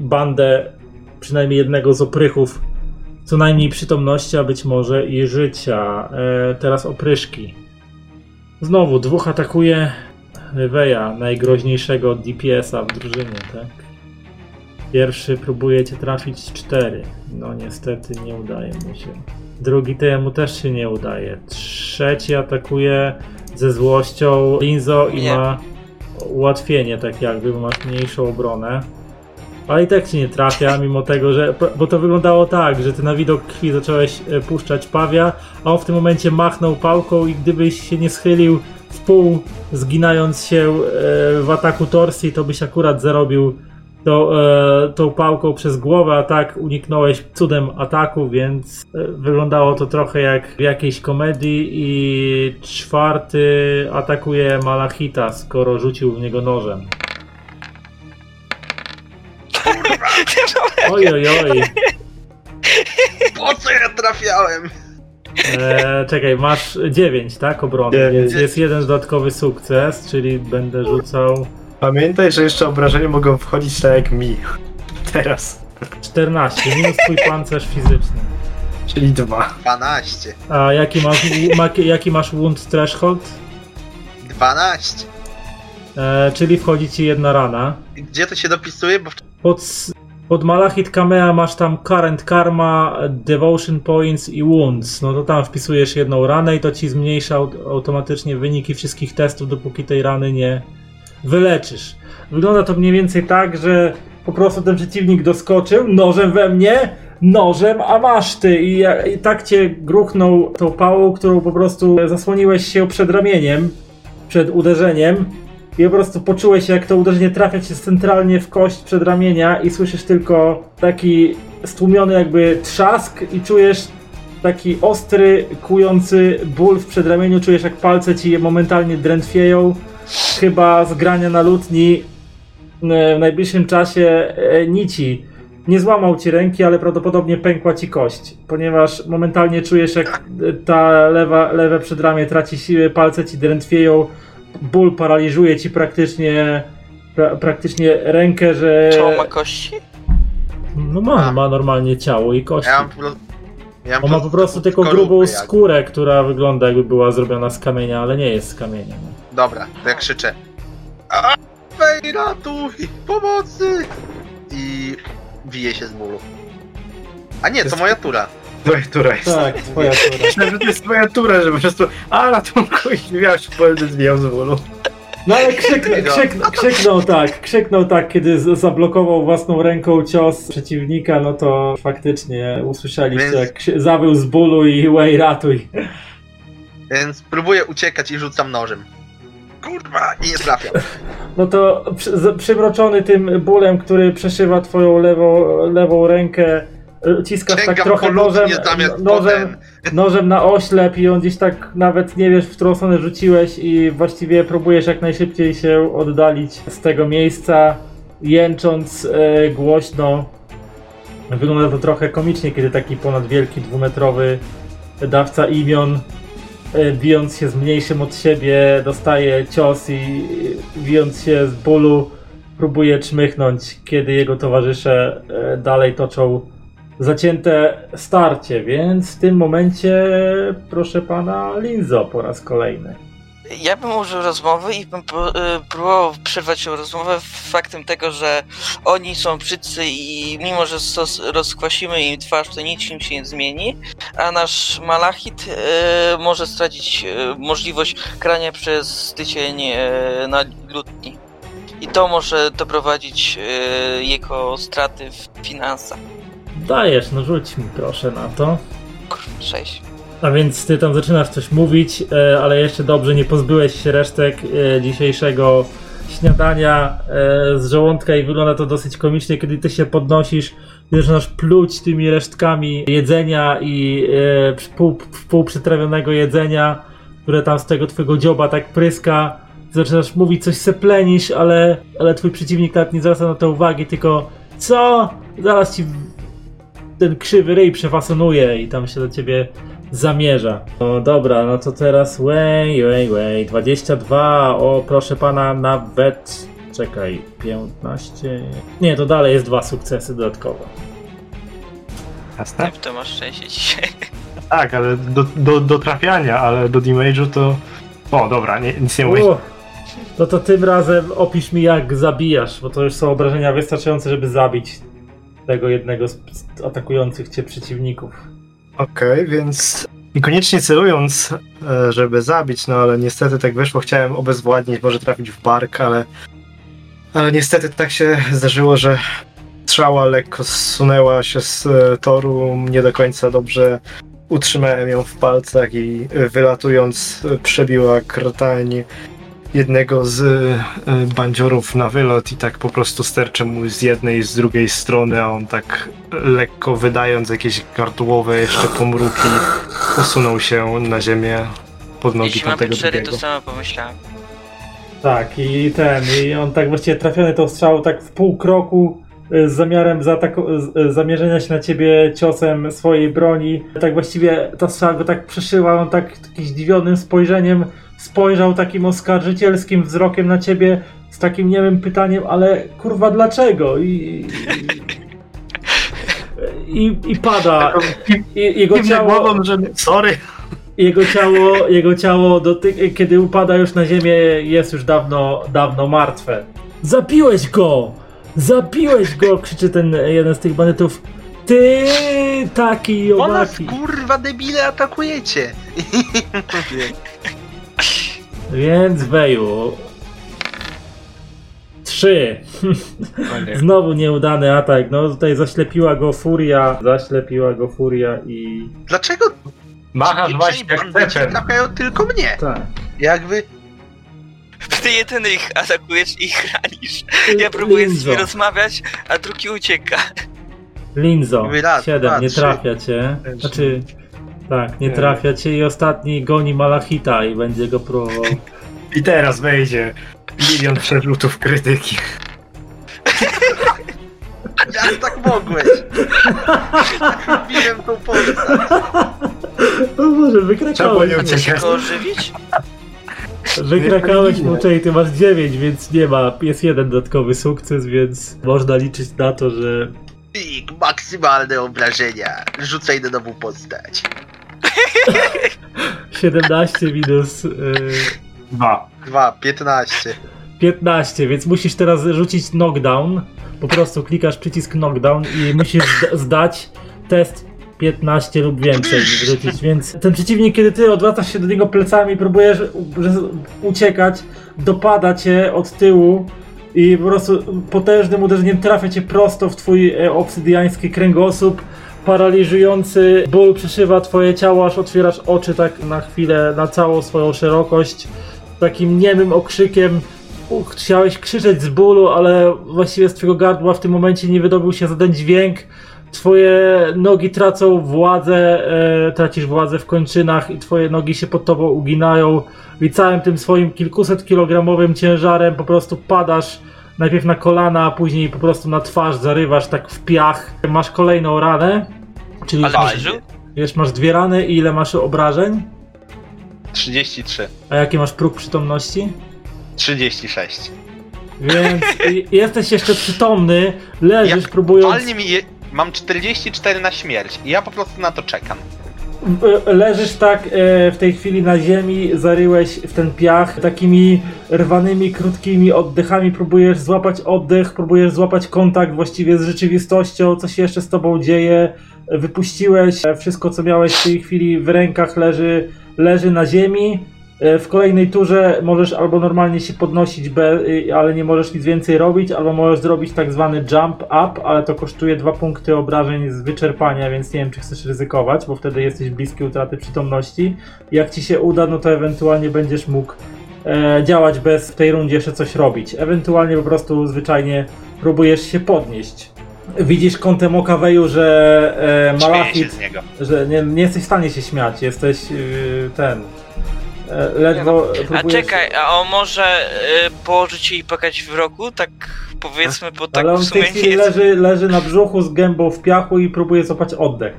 bandę przynajmniej jednego z oprychów co najmniej przytomności, a być może i życia. E, teraz opryszki. Znowu dwóch atakuje Weja, najgroźniejszego DPS-a w drużynie, tak? Pierwszy próbuje cię trafić cztery. No niestety nie udaje mu się. Drugi temu też się nie udaje. Trzeci atakuje ze złością Linzo i Nie. ma ułatwienie, tak jakby, bo masz mniejszą obronę. Ale i tak ci nie trafia, mimo tego, że. Bo to wyglądało tak, że ty na widok krwi zacząłeś e, puszczać pawia, a on w tym momencie machnął pałką i gdybyś się nie schylił w pół, zginając się e, w ataku torsji, to byś akurat zarobił to, e, tą pałką przez głowę, a tak uniknąłeś cudem ataku, więc wyglądało to trochę jak w jakiejś komedii i czwarty atakuje Malachita, skoro rzucił w niego nożem. Oj, oj, oj. Po co ja trafiałem? E, czekaj, masz 9, tak? Obrony, więc jest jeden dodatkowy sukces, czyli będę rzucał Pamiętaj, że jeszcze obrażenia mogą wchodzić tak jak mi. Teraz. 14, minus twój pancerz fizyczny. Czyli dwa. 12. A jaki masz, ma, jaki masz wound threshold? 12. E, czyli wchodzi ci jedna rana. Gdzie to się dopisuje? Bo w- Pod, pod Malachit Kamea masz tam Current Karma, Devotion Points i Wounds. No to tam wpisujesz jedną ranę i to ci zmniejsza aut- automatycznie wyniki wszystkich testów, dopóki tej rany nie wyleczysz. Wygląda to mniej więcej tak, że po prostu ten przeciwnik doskoczył nożem we mnie, nożem, a masz ty. I, i tak cię gruchnął tą pałą, którą po prostu zasłoniłeś się przed ramieniem, przed uderzeniem. I po prostu poczułeś, jak to uderzenie trafia cię centralnie w kość przedramienia i słyszysz tylko taki stłumiony jakby trzask i czujesz taki ostry, kujący ból w przedramieniu. Czujesz, jak palce ci momentalnie drętwieją. Chyba z grania na lutni e, w najbliższym czasie e, nici. Nie złamał ci ręki, ale prawdopodobnie pękła ci kość, ponieważ momentalnie czujesz, jak ta lewa, lewe przedramię traci siły, palce ci drętwieją, ból paraliżuje ci praktycznie, pra, praktycznie rękę, że... Czy on ma kości? No ma, A. ma normalnie ciało i kości. ja mam. Ja mam On ma po prostu tylko grubą jak- skórę, która wygląda jakby była zrobiona z kamienia, ale nie jest z kamienia. Dobra, to ja krzyczę. Wej, ratuj! Pomocy! I bije się z bólu. A nie, to moja tura. Twoja tura jest. Tak, twoja tura. Myślałem, że to jest twoja tura, że po prostu a ratunku i miałeś powiem zwijał z bólu. No ale krzyknął, krzyknął, krzyknął tak, krzyknął tak, kiedy zablokował własną ręką cios przeciwnika, no to faktycznie usłyszeliście, Więc- jak zawył z bólu i way ratuj. Więc próbuję uciekać i rzucam nożem. Kurwa! I nie trafiam. No to przy, z- przymroczony tym bólem, który przeszywa twoją lewą, lewą rękę, ciskasz tak Sięgam trochę nożem, nożem, nożem na oślep i on gdzieś tak nawet nie wiesz, w którą stronę rzuciłeś i właściwie próbujesz jak najszybciej się oddalić z tego miejsca, jęcząc e, głośno. Wygląda to trochę komicznie, kiedy taki ponad wielki, dwumetrowy dawca imion, e, bijąc się z mniejszym od siebie, dostaje cios i bijąc się z bólu, próbuje czmychnąć, kiedy jego towarzysze e, dalej toczą zacięte starcie, więc w tym momencie proszę pana Linzo po raz kolejny. Ja bym użył rozmowy i bym y, próbował przerwać tą rozmowę faktem tego, że oni są brzydcy i mimo, że rozkwasimy im twarz, to nic im się nie zmieni, a nasz Malachit y, może stracić y, możliwość grania przez tydzień na lutni. I to może doprowadzić jego straty w finansach. Dajesz, no rzuć mi proszę na to. Kurwa, Sześć. A więc ty tam zaczynasz coś mówić, e, ale jeszcze dobrze nie pozbyłeś się resztek e, dzisiejszego śniadania e, z żołądka i wygląda to dosyć komicznie, kiedy ty się podnosisz zaczynasz pluć tymi resztkami jedzenia i pół, półprzytrawionego jedzenia, które tam z tego twojego dzioba tak pryska. Zaczynasz mówić coś seplenisz, ale, ale twój przeciwnik nawet nie zwraca na to uwagi, tylko co? Zaraz ci ten krzywy ryj przefasonuje i tam się do ciebie zamierza. No dobra, no to teraz way, way, way, 22, o proszę pana, nawet, czekaj, 15, nie, to dalej jest dwa sukcesy dodatkowe. Jasne? To masz szczęście dzisiaj. <laughs> Tak, ale do, do, do trafiania, ale do damage'u to... O, dobra, nie, nic nie mówię. No to tym razem opisz mi jak zabijasz, bo to już są obrażenia wystarczające, żeby zabić tego jednego z atakujących cię przeciwników. Okej, więc niekoniecznie celując, e, żeby zabić, no ale niestety tak wyszło, chciałem obezwładnić, może trafić w bark, ale ale niestety tak się zdarzyło, że strzała lekko zsunęła się z e, toru, nie do końca dobrze utrzymałem ją w palcach i e, wylatując przebiła krtań jednego z e, bandziorów na wylot i tak po prostu sterczę mu z jednej i z drugiej strony, a on tak lekko wydając jakieś gardłowe jeszcze pomruki usunął się na ziemię pod nogi Jeśli mamy tamtego cztery, drugiego. to samo pomyślałem. Tak, i ten, i on tak właściwie trafiony tą strzałą tak w pół kroku y, z zamiarem zaataku- z- zamierzenia się na ciebie ciosem swojej broni. Tak właściwie ta strzała go tak przeszyła, on tak takim zdziwionym spojrzeniem spojrzał takim oskarżycielskim wzrokiem na ciebie z takim niemym pytaniem, ale kurwa dlaczego? I, i, i, i pada. I, jego ciało, głową, że sorry. jego ciało, jego ciało doty- kiedy upada już na ziemię, jest już dawno, dawno martwe. Zabiłeś go! Zabiłeś go! krzyczy ten jeden z tych bandytów. Ty taki Po nas owaki. kurwa debile atakujecie! <laughs> Więc Weju. Trzy. <laughs> Znowu nieudany atak. No tutaj zaślepiła go furia. Zaślepiła go furia i. Dlaczego Machasz właśnie cepem. trafiają tylko mnie? Tak. Jakby... Ty jeden ich atakujesz i ich ranisz. Ja próbuję z Linzo. nimi rozmawiać, a drugi ucieka. Linzo. Mówię raz, Siedem. dwa, Nie trzy. trafia cię. Znaczy. Tak, nie trafia cię i ostatni goni Malachita i będzie go próbował. I teraz wejdzie milion przerzutów krytyki. <laughs> Jak tak mogłeś? Lubiłem tą postać. O Boże, Trzeba wykrakałeś. nie mu. uciekać. Go ożywić? Wykrakałeś mu, czyli ty masz 9, więc nie ma. Jest jeden dodatkowy sukces, więc można liczyć na to, że Pik, maksymalne obrażenia. Rzucaj na nową postać. 17 minus yy, Dwa. 2, 15. 15, więc musisz teraz rzucić knockdown. Po prostu klikasz przycisk knockdown i musisz zda- zdać test 15 lub więcej wrzucić, więc ten przeciwnik, kiedy ty odwracasz się do niego plecami, próbujesz uciekać, dopada cię od tyłu i po prostu potężnym uderzeniem trafia cię prosto w twój e, obsydiański kręgosłup. Paraliżujący ból przeszywa twoje ciało, aż otwierasz oczy tak na chwilę, na całą swoją szerokość. Takim niemym okrzykiem chciałeś krzyczeć z bólu, ale właściwie z twojego gardła w tym momencie nie wydobył się żaden dźwięk. Twoje nogi tracą władzę, e, tracisz władzę w kończynach i twoje nogi się pod tobą uginają i całym tym swoim kilkuset kilogramowym ciężarem po prostu padasz najpierw na kolana, a później po prostu na twarz zarywasz tak w piach. Masz kolejną ranę, czyli Ale masz, wiesz, masz dwie rany i ile masz obrażeń? 33. A jaki masz próg przytomności? 36. Więc jesteś jeszcze przytomny, leżysz Jak próbując... Walnie mi je... Mam 44 na śmierć i ja po prostu na to czekam. E, Leżysz tak e, w tej chwili na ziemi, zaryłeś w ten piach, takimi rwanymi, krótkimi oddechami próbujesz złapać oddech, próbujesz złapać kontakt właściwie z rzeczywistością, co się jeszcze z tobą dzieje. Wypuściłeś e, wszystko, co miałeś w tej chwili w rękach, leży, leży na ziemi. E, W kolejnej turze możesz albo normalnie się podnosić, y, ale nie możesz nic więcej robić, albo możesz zrobić tak zwany jump up, ale to kosztuje dwa punkty obrażeń z wyczerpania, więc nie wiem, czy chcesz ryzykować, bo wtedy jesteś bliski utraty przytomności. Jak ci się uda, no to ewentualnie będziesz mógł e, działać bez w tej rundzie jeszcze coś robić. Ewentualnie po prostu zwyczajnie próbujesz się podnieść. Widzisz kątem oka Weju, że e, Malachit że nie, nie jesteś w stanie się śmiać, jesteś yy, ten. E, ledwo A próbujesz. czekaj, a on może y, położyć się i płakać w roku? Tak powiedzmy, bo tak ale on w w tej nie chwili jest... leży, leży na brzuchu z gębą w piachu i próbuje złapać oddech.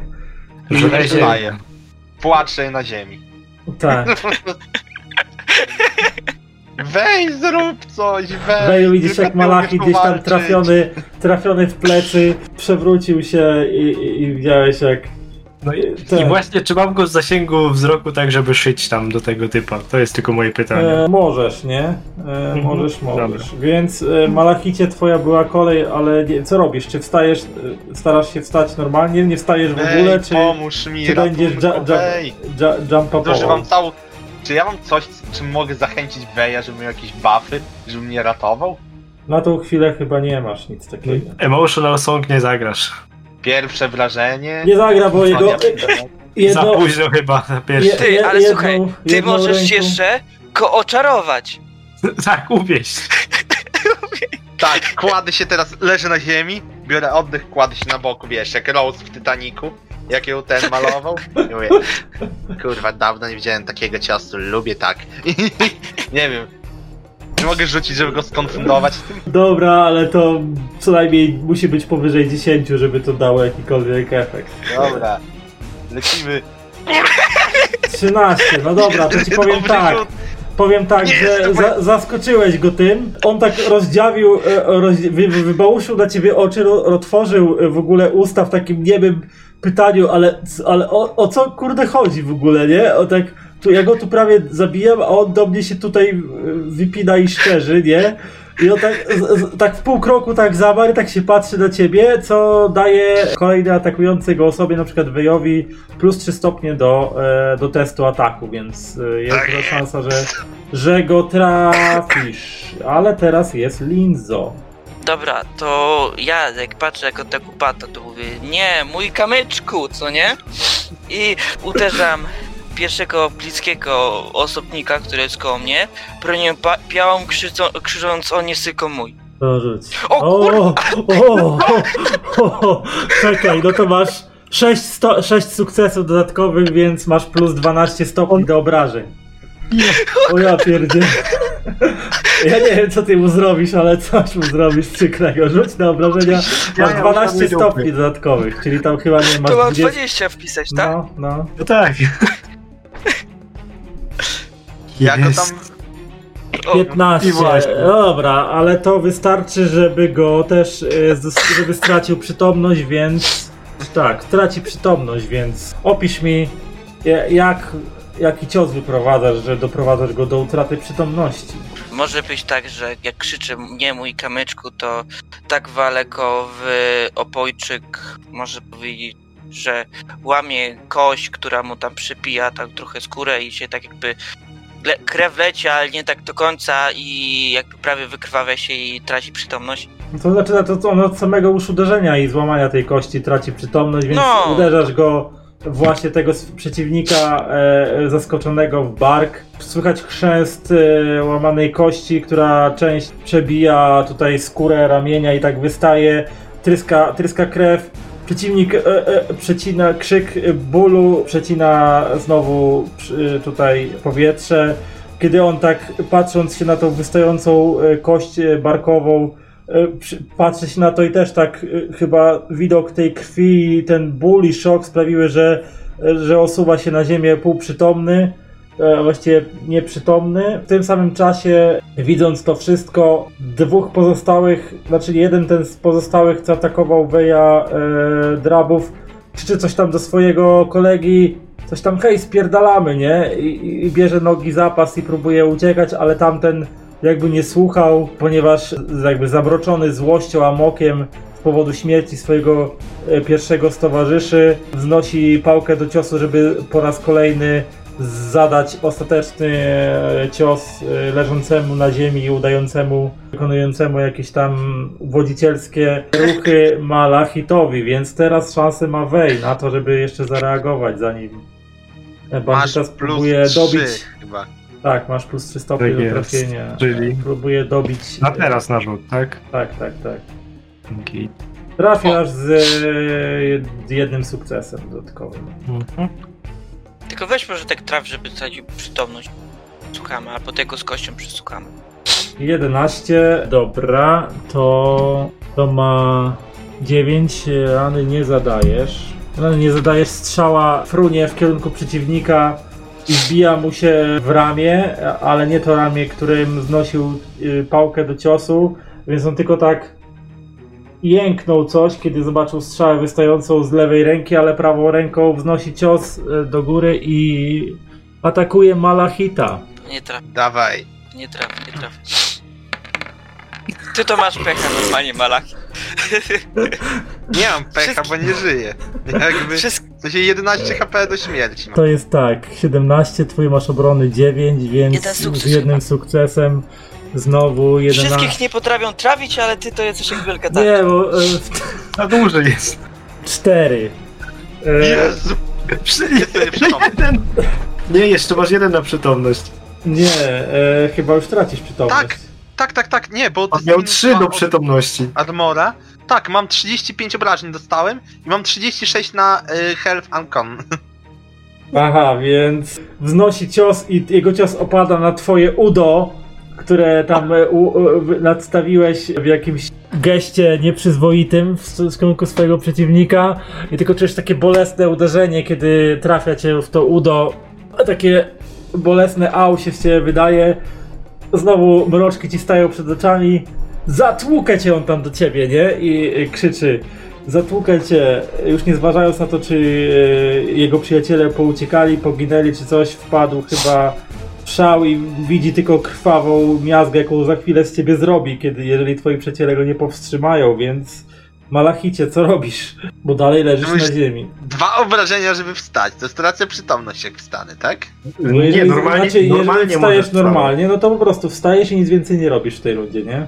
Nie wstaję. Płaczę na ziemi. Tak. <laughs> Weź, zrób coś, weź. Weju widzisz jak Malachi gdzieś tam trafiony, trafiony w plecy, przewrócił się i, i, i widziałeś jak. No i, Tak. i właśnie, czy mam go w zasięgu wzroku tak, żeby szyć tam do tego typa? To jest tylko moje pytanie. E, możesz, nie? E, Mhm. możesz, możesz. Dobra. Więc e, Malachicie twoja była kolej, ale nie, co robisz? Czy wstajesz, e, starasz się wstać normalnie? Nie wstajesz w ogóle? Ej, Czy, pomóż mi, czy będziesz ja, ja, jump całą... Czy ja mam coś, czym mogę zachęcić Weja, żeby miał jakieś buffy, żeby mnie ratował? Na tą chwilę chyba nie masz nic takiego. Emotional song nie zagrasz. Pierwsze wrażenie... Nie zagra, bo jego. Za Za późno chyba na pierwszy. Je- Ty, ale jedną- słuchaj, ty jedną możesz ręką- jeszcze go oczarować. <laughs> Tak, uwieść. Tak, kładę się teraz, leżę na ziemi, biorę oddech, kładę się na boku, wiesz, jak Rose w Titaniku, jak ją ten malował. I mówię, kurwa, dawno nie widziałem takiego ciastu, lubię tak. <laughs> nie wiem, nie mogę rzucić, żeby go skonfundować? Dobra, ale to co najmniej musi być powyżej 10, żeby to dało jakikolwiek efekt. Dobra, lecimy. 13, no dobra, to ci powiem Dobry tak. rzut. Powiem tak, Nie że za, zaskoczyłeś go tym. On tak rozdziawił, e, roz, wy, wy, wybałuszył na ciebie oczy, ro, otworzył e, w ogóle usta w takim niebym pytaniu, ale, ale o, o co kurde chodzi w ogóle, nie? O tak, tu, ja go tu prawie zabijam, a on do mnie się tutaj e, wypina i szczerzy, nie? I on tak, z, z, tak w pół kroku tak zamarł, tak się patrzy na ciebie, co daje kolejny atakujący go osobie, na przykład Wejowi, plus 3 stopnie do, e, do testu ataku, więc e, jest Tak duża szansa, że, że go trafisz. Ale teraz jest Linzo. Dobra, to ja jak patrzę jak on tak upada, to mówię, nie, mój kamyczku, co nie? I uderzam pierwszego bliskiego osobnika, który jest koło mnie, bronię białą, krzycząc, krzycząc o nie syko mój. To rzuć. O kur... o, o, o, Czekaj, no to masz 6, sto, 6 sukcesów dodatkowych, więc masz plus 12 stopni do obrażeń. O ja pierdzie. Ja nie wiem co ty mu zrobisz, ale coś mu zrobisz przykrego. Rzuć na obrażenia. Masz mam 12 same stopni dodatkowych, czyli tam chyba nie masz To mam 20. 20 wpisać, tak? No, no. No tak. Ja go Jest. tam... O, 15. I właśnie. Dobra, ale to wystarczy, żeby go też, z- żeby stracił przytomność, więc tak, straci przytomność, więc opisz mi ja- jak, jaki cios wyprowadzasz, że doprowadzasz go do utraty przytomności. Może być tak, że jak krzyczy nie mój kamyczku, to tak walę go w opojczyk, może powiedzieć, że łamie kość, która mu tam przypija tak trochę skórę i się tak jakby le- krew leci, ale nie tak do końca i jakby prawie wykrwawia się i traci przytomność. No To znaczy, to, to on od samego już uderzenia i złamania tej kości traci przytomność, więc No. uderzasz go właśnie tego przeciwnika e, zaskoczonego w bark. Słychać chrzęst e, łamanej kości, która część przebija tutaj skórę ramienia i tak wystaje, tryska, tryska krew. Przeciwnik e, e, przecina krzyk bólu, przecina znowu tutaj powietrze. Kiedy on tak patrząc się na tą wystającą e, kość e, barkową, e, patrzy się na to i też tak chyba widok tej krwi, ten ból i szok sprawiły, że, że osuwa się na ziemię półprzytomny, właściwie nieprzytomny. W tym samym czasie, widząc to wszystko, dwóch pozostałych, znaczy jeden ten z pozostałych, co atakował Weja e, Drabów, krzyczy coś tam do swojego kolegi, coś tam hej, spierdalamy, nie? I, i bierze nogi zapas i próbuje uciekać, ale tamten jakby nie słuchał, ponieważ jakby zabroczony złością, amokiem z powodu śmierci swojego e, pierwszego z towarzyszy, wznosi pałkę do ciosu, żeby po raz kolejny zadać ostateczny cios e, leżącemu na ziemi i udającemu, wykonującemu jakieś tam wodzicielskie ruchy Malachitowi, więc teraz szansę ma Wej na to, żeby jeszcze zareagować zanim bandyta plus spróbuje 3 dobić. chyba. Tak, masz plus 3 stopnie Tak do trafienia. czyli- Próbuję dobić. Na teraz na rzut, tak? Tak, tak, tak. Dzięki. Trafiasz z e, jednym sukcesem dodatkowym. Mhm. Tylko weź może tak traf, żeby stracił przytomność. Słuchamy, albo tego z kością przesłuchamy. 11, dobra, to, to ma 9, rany nie zadajesz. Rany nie zadajesz, strzała frunie w kierunku przeciwnika i wbija mu się w ramię, ale nie to ramię, którym znosił y, pałkę do ciosu, więc on tylko tak jęknął coś, kiedy zobaczył strzałę wystającą z lewej ręki, ale prawą ręką wznosi cios y, do góry i atakuje Malachita. Nie traf, Dawaj. nie traf, nie traf. Ty to masz pecha normalnie, Malach. <laughs> Nie mam pecha, bo nie żyję. Jakby... Wszystko... W sensie 11 HP do śmierci. To jest tak, 17, twój masz obrony 9, więc Jeden sukces z jednym chyba. sukcesem znowu 11. Wszystkich nie potrafią trawić, ale ty to jesteś jak wielka tarcza. Nie, bo e, Za duży jest. 4. E, Jezu! Przy... Jeden. Nie, jeszcze masz jeden na przytomność. nie, e, chyba już tracisz przytomność. Tak. Tak, tak, tak, nie, bo... On miał trzy do przytomności. Armora. Tak, mam 35 obrażeń dostałem i mam 36 na y, Health Uncon. Aha, więc wznosi cios i jego cios opada na twoje udo, które tam e, u, u, w- nadstawiłeś w jakimś geście nieprzyzwoitym w st- w kierunku swojego przeciwnika i tylko czujesz takie bolesne uderzenie, kiedy trafia cię w to udo. Takie bolesne au się z ciebie wydaje. Znowu mroczki ci stają przed oczami. Zatłukę cię on tam do ciebie, nie? I krzyczy. Zatłukę cię, już nie zważając na to, czy y, jego przyjaciele pouciekali, poginęli, czy coś, wpadł chyba szał i widzi tylko krwawą miazgę, jaką za chwilę z ciebie zrobi, kiedy, jeżeli twoi przyjaciele go nie powstrzymają, więc Malachicie, co robisz? Bo dalej leżysz na ziemi. Dwa obrażenia, żeby wstać. To stracę przytomność, jak wstanę, tak? Nie, jeżeli, normalnie, znaczy, normalnie jeżeli wstajesz normalnie, no to po prostu wstajesz i nic więcej nie robisz w tej rundzie, nie?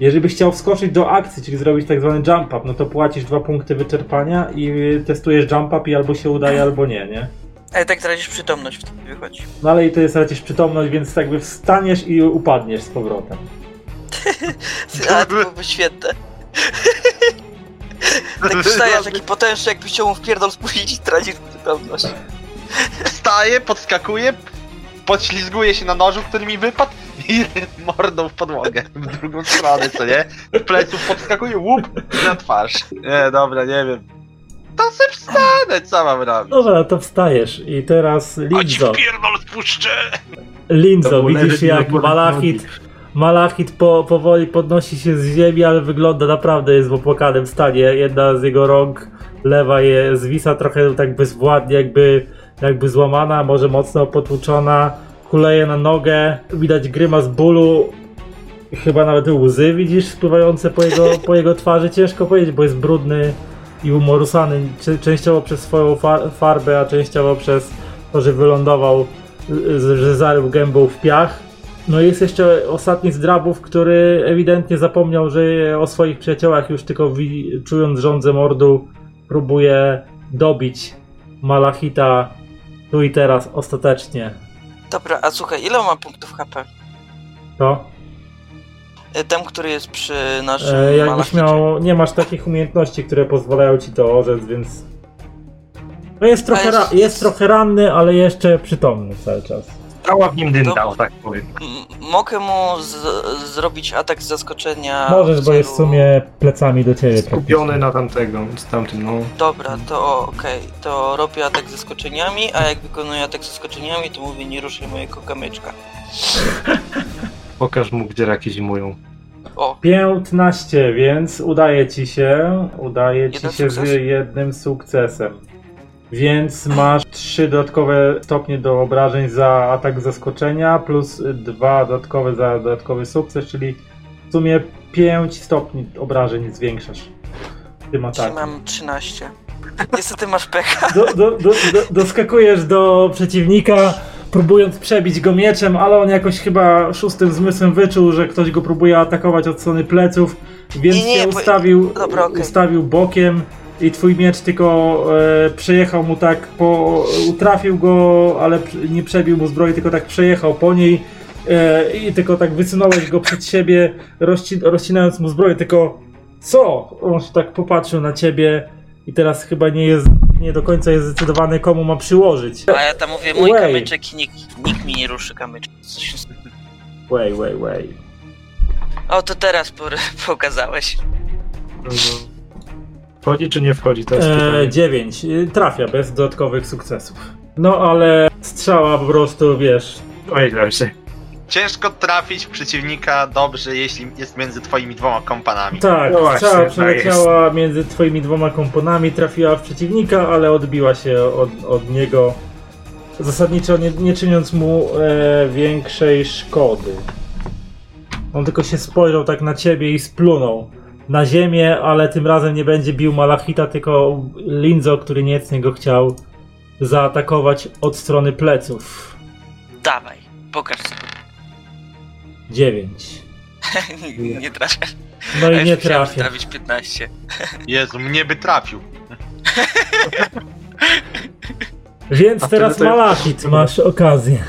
Jeżeli byś chciał wskoczyć do akcji, czyli zrobić tak zwany jump up, no to płacisz dwa punkty wyczerpania i testujesz jump up i albo się udaje, albo nie, nie? Ale tak tracisz przytomność wtedy wychodzi. No ale i to jest tracisz przytomność, więc jakby wstaniesz i upadniesz z powrotem. <laughs> Ale to byłoby świetne. <laughs> tak wstajesz taki potężny, jakbyś chciał mu w pierdol spuścić i tracisz przytomność. Wstaję, podskakuję, podślizguję się na nożu, który mi wypadł i <laughs> mordą w podłogę. W drugą stronę, co nie? Z pleców podskakuję, łup, na twarz. Nie, dobra, nie wiem. To se wstanę, co mam robić? Dobra, to wstajesz i teraz Chodź Linzo. w pierdol spuszczę! Linzo, To widzisz jak Malachit. Malachit po, powoli podnosi się z ziemi, ale wygląda naprawdę jest w opłakanym stanie. Jedna z jego rąk lewa je zwisa trochę tak bezwładnie, jakby, jakby złamana, może mocno potłuczona. Kuleje na nogę, widać grymas bólu. Chyba nawet łzy widzisz spływające po jego, po jego twarzy. Ciężko powiedzieć, bo jest brudny i umorusany, częściowo przez swoją fa- farbę, a częściowo przez to, że wylądował, y, że zarył gębą w piach. No i jest jeszcze ostatni z drabów, który ewidentnie zapomniał, że o swoich przyjaciołach już tylko wi- czując żądzę mordu próbuje dobić Malachita tu i teraz ostatecznie. Dobra, a słuchaj, ile ma punktów HP? To? Ten, który jest przy naszym E, jakbyś Malachicie. miał, nie masz takich umiejętności, które pozwalają ci to orzec, więc... No jest trochę, Ale ra- jest- jest trochę ranny, ale jeszcze przytomny cały czas. Cała w nim dym To- dał, tak powiem. M- Mogę mu z- zrobić atak z zaskoczenia. Możesz, bo jest w sumie plecami do ciebie. Skupiony na tamtego, z tamtym, no. Dobra, to okej, to robię atak ze skoczeniami, a jak wykonuję atak ze skoczeniami, to mówię nie ruszaj mojego kamyczka. <laughs> Pokaż mu, gdzie raki zimują. O, 15, więc udaje ci się. Udaje ci Jeden się sukces? z jednym sukcesem. Więc masz 3 dodatkowe stopnie do obrażeń za atak zaskoczenia, plus 2 dodatkowe za dodatkowy sukces, czyli w sumie 5 stopni obrażeń zwiększasz tym atakiem. mam 13. Niestety masz pecha. Do, do, do, do, doskakujesz do przeciwnika, próbując przebić go mieczem, ale on jakoś chyba szóstym zmysłem wyczuł, że ktoś go próbuje atakować od strony pleców, więc Nie, nie, się bo- ustawił, Dobra, okej. ustawił bokiem i twój miecz tylko e, przejechał mu tak po... utrafił go, ale nie przebił mu zbroi, tylko tak przejechał po niej e, i tylko tak wysunąłeś go przed siebie, rozci- rozcinając mu zbroję, tylko co? On się tak popatrzył na ciebie i teraz chyba nie jest, nie do końca jest zdecydowany komu ma przyłożyć. A ja tam mówię, mój Łej. kamyczek i nikt, nikt mi nie ruszy kamyczek. Coś... Way, way, way. O, to teraz por- pokazałeś. No, Wchodzi czy nie wchodzi? To jest E, pytanie. 9. Trafia bez dodatkowych sukcesów. No ale strzała po prostu, wiesz, Oj, się. Ciężko trafić w przeciwnika dobrze, jeśli jest między twoimi dwoma kompanami. Tak, No właśnie, strzała tak przeleciała między twoimi dwoma komponami, trafiła w przeciwnika, ale odbiła się od, od niego, zasadniczo nie, nie czyniąc mu e, większej szkody. On tylko się spojrzał tak na ciebie i splunął na ziemię, ale tym razem nie będzie bił Malachita, tylko Linzo, który niecnie go chciał zaatakować od strony pleców. Dawaj, pokaż sobie. 9. <laughs> nie, nie trafiasz. No i nie trafia. trafić 15. Jezu, mnie by trafił. <laughs> Więc A teraz to Malachit, masz okazję.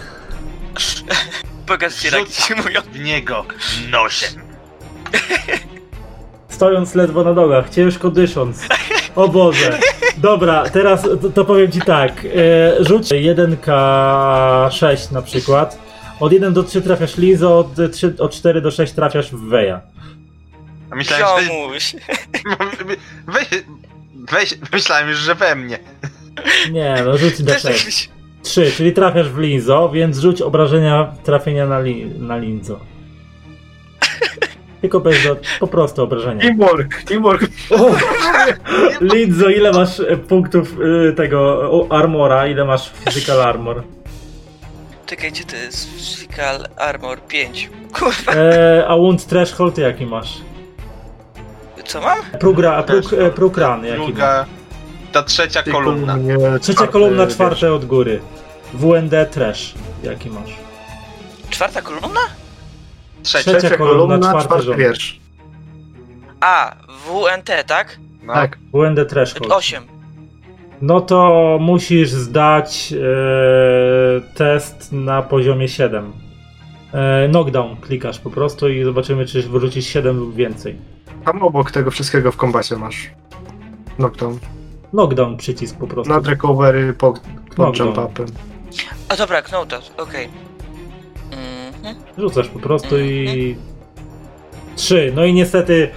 <laughs> Pokaż Rzucam mówią. w niego nożem. Stojąc ledwo na nogach, ciężko dysząc. O Boże. Dobra, teraz to, to powiem ci tak. E, rzuć 1K6 na przykład. Od 1 do 3 trafiasz Lizo, od, 3, od 4 do 6 trafiasz w Weja. A myślałem, że... Ziomuś. <laughs> Weź, weź, myślałem już, że we mnie. Nie, no rzuć tak D6. myśl- 3, czyli trafiasz w Linzo, więc rzuć obrażenia trafienia na, li, na Linzo. <laughs> Tylko bez do, po prostu obrażenia. Teamwork, teamwork. O! Linzo, ile masz punktów y, tego armora? Ile masz physical armor? Czekaj, gdzie to jest? Physical Armor 5. Kurwa, E, a wound threshold jaki masz? co mam? Prugra, pruk, e, prukran jaki masz? Druga, ta trzecia kolumna. Nie, Trzecia czwarty, kolumna, wiesz. czwarte od góry. WND trash jaki masz? Czwarta kolumna? Trzecia. Trzecia Trzecia kolumna, kolumna, czwarty czwarty rząd. wiersz. A, WNT, tak? No. Tak. WND threshold. 8. No to musisz zdać e, test na poziomie 7. E, knockdown klikasz po prostu i zobaczymy, czy wyrzucisz 7 lub więcej. Tam obok tego wszystkiego w kombacie masz. Knockdown. Knockdown przycisk po prostu. Nad recovery, po, po Knockdown. jump upem. A dobra, Knotas, okej. Mhm. Rzucasz po prostu i... 3. No i niestety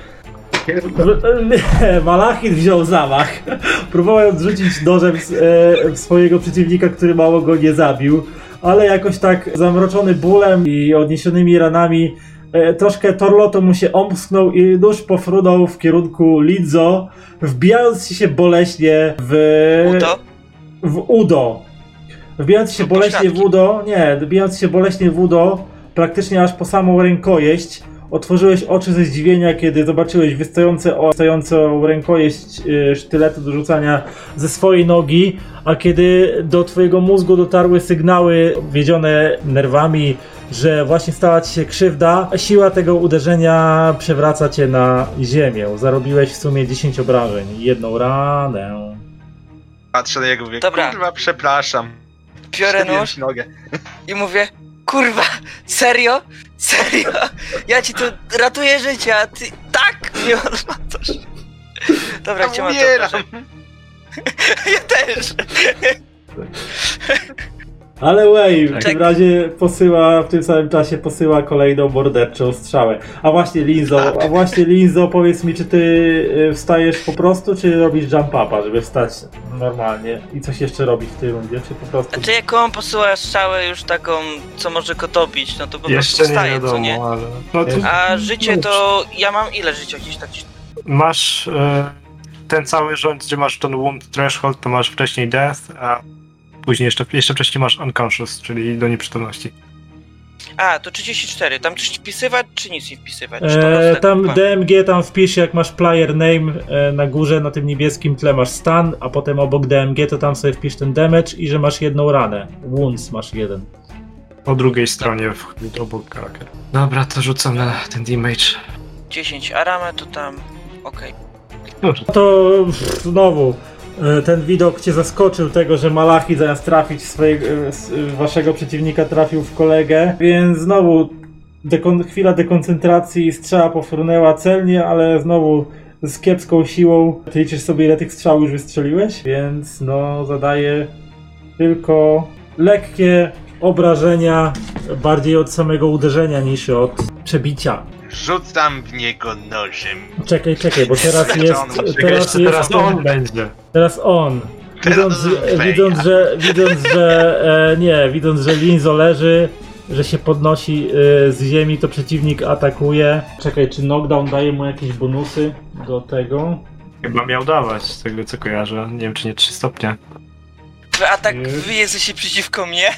<laughs> Malachit wziął zamach, próbując rzucić nożem e, w swojego przeciwnika, który mało go nie zabił, ale jakoś tak zamroczony bólem i odniesionymi ranami e, troszkę Torloto mu się omsknął i nóż pofrunął w kierunku Lidzo, wbijając się boleśnie w... Udo? w udo. Wbijając się boleśnie w udo, nie, wbijając się boleśnie w udo, praktycznie aż po samą rękojeść, otworzyłeś oczy ze zdziwienia, kiedy zobaczyłeś wystające, o- wystającą rękojeść y, sztyletu do rzucania ze swojej nogi, a kiedy do twojego mózgu dotarły sygnały wiedzione nerwami, że właśnie stała ci się krzywda, siła tego uderzenia przewraca cię na ziemię. Zarobiłeś w sumie 10 obrażeń, i jedną ranę. Patrzę na jego mówię, Dobra. kurwa, przepraszam. Biorę Przebiłem nóż ci nogę. i mówię, kurwa, serio? Serio? Ja ci tu ratuję życie, a ty tak mnie odmatasz. Dobra, Ja gdzie mam to? <laughs> Ja też. <laughs> Ale Way w Tak. tym razie posyła, w tym samym czasie posyła kolejną morderczą strzałę. A właśnie Linzo, a właśnie Linzo, powiedz mi, czy ty y, wstajesz po prostu, czy robisz jump upa, żeby wstać normalnie i coś jeszcze robić w tej rundzie, czy po prostu... Znaczy jak on posyła strzałę już taką, co może go dobić, no to po Jeszcze prostu nie wstaje, wiadomo, co nie? ale... No to A życie to... ja mam ile życia gdzieś tak? masz e, ten cały rząd, gdzie masz ten wound threshold, to masz wcześniej death, a później jeszcze, jeszcze wcześniej masz unconscious, czyli do nieprzytomności. A, to 34. Tam coś wpisywać, czy nic nie wpisywać? E, tak tam pan? DMG tam wpisz, jak masz player name e, na górze, na tym niebieskim tle masz stan, a potem obok DMG to tam sobie wpisz ten damage i że masz jedną ranę. Wounds masz jeden. Po drugiej stronie w, obok karaker. Dobra, to rzucam na ten damage. 10, a ramę to tam... Okej. No to pff, znowu ten widok cię zaskoczył tego, że Malachi zamiast trafić swojego, e, e, waszego przeciwnika trafił w kolegę, więc znowu dekon- chwila dekoncentracji strzała pofrunęła celnie, ale znowu z kiepską siłą. Ty liczysz sobie ile tych strzał już wystrzeliłeś, więc no zadaje tylko lekkie obrażenia bardziej od samego uderzenia niż od przebicia. Rzucam w niego nożem. Czekaj, czekaj, bo teraz jest. Teraz jest teraz on będzie. Teraz on. Widząc, Teraz widząc, że, widząc, że e, nie, widząc, że Linzo leży, że się podnosi e, z ziemi, to przeciwnik atakuje. Czekaj, czy knockdown daje mu jakieś bonusy do tego? Chyba miał dawać, z tego co kojarzę. Nie wiem, czy nie 3 stopnie. A tak Nie. wy jesteście przeciwko mnie?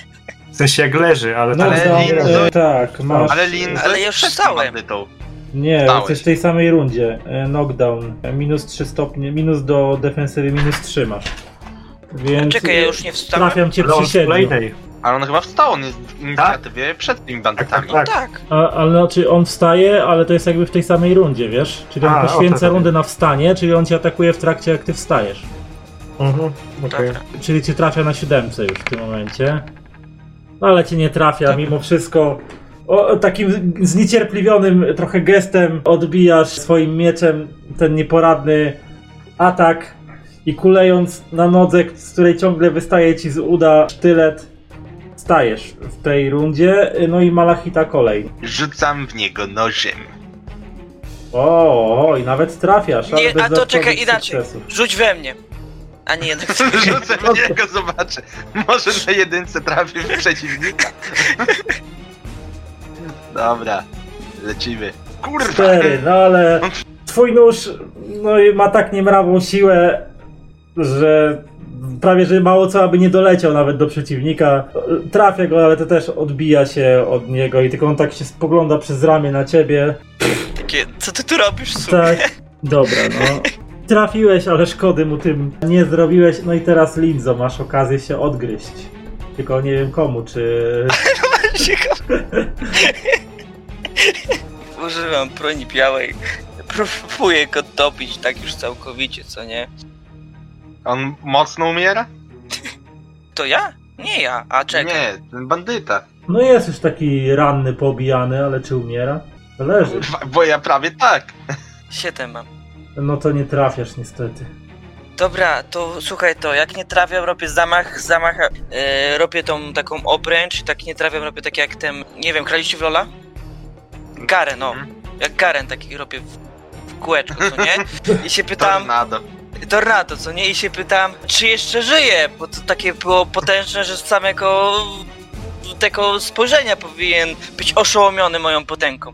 Sensie jak leży, ale tam... Ale Linzo- e, tak, masz. Ale Linzo Ale już bandytą. Nie, Stałeś. jesteś w tej samej rundzie. E, knockdown. Minus 3 stopnie, minus do defensywy, minus 3 masz. Więc Czekaj, ja już nie wstałem. trafiam cię przy w 7. Playday. Ale on chyba wstał, on jest w inicjatywie przed tymi bandytami. No tak. A, ale znaczy on wstaje, ale to jest jakby w tej samej rundzie, wiesz? Czyli on A, poświęca tak. rundę na wstanie, czyli on cię atakuje w trakcie jak ty wstajesz. Mhm, okej. Dobra. Czyli cię trafia na siódemce już w tym momencie. No ale cię nie trafia, mimo wszystko. O, takim zniecierpliwionym trochę gestem odbijasz swoim mieczem ten nieporadny atak i kulejąc na nodze, z której ciągle wystaje ci z uda sztylet, stajesz w tej rundzie. No i Malachita kolej. Rzucam w niego nożem. O, o, i nawet trafiasz, Nie, a to czekaj inaczej. sukcesów. Rzuć we mnie. A nie, jednak <laughs> Rzucę w niego, zobaczę. Może na jedynce trafię w przeciwnika. Dobra, lecimy. Kurwa! Cztery, no ale twój nóż no i ma tak niemrawą siłę, że prawie że mało co aby nie doleciał nawet do przeciwnika. Trafia go, ale to też odbija się od niego i tylko on tak się spogląda przez ramię na ciebie. takie, co ty tu robisz, super? Tak, dobra, no. <laughs> Trafiłeś, ale szkody mu tym nie zrobiłeś. No i teraz Linzo, masz okazję się odgryźć. Tylko nie wiem komu, czy... <laughs> Używam broni białej. Próbuję go dobić tak już całkowicie, co nie? On mocno umiera? To ja? Nie ja, a czekaj. Nie, ten bandyta. No jest już taki ranny, pobijany, ale czy umiera? Leży. Bo ja prawie tak. Siedem mam. No to nie trafiasz niestety. Dobra, to słuchaj to, jak nie trafiam, robię zamach, zamach, e, robię tą taką obręcz, tak nie trafiam, robię tak jak ten, nie wiem, graliście w Lola? Garen, no. Mhm. Jak Garen taki robię w, w kółeczko, co nie? I się <laughs> pytam, Tornado. Tornado, co nie? I się pytam, czy jeszcze żyje? Bo to takie było potężne, że z samego tego spojrzenia powinien być oszołomiony moją potęgą.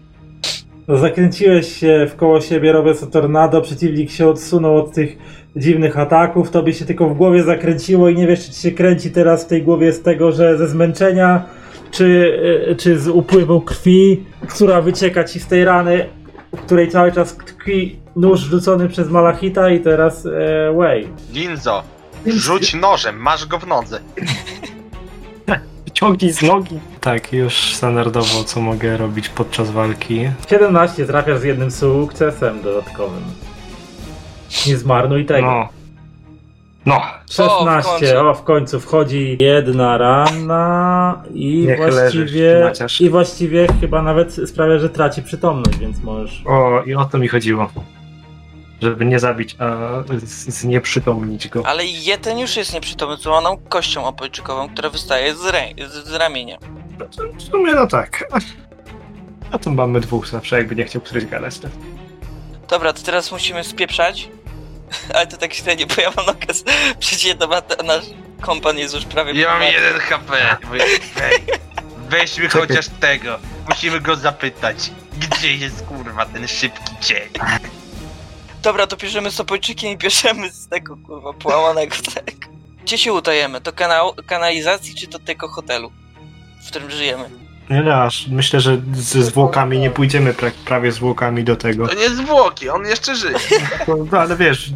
Zakręciłeś się w koło siebie, robiąc to tornado, przeciwnik się odsunął od tych dziwnych ataków, tobie się tylko w głowie zakręciło i nie wiesz, czy ci się kręci teraz w tej głowie z tego, że ze zmęczenia, czy, e, czy z upływu krwi, która wycieka ci z tej rany, w której cały czas tkwi nóż rzucony przez Malachita i teraz e, Way. Linzo, rzuć nożem, masz go w nodze. Ciągnij z nogi. Tak, już standardowo, co mogę robić podczas walki. 17 trafiasz z jednym sukcesem dodatkowym. Nie zmarnuj tego. No. No. 16, O, o w końcu. wchodzi jedna rana i Niech leżysz, właściwie Maciasz. i właściwie chyba nawet sprawia, że traci przytomność, więc możesz. O, i o to mi chodziło. Żeby nie zabić, a znieprzytomnić go. Ale jeden już jest nieprzytomny, złamaną kością opojczykową, która wystaje z, rę- z, z ramienia. W sumie no tak. A tu mamy dwóch zawsze, jakby nie chciał któryś gadać. To. Dobra, to teraz musimy spieprzać. <laughs> Ale to tak średnio, bo ja mam okaz <laughs> przeciwna, a nasz kompan jest już prawie Ja mam jeden HP. <laughs> Weźmy chociaż tego. Musimy go zapytać. Gdzie jest kurwa ten szybki cień? Dobra, to bierzemy z opojczykiem i bierzemy z tego kurwa połamanego <laughs> tego. Gdzie się utajemy? Do kanał, kanalizacji czy do tego hotelu, w którym żyjemy? Nie, aż myślę, że ze zwłokami nie pójdziemy pra prawie zwłokami do tego. To nie zwłoki, on jeszcze żyje. <laughs> No, ale wiesz,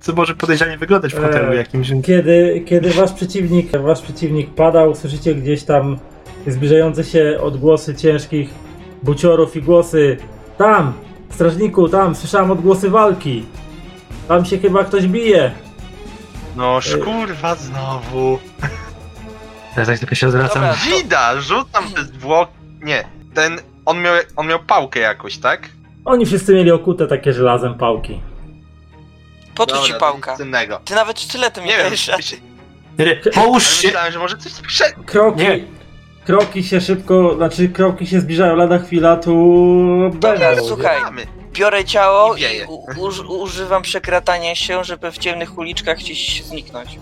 co może podejrzanie wyglądać w hotelu Eee. jakimś. Kiedy, kiedy wasz przeciwnik, wasz przeciwnik pada, usłyszycie gdzieś tam zbliżające się odgłosy ciężkich buciorów i głosy. Tam! Strażniku, tam! Słyszałem odgłosy walki! Tam się chyba ktoś bije! No kurwa znowu. <laughs> Ja tak tylko się odwracam. Dobra. Wida, rzucam te zwłoki. Nie, ten. On miał, on miał pałkę jakoś, tak? Oni wszyscy mieli okute takie żelazem pałki. Po co ci pałka? nic innego. Ty nawet sztyletem nie Nie wiem, dajesz rady. myśl- Nie, Połóż ale się! myślałem, że może coś sprze... Kroki, Nie. Kroki się szybko, znaczy kroki się zbliżają, lada chwila tu Dobra, będą. słuchaj. Biorę ciało I wieje. i u, uż, używam przekratania się, żeby w ciemnych uliczkach gdzieś zniknąć.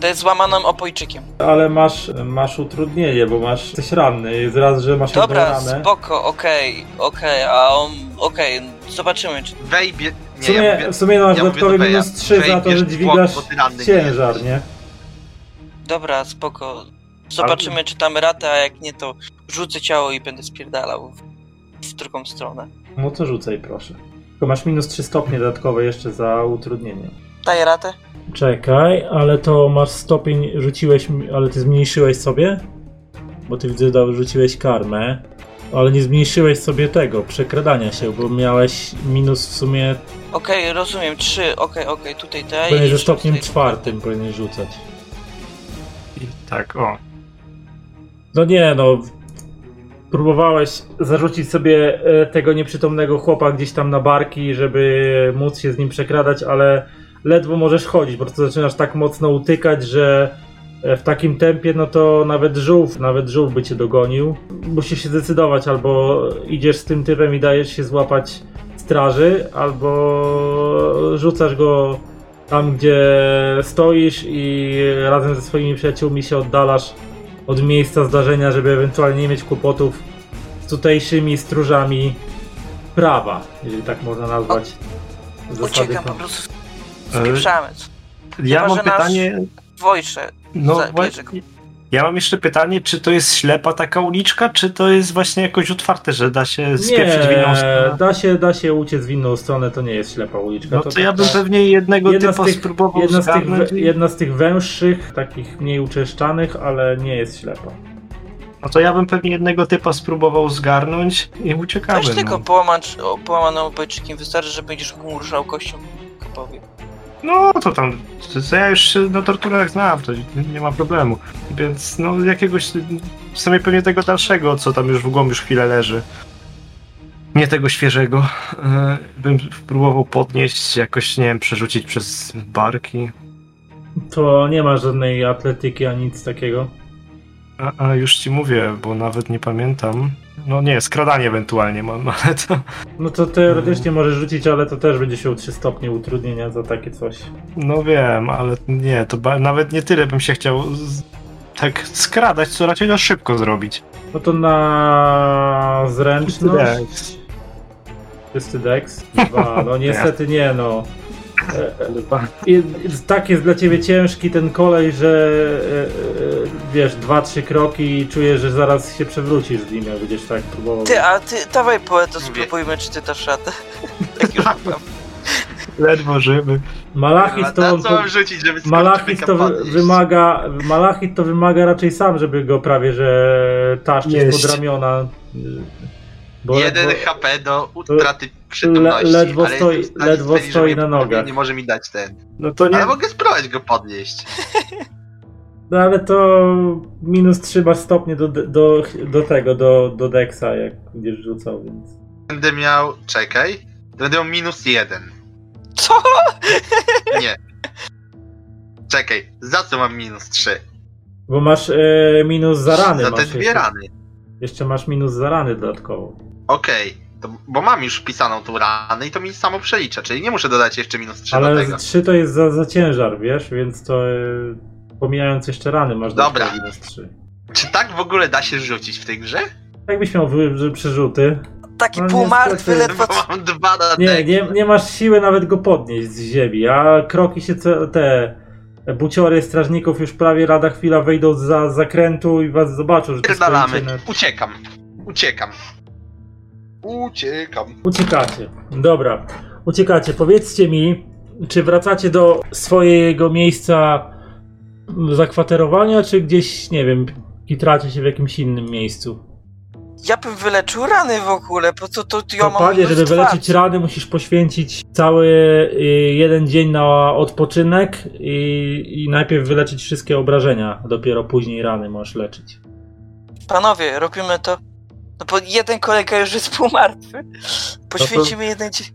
To jest złamanym opojczykiem. Ale masz, masz utrudnienie, bo masz coś ranny. Jest raz, że masz Dobra, jedną ranę. spoko, okej, okej, a on, okej, zobaczymy czy... Wejbie... W Nie, sumie, ja mówię... w sumie masz ja mówię dodatkowy do minus 3 za to, Wej, że bierz dźwigasz zwłok, bo ty ranny nie ciężar, jesteś. nie? Dobra, spoko. Zobaczymy czy tam ratę, a jak nie to rzucę ciało i będę spierdalał w, w drugą stronę. No to rzucaj proszę. Tylko masz minus 3 stopnie dodatkowe jeszcze za utrudnienie. Daję ratę? Czekaj, ale to masz stopień, rzuciłeś, ale ty zmniejszyłeś sobie? Bo ty widzę, że rzuciłeś karmę, ale nie zmniejszyłeś sobie tego, przekradania się, bo miałeś minus w sumie, Okej, rozumiem, trzy, okej, okej, tutaj daj. powinieneś ze stopniem czwartym powinieneś rzucać. I tak, o. No nie, no. Próbowałeś zarzucić sobie e, tego nieprzytomnego chłopa gdzieś tam na barki, żeby móc się z nim przekradać, ale ledwo możesz chodzić, po prostu zaczynasz tak mocno utykać, że e, w takim tempie, no to nawet żółw, nawet żółw by cię dogonił. Musisz się zdecydować, albo idziesz z tym typem i dajesz się złapać straży, albo rzucasz go Tam, gdzie stoisz i razem ze swoimi przyjaciółmi się oddalasz od miejsca zdarzenia, żeby ewentualnie nie mieć kłopotów z tutejszymi stróżami prawa, jeżeli tak można nazwać. zasady Uciekam po prostu. Spieprzamy. Ja Chyba, mam pytanie. Wojsze. No właśnie. Ja mam jeszcze pytanie, czy to jest ślepa taka uliczka, czy to jest właśnie jakoś otwarte, że da się spieprzyć w inną Nie, stronę? da się, da się uciec w inną stronę, to nie jest ślepa uliczka. No to taka- ja bym pewnie jednego jedna z typa tych- spróbował jedna z, tych, i- jedna z tych węższych, takich mniej uczeszczanych, ale nie jest ślepa. No to ja bym pewnie jednego typa spróbował zgarnąć i uciekamy. Weź tylko No. połamacz, o, połamanym obojczykiem wystarczy, że będziesz mu ruszał kością kapowi. No to tam, to, ja już się na torturach znam, to nie ma problemu. Więc no jakiegoś, w sumie pewnie tego dalszego, co tam już w głąb już chwilę leży. Nie tego świeżego. e, Bym próbował podnieść, jakoś, nie wiem, przerzucić przez barki. To nie ma żadnej atletyki ani nic takiego. A, a już ci mówię, bo nawet nie pamiętam. No nie, skradanie ewentualnie mam, ale to. No to teoretycznie możesz rzucić, ale to też będzie się 3 stopnie utrudnienia za takie coś. No wiem, ale nie, to ba- nawet nie tyle bym się chciał tak skradać, co raczej na szybko zrobić. No to na zręczność. Dex. Czysty dex. Dwa. No <laughs> niestety nie no. I, tak jest dla ciebie ciężki ten kolej, że e, e, wiesz, dwa, trzy kroki i czujesz, że zaraz się przewrócisz z nim, jak będziesz tak próbował. Ty, a ty, dawaj poeto, spróbujmy, czy ty dasz radę. <laughs> tak już mam. Ledwo żywy. Malachit to, mam rzucić, żeby Malachit to podnieść? wymaga, Malachit to wymaga raczej sam, żeby go prawie że taszczyć Jeść. pod ramiona. Bo, Jeden bo, HP do utraty przytomności. le- ledwo ale stoi- ledwo stoi mnie na nogach. Nie może mi dać ten. No to nie. Ale mogę spróbować go podnieść. <laughs> No ale to minus 3 masz stopnie do, do, do tego, do, do Dexa, jak będziesz rzucał, więc. Będę miał. Czekaj. Będę miał minus jeden. Co? <laughs> Nie. Czekaj, za co mam minus trzy? Bo masz e, minus za rany. Za te dwie jeszcze, rany. jeszcze masz minus za rany dodatkowo. Okej. To, bo mam już wpisaną tą ranę i to mi samo przelicza, czyli nie muszę dodać jeszcze minus 3 do Ale tego. 3 to jest za, za ciężar, wiesz, więc to e, pomijając jeszcze rany masz Dobra. minus 3. Czy tak w ogóle da się rzucić w tej grze? Jakbyś miał wy, przerzuty. Taki No półmartwy, ledwo... Bo mam dwa na Nie, nie, nie masz siły nawet go podnieść z ziemi, a kroki się ce- te buciory strażników już prawie lada chwila wejdą za zakrętu i was zobaczą, że to Pierdalamy. Uciekam. Uciekam. Uciekam. Uciekacie. Dobra, uciekacie. Powiedzcie mi, czy wracacie do swojego miejsca zakwaterowania, czy gdzieś, nie wiem, kitracie się w jakimś innym miejscu? Ja bym wyleczył rany w ogóle, po co to ja mam panie, żeby wyleczyć rany, musisz poświęcić cały y, jeden dzień na odpoczynek i, i najpierw wyleczyć wszystkie obrażenia, dopiero później rany możesz leczyć. Panowie, robimy to. No bo jeden kolega już jest półmartwy. Poświęcimy jeden dzień.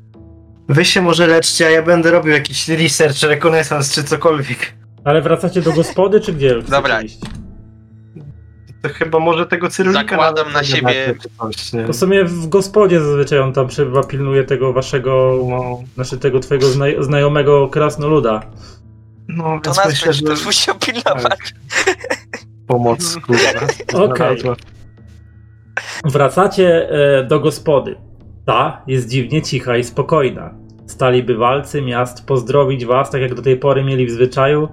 Wy się może leczcie, a ja będę robił jakiś research, rekonesans czy cokolwiek. Ale wracacie do gospody, czy gdzie? Dobra. iść? To chyba może tego cyrulika Zakładam na siebie- Coś, w sumie w gospodzie zazwyczaj on tam przebywa, pilnuje tego waszego, No, znaczy tego twojego zna- znajomego krasnoluda. no To więc nas myślę, będzie że też musiał pilnować. pomoc, kurwa. Okej. znalazła. Wracacie e, do gospody. Ta jest dziwnie cicha i spokojna. Stali bywalcy miast pozdrowić was, tak jak do tej pory mieli w zwyczaju.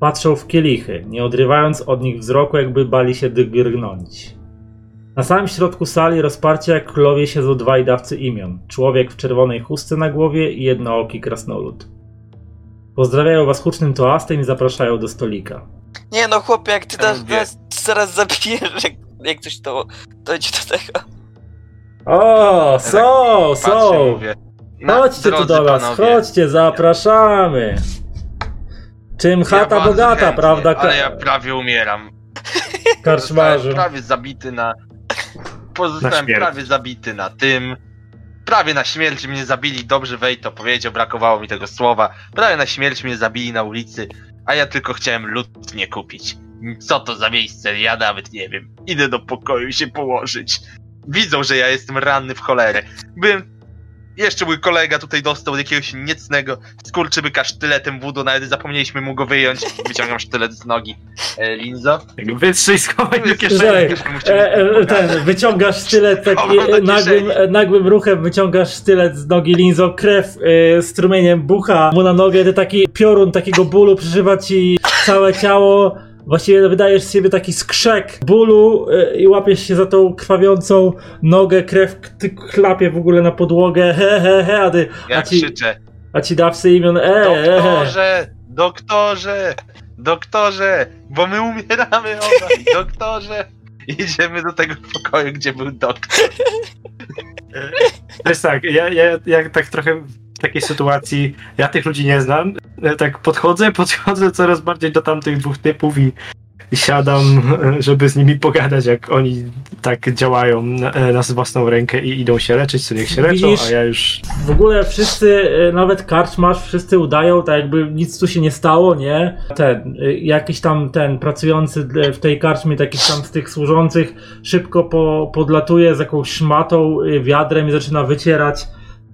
Patrzą w kielichy, nie odrywając od nich wzroku, jakby bali się drgnąć. Na samym środku sali rozparcie jak królowie siedzą dwaj dawcy imion. Człowiek w czerwonej chustce na głowie i jednooki krasnolud. Pozdrawiają was hucznym toastem i zapraszają do stolika. Nie no chłopie, jak ty nas zaraz zabijesz, jak, jak coś to dojdzie do tego. O, są, Patrzę, są! mówię. Na- Chodźcie tu drodzy do nas, panowie, chodźcie, zapraszamy. Czym chata bardzo bogata, chętnie, prawda, Ale ja prawie umieram. <laughs> karczmarzu? Zostałem prawie zabity na... Pozostałem śmierć. prawie zabity na tym. Prawie na śmierć mnie zabili, dobrze Wej to powiedział, brakowało mi tego słowa. Prawie na śmierć mnie zabili na ulicy, a ja tylko chciałem lutnie kupić. Co to za miejsce? Ja nawet nie wiem. Idę do pokoju się położyć. Widzą, że ja jestem ranny w cholerę. Byłem... Jeszcze mój kolega tutaj dostał jakiegoś niecnego skurczybyka sztyletem wudu, nawet zapomnieliśmy mu go wyjąć. Wyciągam sztylet z nogi. E, Linzo? Wytrzyj schowaj do kieszeni. E, e, ten, wyciągasz sztylet taki e, nagłym, nagłym ruchem, wyciągasz sztylet z nogi Linzo, krew e, strumieniem bucha mu na nogę, ty taki piorun takiego bólu przeżywa ci całe ciało. Właściwie wydajesz z siebie taki skrzek bólu e, i łapiesz się za tą krwawiącą nogę, krew ty chlapie w ogóle na podłogę, he he he, a, ty, a, Ja ci, krzyczę. a ci dawcy imion, e, e, e. Doktorze! Doktorze! Doktorze! Bo my umieramy obaj! <laughs> Doktorze! Idziemy do tego pokoju, gdzie był doktor. <laughs> To jest tak, ja, ja, ja tak trochę takiej sytuacji, ja tych ludzi nie znam, tak podchodzę, <laughs> podchodzę coraz bardziej do tamtych dwóch typów i, siadam, <laughs> żeby z nimi pogadać, jak oni tak działają na, na własną rękę i idą się leczyć, to niech się leczą, Widzisz? a ja już... W ogóle wszyscy, e, nawet karczmasz, wszyscy udają, tak jakby nic tu się nie stało, nie? Ten, e, jakiś tam ten pracujący w tej karczmie, taki tam z tych służących, szybko po, podlatuje z jakąś szmatą, e, wiadrem i zaczyna wycierać,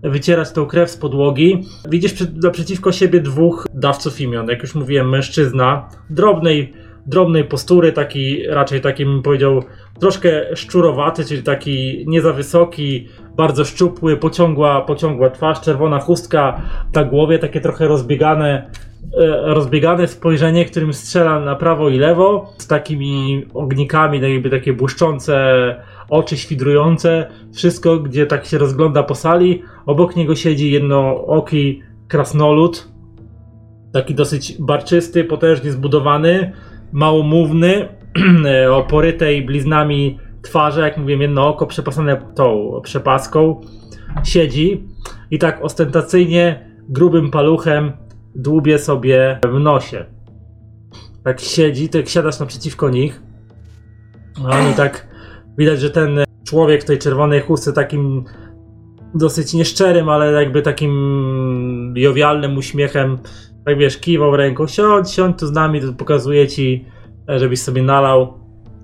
wycierać tą krew z podłogi. Widzisz naprzeciwko siebie dwóch dawców imion, jak już mówiłem, mężczyzna, drobnej, drobnej postury, taki raczej taki bym powiedział troszkę szczurowaty, czyli taki nie za wysoki, bardzo szczupły, pociągła, pociągła twarz, czerwona chustka na głowie, takie trochę rozbiegane, e, rozbiegane spojrzenie, którym strzela na prawo i lewo, z takimi ognikami, jakby takie błyszczące oczy świdrujące, wszystko, gdzie tak się rozgląda po sali. Obok niego siedzi jednooki krasnolud, taki dosyć barczysty, potężnie zbudowany, małomówny, o <clears throat> porytej bliznami twarzy, jak mówiłem, jedno oko przepasane tą przepaską, siedzi i tak ostentacyjnie grubym paluchem dłubie sobie w nosie. Tak siedzi, tak siadasz naprzeciwko nich. A oni tak widać, że ten człowiek w tej czerwonej chustce takim dosyć nieszczerym, ale jakby takim jowialnym uśmiechem tak wiesz, kiwał ręką, siądź, siądź tu z nami, to pokazuję ci, e, żebyś sobie nalał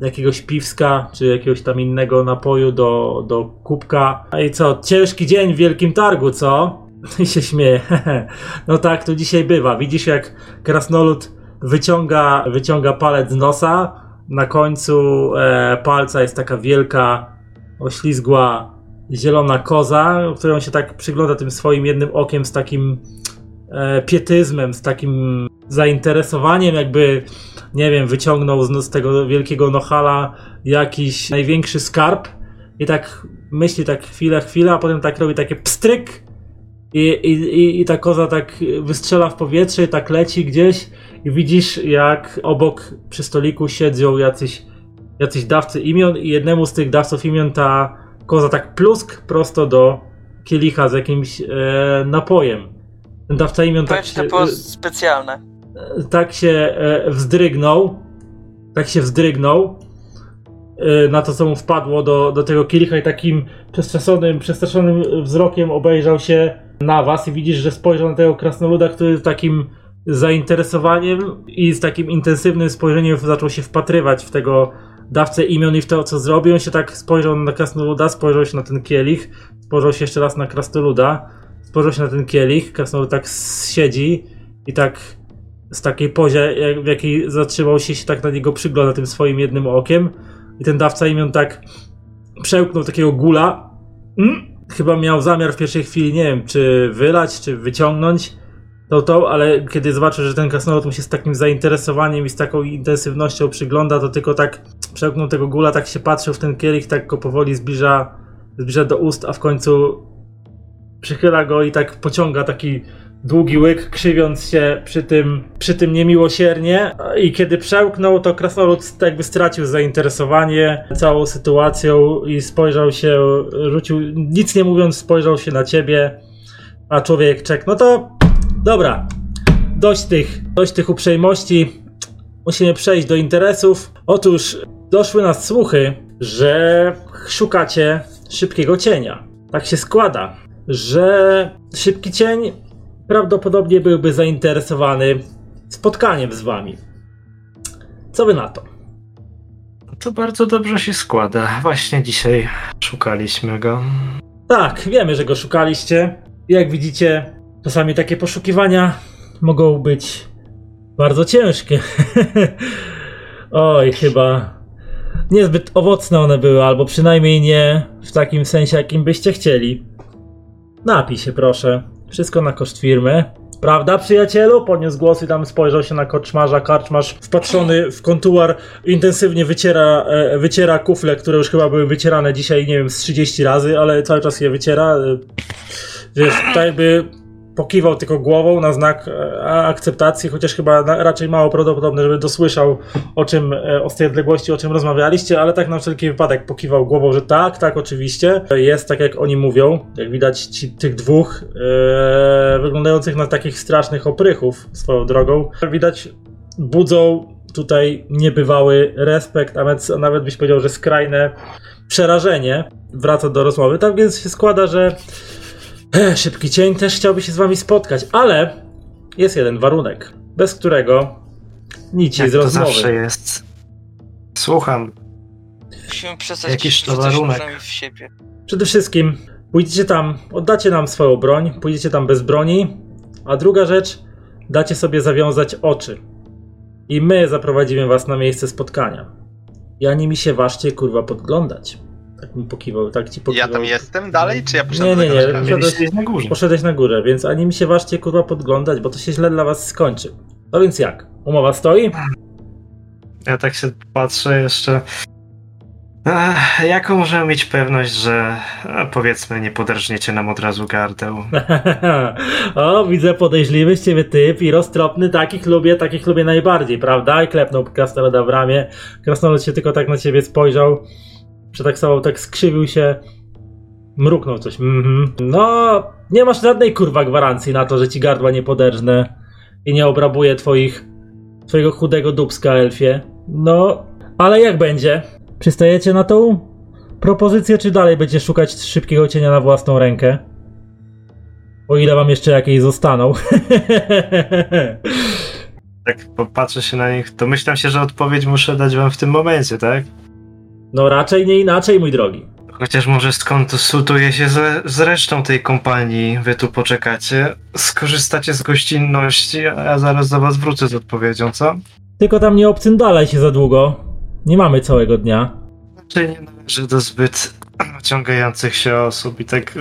jakiegoś piwska, czy jakiegoś tam innego napoju do, do kubka. A I co, ciężki dzień w Wielkim Targu, co? <laughs> I się śmieje. <laughs> No tak, to dzisiaj bywa. Widzisz, jak krasnolud wyciąga, wyciąga palec z nosa, na końcu e, palca jest taka wielka, oślizgła, zielona koza, którą się tak przygląda tym swoim jednym okiem z takim e, pietyzmem, z takim zainteresowaniem, jakby, nie wiem, wyciągnął z, z tego wielkiego nohala jakiś największy skarb i tak myśli tak chwilę, chwilę, a potem tak robi takie pstryk i, i, i, ta koza tak wystrzela w powietrze i tak leci gdzieś i widzisz jak obok przy stoliku siedzą jacyś, jacyś dawcy imion i jednemu z tych dawców imion ta koza tak plusk prosto do kielicha z jakimś e, napojem. Ten dawca imion tak Powiem się, to było specjalne. tak się e, wzdrygnął, tak się wzdrygnął e, na to, co mu wpadło do, do tego kielicha i takim przestraszonym, przestraszonym wzrokiem obejrzał się na was i widzisz, że spojrzał na tego krasnoluda, który takim zainteresowaniem i z takim intensywnym spojrzeniem zaczął się wpatrywać w tego dawcę imion i w to, co zrobił. On się tak spojrzał na krasnoluda, spojrzał się na ten kielich, spojrzał się jeszcze raz na krasnoluda, spojrzał się na ten kielich, krasnolud tak siedzi i tak z takiej pozie, w jakiej zatrzymał się, się tak na niego przygląda tym swoim jednym okiem i ten dawca imion tak przełknął takiego gula. Mm, chyba miał zamiar w pierwszej chwili, nie wiem, czy wylać, czy wyciągnąć tą, tą, ale kiedy zobaczył, że ten krasnolud mu się z takim zainteresowaniem i z taką intensywnością przygląda, to tylko tak przełknął tego gula, tak się patrzył w ten kielich, tak go powoli zbliża, zbliża do ust, a w końcu przychyla go i tak pociąga taki długi łyk, krzywiąc się przy tym, przy tym niemiłosiernie. I kiedy przełknął, to krasnolud jakby stracił zainteresowanie całą sytuacją i spojrzał się, rzucił, nic nie mówiąc, spojrzał się na ciebie, a człowiek czek. No to dobra, dość tych, dość tych uprzejmości. Musimy przejść do interesów. Otóż doszły nas słuchy, że szukacie szybkiego cienia. Tak się składa, że szybki cień prawdopodobnie byłby zainteresowany spotkaniem z wami. Co wy na to? To bardzo dobrze się składa. Właśnie dzisiaj szukaliśmy go. Tak, wiemy, że go szukaliście. Jak widzicie, czasami takie poszukiwania mogą być bardzo ciężkie. <laughs> Oj, chyba niezbyt owocne one były, albo przynajmniej nie w takim sensie, jakim byście chcieli. Napij się, proszę. Wszystko na koszt firmy. Prawda, przyjacielu? Podniósł głos i tam spojrzał się na korczmarza. Karczmarz wpatrzony w kontuar intensywnie wyciera, e, wyciera kufle, które już chyba były wycierane dzisiaj, nie wiem, z 30 razy, ale cały czas je wyciera. E, Wiesz, tak jakby pokiwał tylko głową na znak e, akceptacji, chociaż chyba raczej mało prawdopodobne, żeby dosłyszał o czym, e, o tej odległości, o czym rozmawialiście, ale tak na wszelki wypadek pokiwał głową, że tak, tak, oczywiście. Jest tak, jak oni mówią. Jak widać, ci, tych dwóch e, wyglądających na takich strasznych oprychów swoją drogą, widać, budzą tutaj niebywały respekt, a nawet, nawet byś powiedział, że skrajne przerażenie. Wraca do rozmowy. Tak więc się składa, że Szybki cień też chciałby się z wami spotkać, ale jest jeden warunek, bez którego nic z to rozmowy. zawsze jest. Słucham. Musimy przestać Jakiś to warunek. w siebie. Przede wszystkim pójdziecie tam, oddacie nam swoją broń, pójdziecie tam bez broni, a druga rzecz, dacie sobie zawiązać oczy. I my zaprowadzimy was na miejsce spotkania. I ani mi się ważcie, kurwa, podglądać. Tak mi pokiwał, tak ci Ja pokiwał. tam jestem dalej, czy ja Nie, poszedłem nie, nie. Mieliście iść na górze. Poszedłeś na górę, więc ani mi się ważcie, kurwa, podglądać, bo to się źle dla was skończy. No więc jak? Umowa stoi? Ja tak się patrzę jeszcze. Ech, jaką możemy mieć pewność, że a, powiedzmy nie poderżniecie nam od razu gardeł? <laughs> o, widzę podejrzliwy z ciebie typ i roztropny, takich lubię, takich lubię najbardziej, prawda? I klepnął Krasnoluda w ramię. Krasnolud się tylko tak na ciebie spojrzał, przetaksował, tak skrzywił się, mruknął coś. Mhm. No, nie masz żadnej kurwa gwarancji na to, że ci gardła nie poderżnę i nie obrabuję twoich, twojego chudego dubska, elfie. No, ale jak będzie? Przystajecie na tą propozycję, czy dalej będzie szukać szybkiego cienia na własną rękę? O ile wam jeszcze jakieś zostaną. <laughs> Tak popatrzę się na nich, to myślę się, że odpowiedź muszę dać wam w tym momencie, tak? No raczej nie inaczej, mój drogi. Chociaż może skąd sutuje się z, z resztą tej kompanii, wy tu poczekacie, skorzystacie z gościnności, a ja zaraz do was wrócę z odpowiedzią, co? Tylko tam nie obcyndalaj się za długo. Nie mamy całego dnia. Czy nie należy do zbyt <clears throat> ciągających się osób i tak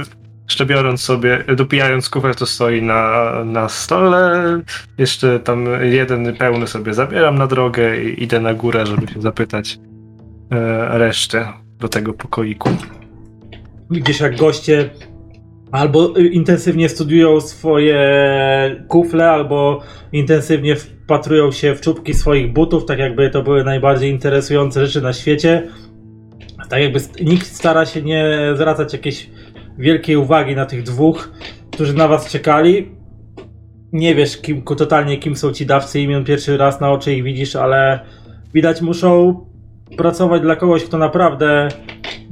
jeszcze biorąc sobie, dopijając kufel, to stoi na, na stole, jeszcze tam jeden pełny sobie zabieram na drogę i idę na górę, żeby się zapytać e, reszty do tego pokoiku. Widzisz, jak goście albo intensywnie studiują swoje kufle, albo intensywnie wpatrują się w czubki swoich butów, tak jakby to były najbardziej interesujące rzeczy na świecie. Tak jakby nikt stara się nie zwracać jakiejś wielkiej uwagi na tych dwóch, którzy na was czekali. Nie wiesz kim, totalnie kim są ci dawcy imion, pierwszy raz na oczy ich widzisz, ale widać muszą pracować dla kogoś, kto naprawdę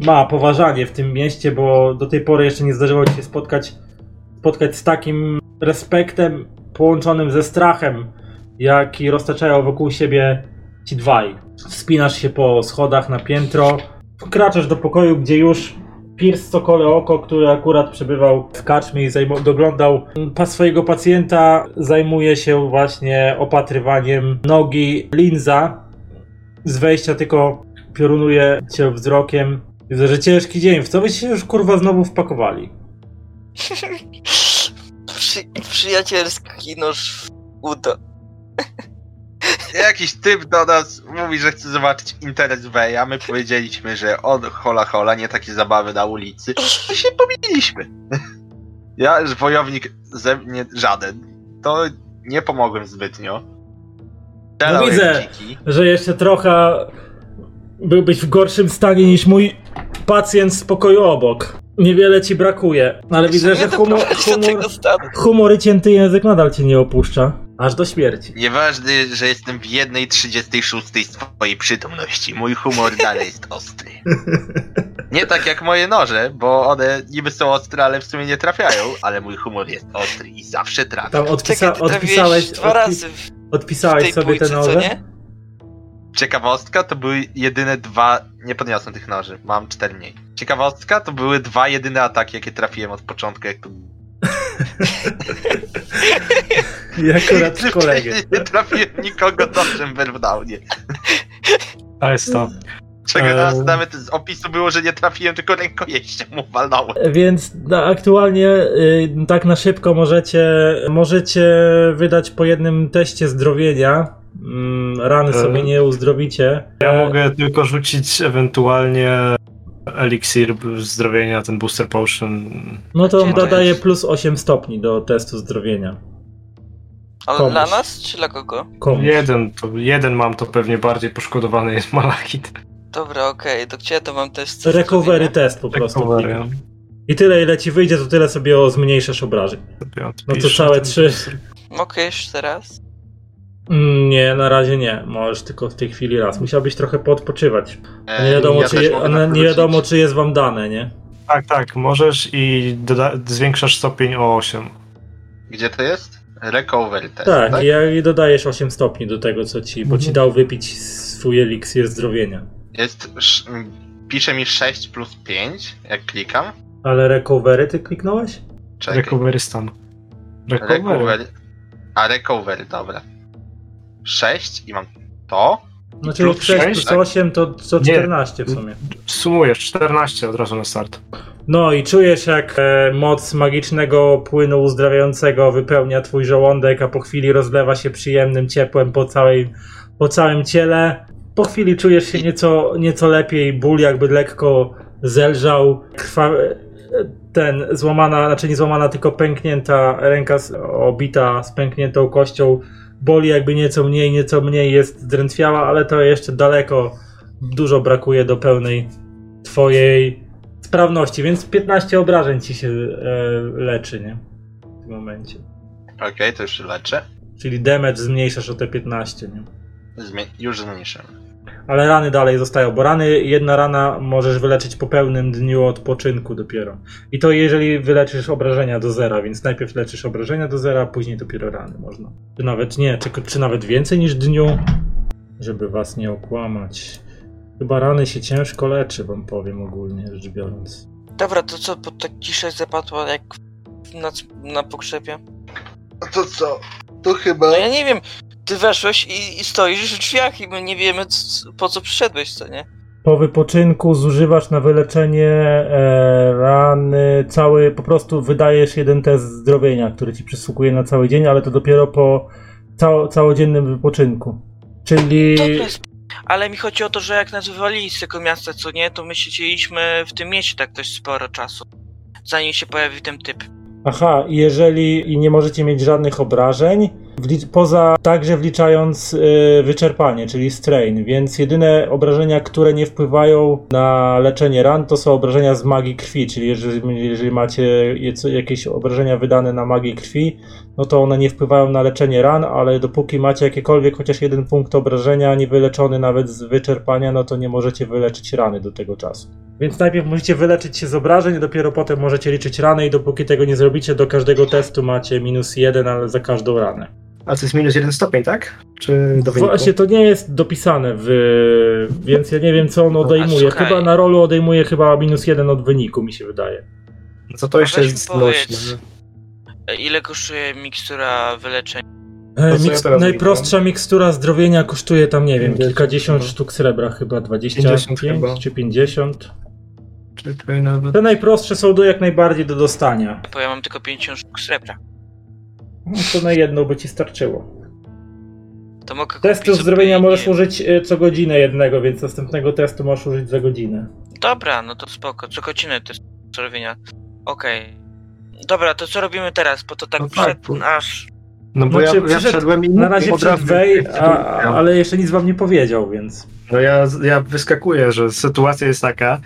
ma poważanie w tym mieście, bo do tej pory jeszcze nie zdarzyło ci się spotkać, spotkać z takim respektem połączonym ze strachem, jaki roztaczają wokół siebie ci dwaj. Wspinasz się po schodach na piętro, wkraczasz do pokoju, gdzie już Pierce Sokole Oko, który akurat przebywał w karczmie i doglądał pa swojego pacjenta, zajmuje się właśnie opatrywaniem nogi Linza. Z wejścia tylko piorunuje cię wzrokiem. Widzę, że ciężki dzień. W co byście się już kurwa znowu wpakowali? Przy, przyjacielski nóż w udo. Jakiś typ do nas mówi, że chce zobaczyć interes Weja. My powiedzieliśmy, że on hola hola, nie takie zabawy na ulicy. To się pomyliliśmy. Ja, że wojownik ze mnie żaden, to nie pomogłem zbytnio. No widzę. Że jeszcze trochę byłbyś w gorszym stanie niż mój pacjent z pokoju obok. Niewiele ci brakuje, ale widzę, że humor, humor, humor i cięty język nadal cię nie opuszcza. Aż do śmierci. Nieważne, że jestem w jednej 36 swojej przytomności. Mój humor dalej jest ostry. Nie tak jak moje noże, bo one niby są ostre, ale w sumie nie trafiają, ale mój humor jest ostry i zawsze trafia. Tam odpisa, Czekaj, odpisałeś, dwa razy w odpisałeś tej sobie te dwójce, co noże? Ciekawostka to były jedyne dwa. Nie podniosłem tych noży, mam cztery mniej. Ciekawostka to były dwa jedyne ataki, jakie trafiłem od początku, jak to. <laughs> I akurat kolegę. <laughs> Nie trafiłem nikogo nożem w Elfdownie. <laughs> To jest to. Czego Eee. raz nawet z opisu było, że nie trafiłem, tylko rękojeścią mu walnąłem. Więc no, aktualnie y, tak na szybko możecie, możecie wydać po jednym teście zdrowienia. Mm, rany E. sobie nie uzdrowicie. Ja mogę tylko rzucić ewentualnie eliksir zdrowienia, ten booster potion. No to on dodaje plus 8 stopni do testu zdrowienia. Ale Komuś. dla nas, czy dla kogo? Komuś. Jeden, to, jeden mam, to pewnie bardziej poszkodowany jest malachit. Dobra, okej, to gdzie ja to mam test? Recovery test po prostu. Recovery. I tyle ile ci wyjdzie, to tyle sobie o zmniejszasz obrażeń. Sobie No to odpiszę całe trzy. Mogę jeszcze raz? Mm, Nie, na razie nie. Możesz tylko w tej chwili raz. Musiałbyś trochę poodpoczywać. Eee, Nie wiadomo, ja czy, też je, mogę tak nie wiadomo czy jest wam dane, nie? Tak, tak, możesz i doda- zwiększasz stopień o 8. Gdzie to jest? Recovery test, Tak, tak? ja- i dodajesz 8 stopni do tego, co ci, bo ci Mhm. dał wypić swój eliksir zdrowienia. Jest. Pisze mi 6 plus 5, jak klikam. Ale recovery ty kliknąłeś? Czekaj. Recovery stan. Recovery. Recovery. A recovery, dobra. 6 i mam to. No czyli plus 6 sześć, plus tak? 8 to, to Nie. 14 w sumie. Sumujesz 14 od razu na start. No i czujesz jak e, moc magicznego płynu uzdrawiającego wypełnia twój żołądek, a po chwili rozlewa się przyjemnym ciepłem po, całej, po całym ciele. Po chwili czujesz się nieco, nieco lepiej, ból jakby lekko zelżał, krwa, ten złamana, znaczy nie złamana, tylko pęknięta ręka obita z pękniętą kością. Boli jakby nieco mniej, nieco mniej jest zdrętwiała, ale to jeszcze daleko, dużo brakuje do pełnej twojej sprawności, więc 15 obrażeń ci się e, leczy, nie? W tym momencie. Okej, to już leczę. Czyli damage zmniejszasz o te 15, nie? Zmie- już zmniejszyłem. Ale rany dalej zostają, bo rany, jedna rana możesz wyleczyć po pełnym dniu odpoczynku dopiero. I to jeżeli wyleczysz obrażenia do zera, więc najpierw leczysz obrażenia do zera, a później dopiero rany można. Czy nawet nie, czy, czy nawet więcej niż dniu, żeby was nie okłamać. Chyba rany się ciężko leczy, wam powiem ogólnie rzecz biorąc. Dobra, to co, bo tak cisza zapadła jak na, na pogrzebie? No to co? To chyba. No ja nie wiem, ty weszłeś i, i stoisz w drzwiach i my nie wiemy c- po co przyszedłeś, co nie? Po wypoczynku zużywasz na wyleczenie e, rany cały, po prostu wydajesz jeden test zdrowienia, który ci przysługuje na cały dzień, ale to dopiero po cało, całodziennym wypoczynku. Czyli ale mi chodzi o to, że jak nas wywalili z tego miasta, co nie, to my siedzieliśmy w tym mieście tak dość sporo czasu, zanim się pojawił ten typ. Aha, jeżeli i nie możecie mieć żadnych obrażeń, poza także wliczając y, wyczerpanie, czyli strain, więc jedyne obrażenia, które nie wpływają na leczenie ran, to są obrażenia z magii krwi, czyli jeżeli, jeżeli macie jakieś obrażenia wydane na magię krwi, no to one nie wpływają na leczenie ran, ale dopóki macie jakiekolwiek chociaż jeden punkt obrażenia niewyleczony nawet z wyczerpania, no to nie możecie wyleczyć rany do tego czasu. Więc najpierw musicie wyleczyć się z obrażeń, dopiero potem możecie liczyć rany i dopóki tego nie zrobicie, do każdego testu macie minus jeden, ale za każdą ranę. A to jest minus jeden stopień, tak? Czy do wyniku? Właśnie to nie jest dopisane, w, więc ja nie wiem co on odejmuje. słuchaj. Chyba na rolu odejmuje chyba minus jeden od wyniku, mi się wydaje. No Co to jeszcze Weź mi jest nośne? E, Ile kosztuje mikstura wyleczenia? E, miks- najprostsza mikstura zdrowienia kosztuje tam, nie wiem, 50 kilkadziesiąt chyba. sztuk srebra, chyba 25 chyba. czy 50. Czy nawet... Te najprostsze są do jak najbardziej do dostania. Bo ja mam tylko 50 sztuk srebra. No to na jedną by ci starczyło. To mogę Testu zdrowienia sobie, możesz użyć y, co godzinę jednego, więc następnego testu możesz użyć za godzinę. Dobra, no to spoko, co godzinę test zdrowienia. Okej. Dobra, to co robimy teraz? Bo to tak No tak, wszedł bo- aż... No bo Znaczy, ja, ja wszedłem i Na razie przed razu- Wej, ale jeszcze nic wam nie powiedział, więc. No ja, ja wyskakuję, że sytuacja jest taka,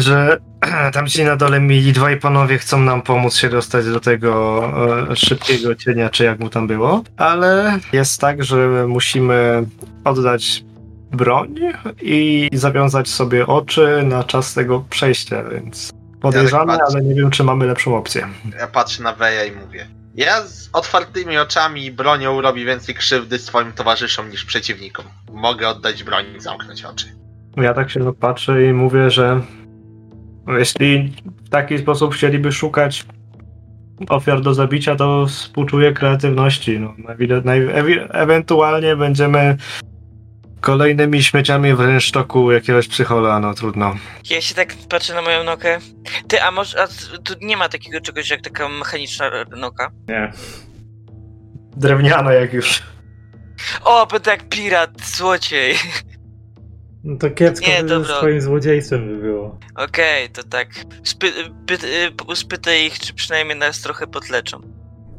że <clears throat> tam ci na dole mieli dwaj panowie chcą nam pomóc się dostać do tego e, szybkiego cienia, czy jak mu tam było, ale jest tak, że musimy oddać broń i zawiązać sobie oczy na czas tego przejścia, więc podejrzane, Ja tak ale nie wiem, czy mamy lepszą opcję. Ja patrzę na Weja i mówię. Ja z otwartymi oczami i bronią robi więcej krzywdy swoim towarzyszom niż przeciwnikom. mogę oddać broń i zamknąć oczy. Ja tak się patrzę i mówię, że jeśli w taki sposób chcieliby szukać ofiar do zabicia, to współczuję kreatywności. No, ewi- ewentualnie będziemy kolejnymi śmieciami w rynsztoku jakiegoś psychola, no trudno. Ja się tak patrzę na moją nokę. Ty, a może, a tu nie ma takiego czegoś jak taka mechaniczna noka? Drewniana jak już. O, będę jak pirat, złodziej. No to kiepsko Nie, by dobra. ze swoim złodziejstwem by było. Okej, to tak. Spy, pyt, y, spytaj ich, czy przynajmniej nas trochę podleczą.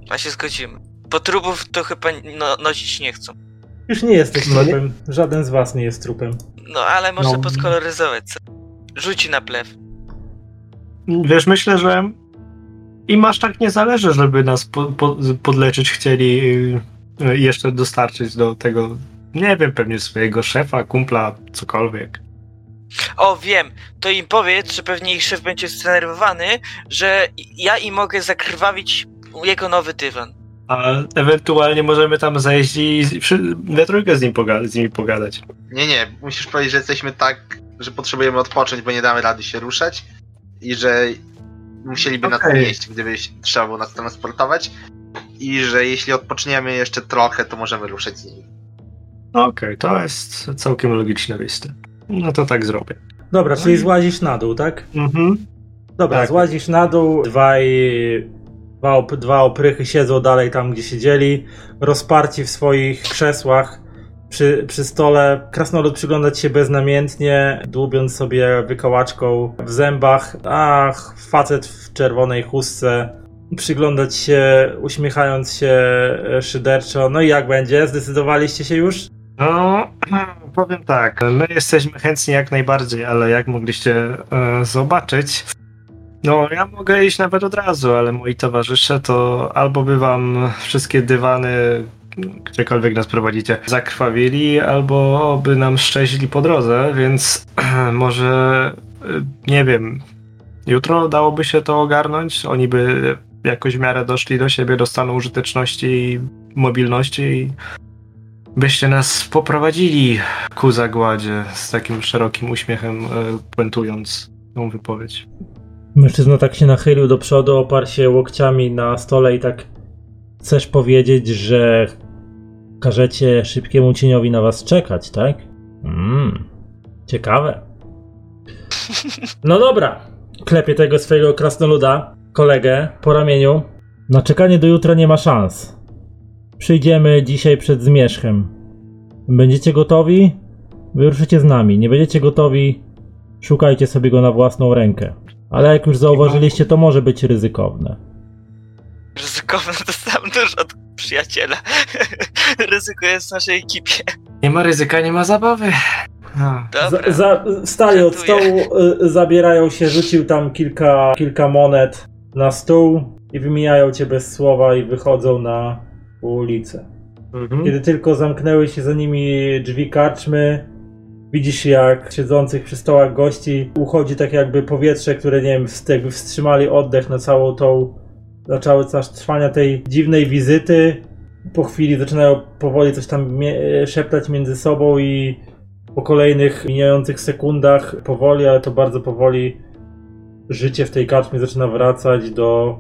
A się zgodzimy. Bo trupów to chyba no, nosić nie chcą. Już nie jesteś No nie- trupem. Żaden z was nie jest trupem. No ale może No. podkoloryzować co? Rzuci na plew. Wiesz, myślę, że im aż tak nie zależy, żeby nas po, po, podleczyć chcieli y, jeszcze dostarczyć do tego, nie wiem, pewnie swojego szefa, kumpla, cokolwiek. O, wiem. To im powiedz, że pewnie ich szef będzie zdenerwowany, że ja im mogę zakrwawić jego nowy dywan. A ewentualnie możemy tam zejść i we trójkę z, nim z nimi pogadać. Nie, nie, musisz powiedzieć, że jesteśmy tak, że potrzebujemy odpocząć, bo nie damy rady się ruszać i że musieliby nas Okej. nieść, gdyby trzeba było nas transportować i że jeśli odpoczniemy jeszcze trochę, to możemy ruszać z nimi. Okej, to jest całkiem logiczne listy. No to tak zrobię. Dobra, No czyli i- złazisz na dół, tak? Mhm. Dobra, Tak. złazisz na dół, dwaj, dwa, op, dwa oprychy siedzą dalej tam, gdzie siedzieli, rozparci w swoich krzesłach przy, przy stole. Krasnolud przygląda ci się beznamiętnie, dłubiąc sobie wykałaczką w zębach. Ach, facet w czerwonej chustce. Przyglądać się, uśmiechając się e, szyderczo. No i jak będzie? Zdecydowaliście się już? No, <clears throat> powiem tak, my jesteśmy chętni jak najbardziej, ale jak mogliście e, zobaczyć, no ja mogę iść nawet od razu, ale moi towarzysze to albo by wam wszystkie dywany, gdziekolwiek nas prowadzicie, zakrwawili, albo by nam szczęźli po drodze, więc <clears throat> może, e, nie wiem, jutro dałoby się to ogarnąć, oni by jakoś w miarę doszli do siebie, do stanu użyteczności i mobilności i byście nas poprowadzili ku zagładzie z takim szerokim uśmiechem, e, puentując tą wypowiedź. Mężczyzna tak się nachylił do przodu, oparł się łokciami na stole i tak chcesz powiedzieć, że każecie szybkiemu cieniowi na was czekać, tak? Mmm, ciekawe. No dobra, klepie tego swojego krasnoluda, kolegę po ramieniu. Na czekanie do jutra nie ma szans. Przyjdziemy dzisiaj przed zmierzchem. Będziecie gotowi? Wyruszycie z nami. Nie będziecie gotowi? Szukajcie sobie go na własną rękę. Ale jak już zauważyliście, to może być ryzykowne. Ryzykowne dostałem dużo od przyjaciela. Ryzyko jest w naszej ekipie. Nie ma ryzyka, nie ma zabawy. No. Dobra. Za, za, wstali od stołu, y, zabierają się, rzucił tam kilka, kilka monet na stół i wymijają cię bez słowa i wychodzą na ulicę. Mhm. Kiedy tylko zamknęły się za nimi drzwi karczmy, widzisz jak siedzących przy stołach gości uchodzi tak jakby powietrze, które nie wiem, jakby wstrzymali oddech na całą tą, na cały czas trwania tej dziwnej wizyty. Po chwili zaczynają powoli coś tam szeptać między sobą i po kolejnych mijających sekundach powoli, ale to bardzo powoli życie w tej karczmie zaczyna wracać do,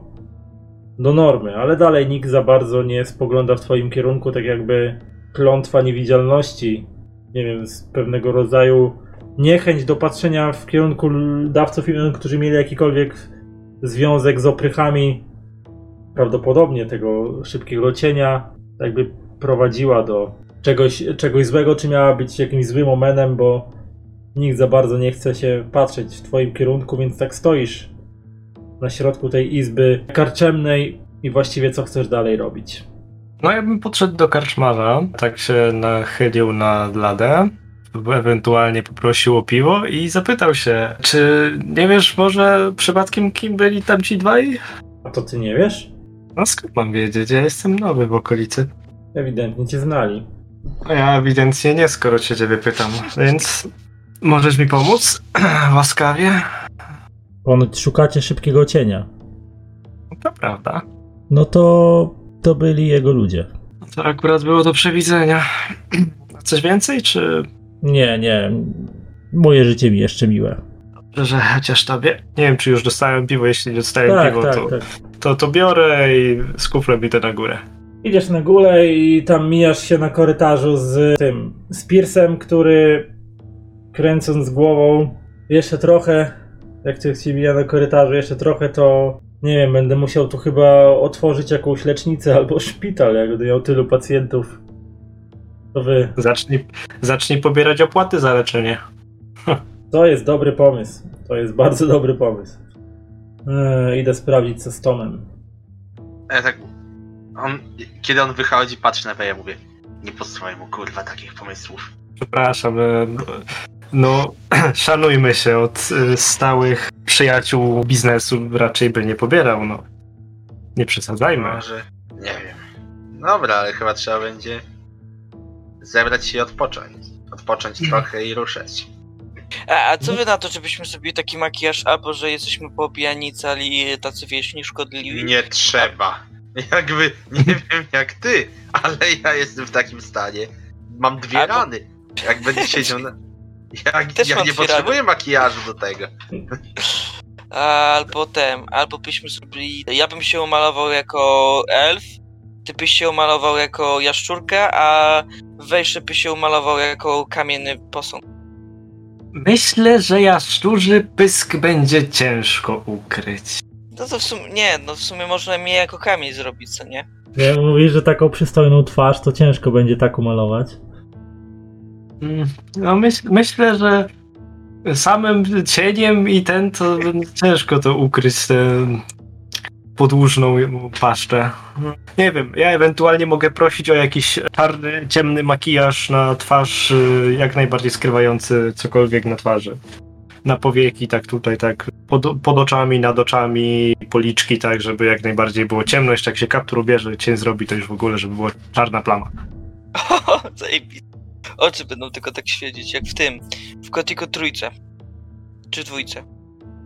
do normy, ale dalej nikt za bardzo nie spogląda w twoim kierunku, tak jakby klątwa niewidzialności, nie wiem, z pewnego rodzaju niechęć do patrzenia w kierunku dawców imion, którzy mieli jakikolwiek związek z oprychami, prawdopodobnie tego szybkiego cienia, jakby prowadziła do czegoś, czegoś złego, czy miała być jakimś złym omenem, bo nikt za bardzo nie chce się patrzeć w twoim kierunku, więc tak stoisz na środku tej izby karczemnej i właściwie co chcesz dalej robić. No ja bym podszedł do karczmarza, tak się nachylił na ladę, ewentualnie poprosił o piwo i zapytał się, czy nie wiesz może przypadkiem kim byli tam ci dwaj? A to ty nie wiesz? No skąd mam wiedzieć, ja jestem nowy w okolicy. Ewidentnie cię znali. No Ja ewidentnie nie, skoro cię ciebie pytam, więc możesz mi pomóc? <clears throat> Łaskawie? Ponoć szukacie szybkiego cienia. To prawda. No to to byli jego ludzie. To akurat było do przewidzenia. coś więcej, czy Nie, nie. Moje życie mi jeszcze miłe. że chociaż tobie? Nie wiem, czy już dostałem piwo, jeśli nie dostałem Tak, piwo, tak, to, tak. to to biorę i z kuflem idę na górę. Idziesz na górę i tam mijasz się na korytarzu z tym, z Piersem, który kręcąc głową jeszcze trochę, jak cię ci mija na korytarzu, jeszcze trochę to nie wiem, będę musiał tu chyba otworzyć jakąś lecznicę albo szpital, jak będę miał tylu pacjentów. To wy. Zacznij, zacznij pobierać opłaty za leczenie. <laughs> To jest dobry pomysł. To jest bardzo dobry pomysł. Eee, idę sprawdzić co z Tomem. Ja tak. On, kiedy on wychodzi, patrzy na mnie, ja mówię. Nie posłuchaj mu kurwa takich pomysłów. Przepraszam, e, no, <clears throat> szanujmy się od e, stałych przyjaciół biznesu, raczej by nie pobierał, no. Nie przesadzajmy. Może. Nie wiem. Dobra, ale chyba trzeba będzie zebrać się i odpocząć. Odpocząć trochę i ruszać. A, a co wy na to, żebyśmy sobie taki makijaż, albo że jesteśmy popijani cali tacy wieśni szkodliwi? Nie trzeba. Jakby, nie <laughs> wiem jak ty, ale ja jestem w takim stanie. Mam dwie Albo- rany. Jak będę siedział na... Jak, Też ja nie potrzebuję makijażu do tego. Albo ten, albo byśmy zrobili. Ja bym się umalował jako elf, ty byś się umalował jako jaszczurka, a Wejszy by się umalował jako kamienny posąg. Myślę, że jaszczurzy pysk będzie ciężko ukryć. No to w sumie, nie, no w sumie można mnie jako kamień zrobić, co nie? Jak mówisz, że taką przystojną twarz, to ciężko będzie tak umalować. Mm, No myśl, myślę, że samym cieniem i ten to ciężko to ukryć, tę podłużną paszczę. Nie wiem, ja ewentualnie mogę prosić o jakiś czarny, ciemny makijaż na twarz, y, jak najbardziej skrywający cokolwiek na twarzy. Na powieki, tak tutaj, tak pod, pod oczami, nad oczami, policzki, tak, żeby jak najbardziej było ciemno. Jeszcze jak się kaptur ubierze, cień zrobi, to już w ogóle, żeby była czarna plama. <laughs> Zajebiste. Oczy będą tylko tak świecić, jak w tym, w Gothico trójce. Czy dwójce?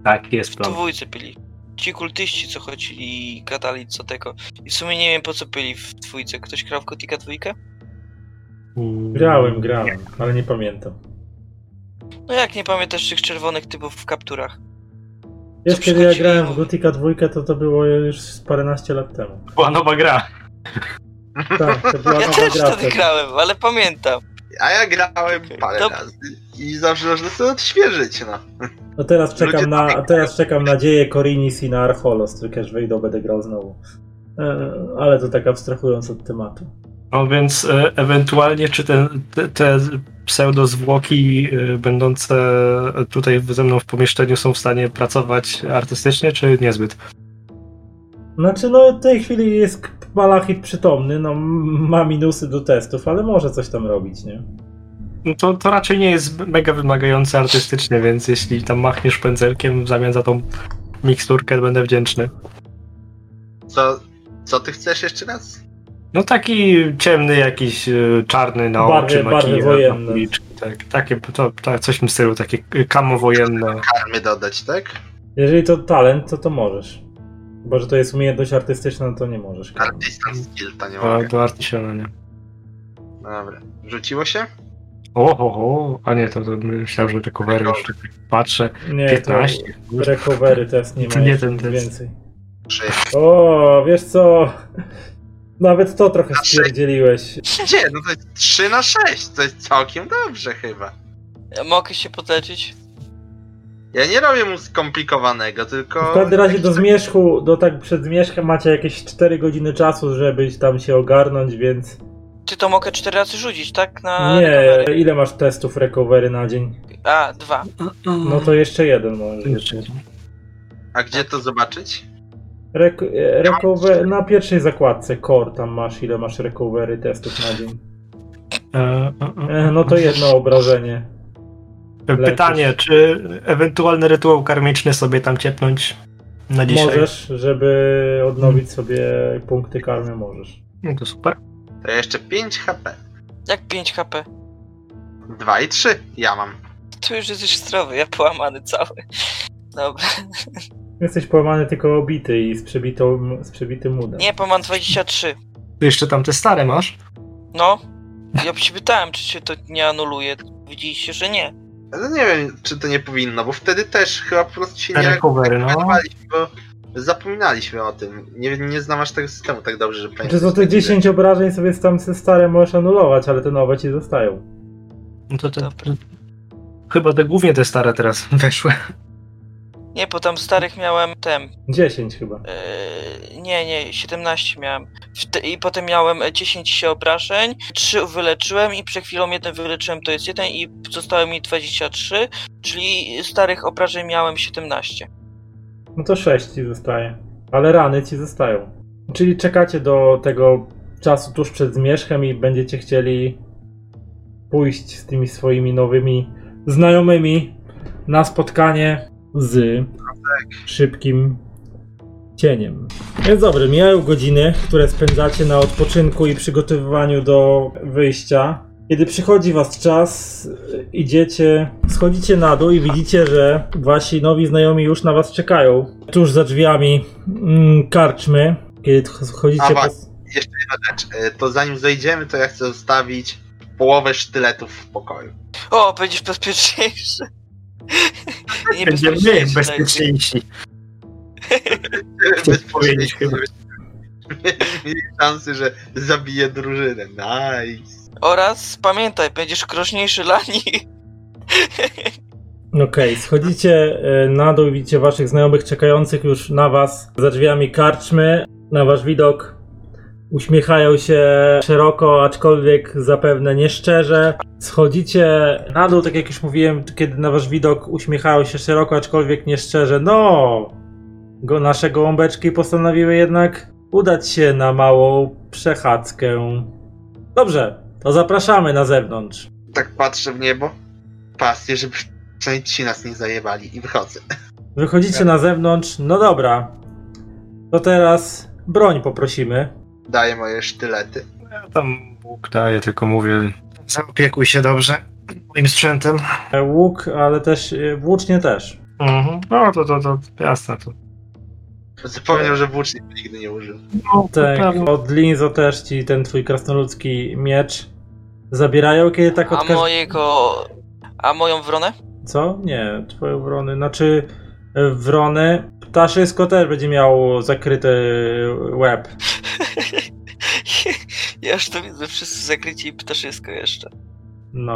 Tak, jest W plan. dwójce byli. Ci kultyści, co chodzili i gadali co tego. I w sumie nie wiem po co byli w dwójce. Ktoś grał w Gothica dwójkę? Mm, Grałem, grałem, ale nie pamiętam. No jak nie pamiętasz tych czerwonych typów w kapturach? Wiesz, Co kiedy ja grałem w Gothica 2, to to było już paręnaście lat temu. Była nowa gra. Tak, to była Ja nowa też gra wtedy wtedy. grałem, ale pamiętam. A ja grałem parę To- razy i zawsze można sobie odświeżyć, no. No teraz Ludzie czekam na, pamiętają. teraz czekam na dzieje Korinis i na Archolos, tylko aż wejdą, będę grał znowu. E, ale to tak abstrahując od tematu. No więc e, ewentualnie, czy te, te, te pseudo-zwłoki e, będące tutaj ze mną w pomieszczeniu są w stanie pracować artystycznie, czy niezbyt? Znaczy, no w tej chwili jest Malachit przytomny, no ma minusy do testów, ale może coś tam robić, nie? No to, to raczej nie jest mega wymagające artystycznie, więc jeśli tam machniesz pędzelkiem w zamian za tą miksturkę, będę wdzięczny. Co, co ty chcesz jeszcze raz? No taki ciemny, jakiś e, czarny na Barwy- oczy, makijaż, wojenne. tak. Takie, to, tak, coś w tym stylu, takie kamo wojenne. Karmy dodać, tak? Jeżeli to talent, to to możesz. Chyba, że to jest umiejętność artystyczna, no to nie możesz. Artistan skill to nie A, mogę. do Artisiona, nie? Dobra. Rzuciło się? O, o, o, a nie, to, to myślałem, że recovery już tak patrzę. Nie, 15. to recovery test nie ma To nie ten test. więcej. Trzy. O, wiesz co? Nawet to trochę Na sześć. stwierdziliłeś. Nie, no to jest 3 na 6, to jest całkiem dobrze chyba. Mogę się podleczyć? Ja nie robię mu skomplikowanego, tylko... W każdym razie do zmierzchu, do tak przed zmierzchem macie jakieś 4 godziny czasu, żeby tam się ogarnąć, więc Ty to mogę cztery razy rzucić, tak? Na nie, recovery. ile masz testów recovery na dzień? A, dwa. No to jeszcze jeden może. Jeszcze jeden. A gdzie to zobaczyć? Rek- e, recover- na pierwszej zakładce core tam masz ile masz recovery testów na dzień. E. E, no to jedno obrażenie. Pytanie, czy ewentualny rytuał karmiczny sobie tam ciepnąć na dzisiaj? Możesz, żeby odnowić sobie punkty karmy, możesz. No to super. To jeszcze 5 HP. Jak 5 HP? 2 i 3 ja mam. Tu już jesteś zdrowy, ja połamany cały. Dobra. Jesteś połamany tylko obity i z, przebitą, z przebitym udem. Nie, bo mam 23. Ty jeszcze tam te stare masz? No, Ja się pytałem, czy się to nie anuluje. Widzieliście, że nie. Ale nie wiem, czy to nie powinno, bo wtedy też chyba po prostu się nie recovery, no. bo zapominaliśmy o tym. Nie, nie znam aż tego systemu tak dobrze, że Czy pamiętam. za te 10 obrażeń sobie tam stare możesz anulować, ale te nowe ci zostają. No to, to, Dobra. Chyba te głównie te stare teraz <laughs> weszły. Nie, bo tam starych miałem tem. 10 chyba. Eee, nie, nie, 17 miałem. I potem miałem e, 10 obrażeń, 3 wyleczyłem i przed chwilą jeden wyleczyłem, to jest jeden i zostało mi 23, czyli starych obrażeń miałem 17. No to 6 ci zostaje. Ale rany ci zostają. Czyli czekacie do tego czasu tuż przed zmierzchem i będziecie chcieli pójść z tymi swoimi nowymi znajomymi na spotkanie z szybkim cieniem. Więc dobrze, mijają godziny, które spędzacie na odpoczynku i przygotowywaniu do wyjścia. Kiedy przychodzi was czas, idziecie, schodzicie na dół i widzicie, że wasi nowi znajomi już na was czekają. Tuż za drzwiami mm, karczmy. Kiedy chodzicie A, po... Jeszcze jedna rzecz. e, To zanim zejdziemy, to ja chcę zostawić połowę sztyletów w pokoju. O, będziesz bezpieczniejszy. Będziemy bezpieczniejsi. Bez powiedzieć chyba. Mieli szansy, że zabije drużynę. Nice. Oraz pamiętaj, będziesz groźniejszy dla nich. Okej, schodzicie e, na dół i widzicie waszych znajomych czekających już na was za drzwiami karczmy. Na wasz widok uśmiechają się szeroko, aczkolwiek zapewne nieszczerze. Schodzicie na dół, tak jak już mówiłem, kiedy na wasz widok uśmiechają się szeroko, aczkolwiek nieszczerze. No, go, nasze gołąbeczki postanowiły jednak udać się na małą przechadzkę. Dobrze, to zapraszamy na zewnątrz. Tak patrzę w niebo. Pasję, żeby ci nas nie zajebali i wychodzę. Wychodzicie na zewnątrz. No dobra. To teraz broń poprosimy. Daję moje sztylety. Ja tam Bóg daje, tylko mówię, zaopiekuj się dobrze moim sprzętem. E, Łuk, ale też e, włócznie też. Mhm. No to, to, to jasne. To. Zapomniał, że włócznik nigdy nie użył. No, Tak, od Linzo też ci ten twój krasnoludzki miecz zabierają, kiedy tak A od każ- mojego... A moją wronę? Co? Nie, twoje wrony. Znaczy e, wrony. Ptaszysko też będzie miało zakryty łeb. <laughs> ja już to widzę, wszyscy zakryci i ptaszysko jeszcze. No.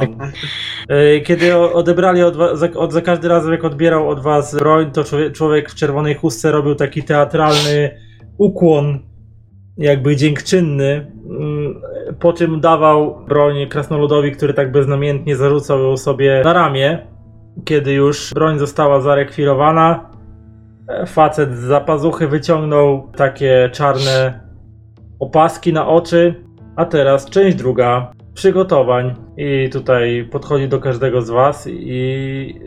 E, Kiedy odebrali od, wa- za, od, za każdy razem, jak odbierał od was broń, to człowiek, w czerwonej chustce robił taki teatralny ukłon, jakby dziękczynny, mm, po czym dawał broń krasnoludowi, który tak beznamiętnie zarzucał ją sobie na ramię. Kiedy już broń została zarekwirowana, e, facet z zapazuchy wyciągnął takie czarne opaski na oczy, a teraz część druga przygotowań i tutaj podchodzi do każdego z was i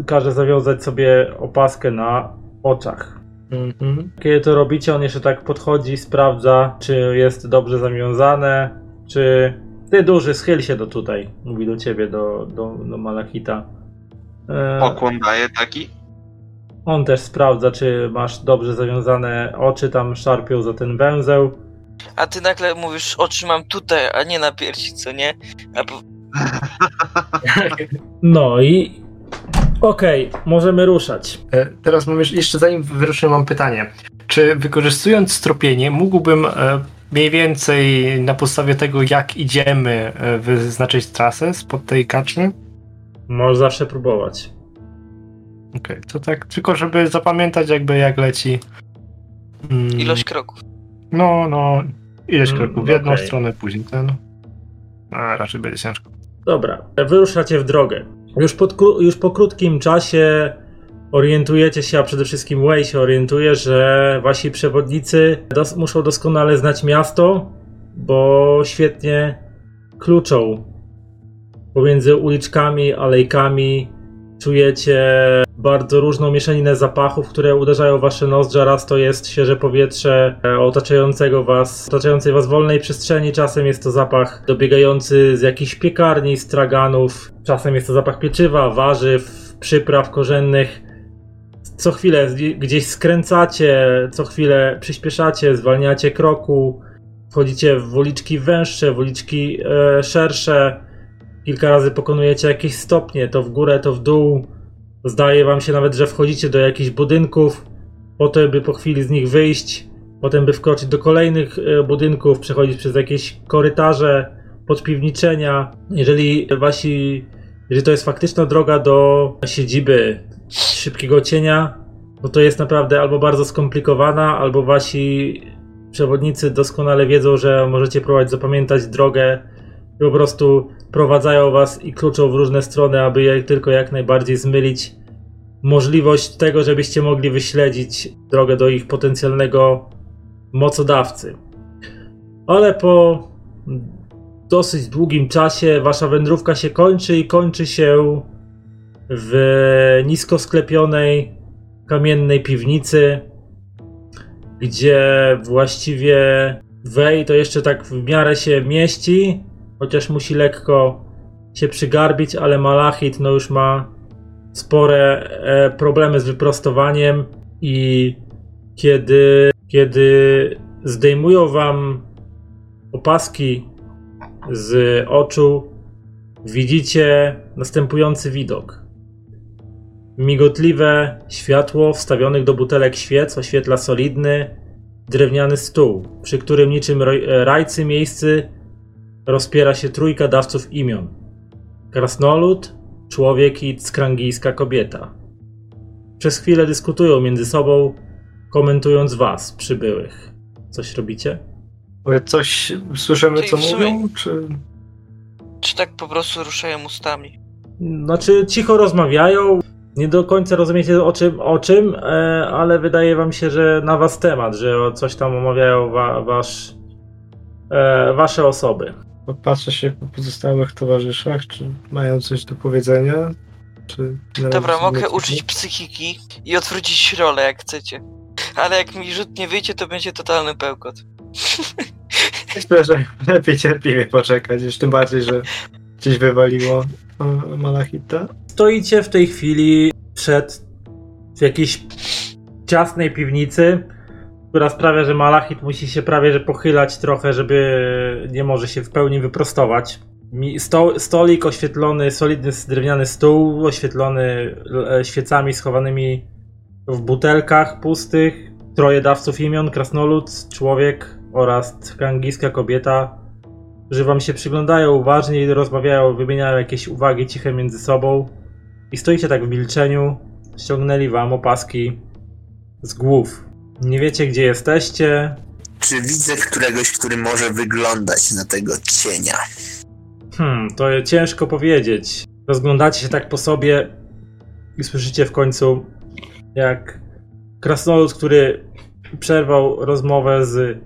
e, każe zawiązać sobie opaskę na oczach. Mhm. Kiedy to robicie, on jeszcze tak podchodzi, sprawdza, czy jest dobrze zawiązane, czy... Ty duży, schyl się do tutaj, mówi do ciebie, do, do, do Malachita. E, Pokłon daję taki. On też sprawdza, czy masz dobrze zawiązane oczy, tam szarpią za ten węzeł. A ty nagle mówisz, oczy mam tutaj, a nie na piersi, co nie? A po... <laughs> No i... Okej, możemy ruszać. E, Teraz mam jeszcze, zanim wyruszymy, mam pytanie. Czy wykorzystując stropienie, mógłbym e, mniej więcej na podstawie tego, jak idziemy, e, wyznaczyć trasę spod tej kaczmy? Możesz zawsze próbować. Okej, to tak, tylko żeby zapamiętać jakby jak leci. Mm, ilość kroków. No, no, ileś Mm, kroków w jedną okej. stronę, później ten. A raczej będzie ciężko. Dobra, wyruszacie w drogę. Już, pod, już po krótkim czasie orientujecie się, a przede wszystkim Way się orientuje, że wasi przewodnicy dos- muszą doskonale znać miasto, bo świetnie kluczą pomiędzy uliczkami, alejkami. Czujecie bardzo różną mieszaninę zapachów, które uderzają w wasze nozdrza. Raz to jest świeże powietrze e, otaczającego was, otaczającej was wolnej przestrzeni. Czasem jest to zapach dobiegający z jakichś piekarni, straganów. Czasem jest to zapach pieczywa, warzyw, przypraw korzennych. Co chwilę gdzieś skręcacie, co chwilę przyspieszacie, zwalniacie kroku. wchodzicie w uliczki węższe, w uliczki e, szersze, kilka razy pokonujecie jakieś stopnie, to w górę, to w dół. Zdaje wam się nawet, że wchodzicie do jakichś budynków, potem by po chwili z nich wyjść, potem by wkroczyć do kolejnych e, budynków, przechodzić przez jakieś korytarze, podpiwniczenia. Jeżeli wasi, jeżeli to jest faktyczna droga do siedziby szybkiego cienia, no to jest naprawdę albo bardzo skomplikowana, albo wasi przewodnicy doskonale wiedzą, że możecie próbować zapamiętać drogę i po prostu prowadzają was i kluczą w różne strony, aby jak tylko jak najbardziej zmylić możliwość tego, żebyście mogli wyśledzić drogę do ich potencjalnego mocodawcy. Ale po dosyć długim czasie wasza wędrówka się kończy i kończy się w nisko sklepionej kamiennej piwnicy, gdzie właściwie Wej to jeszcze tak w miarę się mieści, chociaż musi lekko się przygarbić, ale Malachit no już ma spore e, problemy z wyprostowaniem i kiedy, kiedy zdejmują wam opaski z oczu, widzicie następujący widok. Migotliwe światło wstawionych do butelek świec oświetla solidny, drewniany stół, przy którym niczym rajcy miejscy rozpiera się trójka dawców imion. Krasnolud, człowiek i skrangijska kobieta. Przez chwilę dyskutują między sobą, komentując was, przybyłych. Coś robicie? Coś słyszymy, co mówią? Czy... Czy tak po prostu ruszają ustami? Znaczy, cicho rozmawiają. Nie do końca rozumiecie o czym, o czym, e, ale wydaje wam się, że na was temat, że o coś tam omawiają wa, wasz, e, wasze osoby. Patrzę się po pozostałych towarzyszach, czy mają coś do powiedzenia? Czy na razie Dobra, mogę użyć psychiki i odwrócić rolę jak chcecie. Ale jak mi rzut nie wyjdzie, to będzie totalny pełkot. <laughs> Myślę, że lepiej cierpliwie poczekać, już tym bardziej, że gdzieś wywaliło e, Malachita. Stoicie w tej chwili przed w jakiejś ciasnej piwnicy, która sprawia, że Malachit musi się prawie że pochylać trochę, żeby nie może się w pełni wyprostować. Stolik oświetlony, solidny drewniany stół, oświetlony e, świecami schowanymi w butelkach pustych, troje dawców imion, krasnolud, człowiek oraz kangijska kobieta, że wam się przyglądają uważnie i rozmawiają, wymieniają jakieś uwagi ciche między sobą. I stoicie tak w milczeniu, ściągnęli wam opaski z głów. Nie wiecie, gdzie jesteście. Czy widzę któregoś, który może wyglądać na tego cienia? Hmm, to ciężko powiedzieć. Rozglądacie się tak po sobie i słyszycie w końcu, jak krasnolud, który przerwał rozmowę z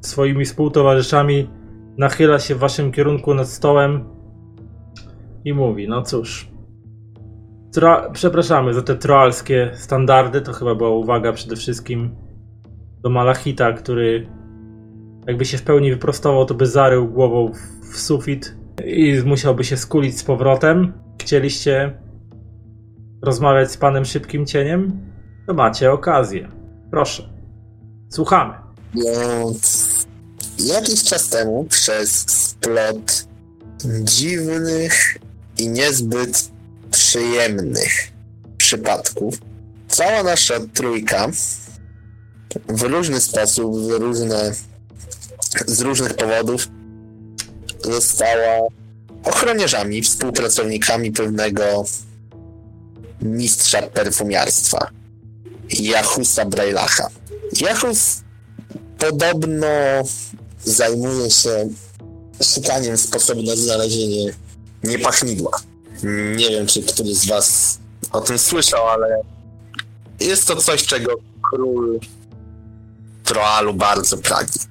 swoimi współtowarzyszami, nachyla się w waszym kierunku nad stołem i mówi: No cóż, Tra- przepraszamy za te troalskie standardy. To chyba była uwaga przede wszystkim do Malachita, który jakby się w pełni wyprostował, to by zarył głową w, w sufit i musiałby się skulić z powrotem. Chcieliście rozmawiać z panem Szybkim Cieniem? To macie okazję. Proszę. Słuchamy. Więc jakiś czas temu przez splot dziwnych i niezbyt przyjemnych przypadków cała nasza trójka w różny sposób, w różne, z różnych powodów została ochroniarzami, współpracownikami pewnego mistrza perfumiarstwa, Jachusa Brailacha. Jachus podobno zajmuje się szukaniem sposobu na znalezienie niepachnidła. Nie wiem, czy któryś z was o tym słyszał, ale jest to coś, czego król Troalu bardzo pragnie.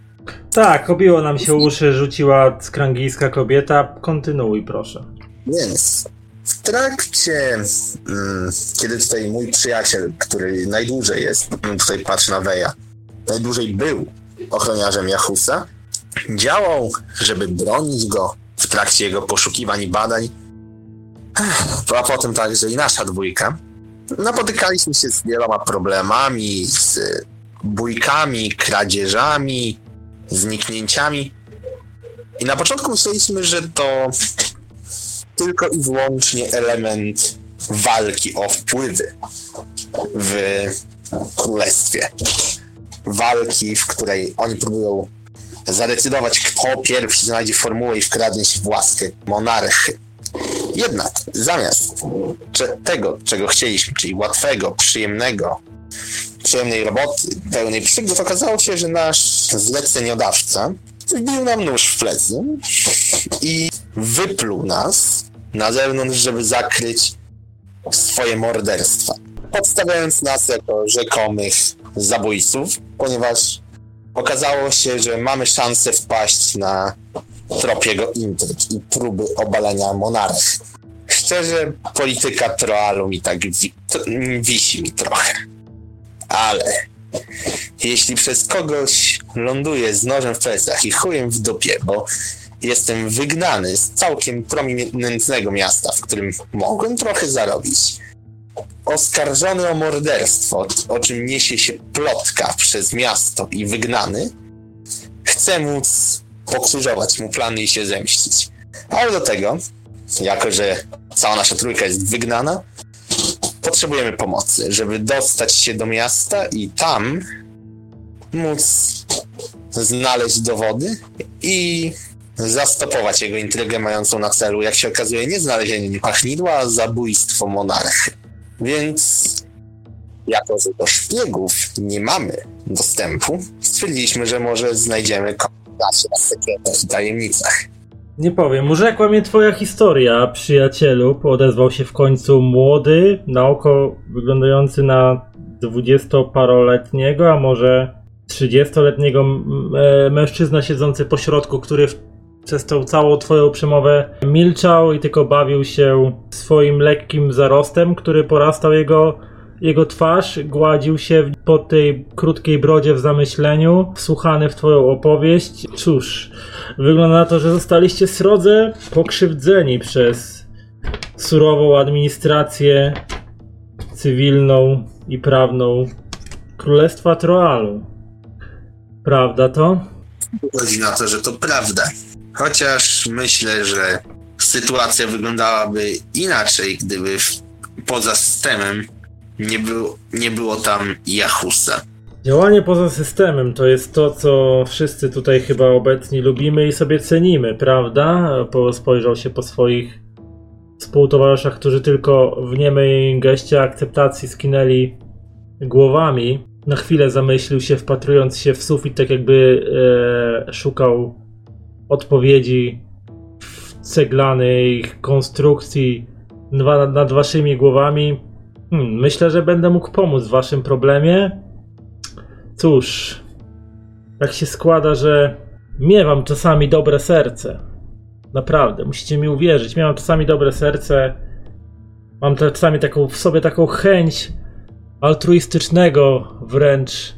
Tak, obiło nam się uszy, rzuciła skrangijska kobieta. Kontynuuj, proszę. Więc w trakcie, mm, kiedy tutaj mój przyjaciel, który najdłużej jest, mm, tutaj patrzę na Weja, najdłużej był ochroniarzem Jachusa, działał, żeby bronić go w trakcie jego poszukiwań i badań, a potem także i nasza dwójka. Napotykaliśmy się z wieloma problemami, z bójkami, kradzieżami, zniknięciami. I na początku myśleliśmy, że to tylko i wyłącznie element walki o wpływy w królestwie. Walki, w której oni próbują zadecydować, kto pierwszy znajdzie formułę i wkradnie się w łaskę monarchy. Jednak zamiast tego, czego chcieliśmy, czyli łatwego, przyjemnego, przyjemnej roboty, pełnej przygód, okazało się, że nasz zleceniodawca wbił nam nóż w plecy i wypluł nas na zewnątrz, żeby zakryć swoje morderstwa. Podstawiając nas jako rzekomych zabójców, ponieważ okazało się, że mamy szansę wpaść na trop jego intryg i próby obalenia monarchii. Szczerze, polityka Troalu mi tak wi- wisi mi trochę. Ale jeśli przez kogoś ląduję z nożem w plecach i chujem w dupie, bo jestem wygnany z całkiem prominentnego miasta, w którym mogłem trochę zarobić, oskarżony o morderstwo, o czym niesie się plotka przez miasto i wygnany, chcę móc pokrzyżować mu plany i się zemścić. Ale do tego, jako że cała nasza trójka jest wygnana, potrzebujemy pomocy, żeby dostać się do miasta i tam móc znaleźć dowody i zastopować jego intrygę mającą na celu, jak się okazuje, nie znalezienie pachnidła, a zabójstwo monarchy. Więc jako, że do szpiegów nie mamy dostępu, stwierdziliśmy, że może znajdziemy na sekretach tajemnicach. Nie powiem, urzekła mnie twoja historia, przyjacielu. Odezwał się w końcu młody, na oko wyglądający na dwudziestoparoletniego, a może trzydziestoletniego e, mężczyzna siedzący po środku, który w, przez tą całą twoją przemowę milczał i tylko bawił się swoim lekkim zarostem, który porastał jego, jego twarz, gładził się po tej krótkiej brodzie w zamyśleniu, wsłuchany w twoją opowieść. Cóż, wygląda na to, że zostaliście srodze pokrzywdzeni przez surową administrację cywilną i prawną Królestwa Troalu. Prawda to? Chodzi na to, że to prawda. Chociaż myślę, że sytuacja wyglądałaby inaczej, gdyby poza systemem nie, był, nie było tam Jachusa. Działanie poza systemem to jest to, co wszyscy tutaj chyba obecni lubimy i sobie cenimy, prawda? Po, spojrzał się po swoich współtowarzyszach, którzy tylko w niemej geście akceptacji skinęli głowami. Na chwilę zamyślił się, wpatrując się w sufit, tak jakby e, szukał odpowiedzi w ceglanej konstrukcji nad waszymi głowami. Hmm, myślę, że będę mógł pomóc w waszym problemie. Cóż, tak się składa, że miewam czasami dobre serce. Naprawdę, musicie mi uwierzyć. Miałem czasami dobre serce. Mam czasami taką w sobie taką chęć altruistycznego wręcz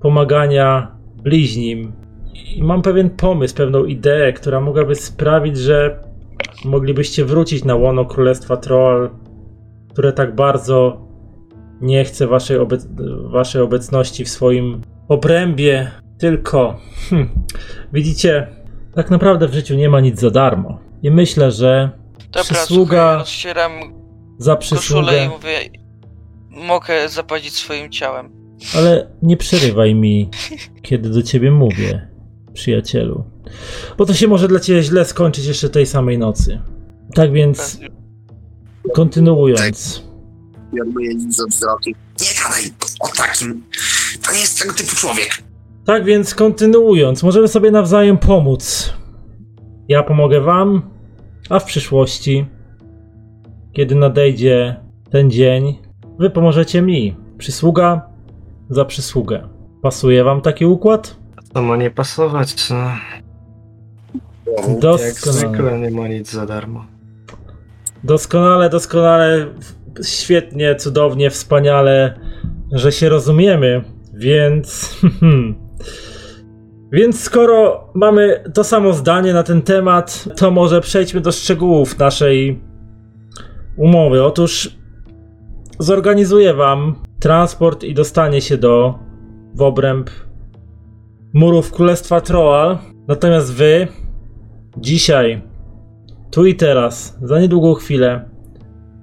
pomagania bliźnim. I mam pewien pomysł, pewną ideę, która mogłaby sprawić, że moglibyście wrócić na łono Królestwa Troll, które tak bardzo nie chce waszej, obec waszej obecności w swoim obrębie. Tylko, hm, widzicie, tak naprawdę w życiu nie ma nic za darmo. I myślę, że Dobra, przysługa słuchaj, za przysługę. i mówię, mogę zapłacić swoim ciałem. Ale nie przerywaj mi, kiedy do ciebie mówię, przyjacielu. Bo to się może dla ciebie źle skończyć jeszcze tej samej nocy. Tak więc, kontynuując. Jakby nic. Nie gadaj o takim. To nie jest tego typu człowiek. Tak więc, kontynuując, możemy sobie nawzajem pomóc. Ja pomogę wam, a w przyszłości, kiedy nadejdzie ten dzień, wy pomożecie mi. Przysługa za przysługę. Pasuje wam taki układ? To ma nie pasować, no. Jak Doskonale. zwykle nie ma nic za darmo. Doskonale, doskonale, świetnie, cudownie, wspaniale, że się rozumiemy, więc. <laughs> Więc skoro mamy to samo zdanie na ten temat, to może przejdźmy do szczegółów naszej umowy. Otóż zorganizuję wam transport i dostanie się do w obręb murów Królestwa Troal. Natomiast wy dzisiaj, tu i teraz, za niedługą chwilę,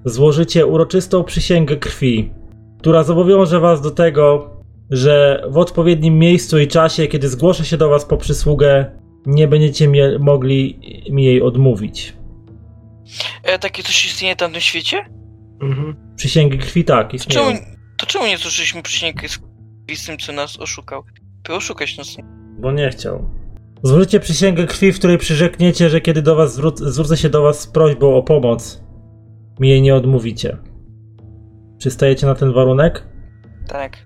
złożycie uroczystą przysięgę krwi, która zobowiąże was do tego, że w odpowiednim miejscu i czasie, kiedy zgłoszę się do was po przysługę, nie będziecie mie- mogli mi jej odmówić. E, takie coś istnieje tam w tym świecie? Mhm. Przysięgi krwi tak, To istnieją. czemu, to czemu nie złożyliśmy przysięgę z z tym, co nas oszukał? By oszukać nas. Bo nie chciał. Złożycie przysięgę krwi, w której przyrzekniecie, że kiedy do was zwró- zwrócę się do was z prośbą o pomoc, mi jej nie odmówicie. Przystajecie na ten warunek? Tak.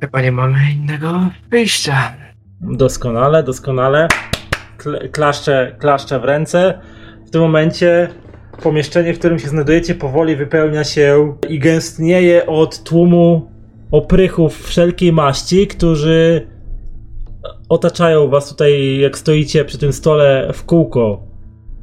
Chyba nie mamy innego wyjścia. Doskonale, doskonale. Kl- klaszcze, klaszcze w ręce. W tym momencie pomieszczenie, w którym się znajdujecie, powoli wypełnia się i gęstnieje od tłumu oprychów wszelkiej maści, którzy otaczają was tutaj, jak stoicie przy tym stole w kółko.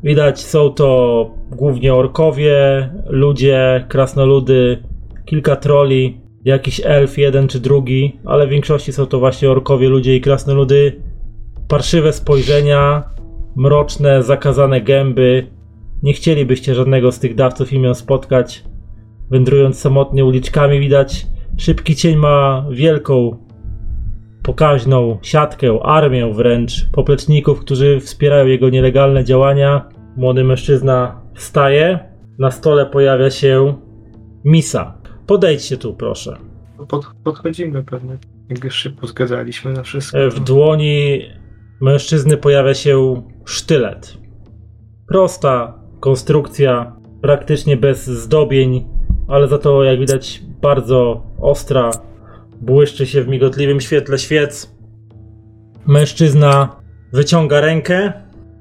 Widać, są to głównie orkowie, ludzie, krasnoludy, kilka troli, jakiś elf, jeden czy drugi, ale w większości są to właśnie orkowie, ludzie i krasnoludy. Parszywe spojrzenia, mroczne, zakazane gęby. Nie chcielibyście żadnego z tych dawców imion spotkać. Wędrując samotnie uliczkami widać, szybki cień ma wielką, pokaźną siatkę, armię wręcz popleczników, którzy wspierają jego nielegalne działania. Młody mężczyzna wstaje. Na stole pojawia się misa. Podejdźcie tu, proszę. Pod, podchodzimy pewnie. Jak już się pozgadzaliśmy na wszystko. E, W dłoni mężczyzny pojawia się sztylet. Prosta konstrukcja, praktycznie bez zdobień, ale za to, jak widać, bardzo ostra. Błyszczy się w migotliwym świetle świec. Mężczyzna wyciąga rękę,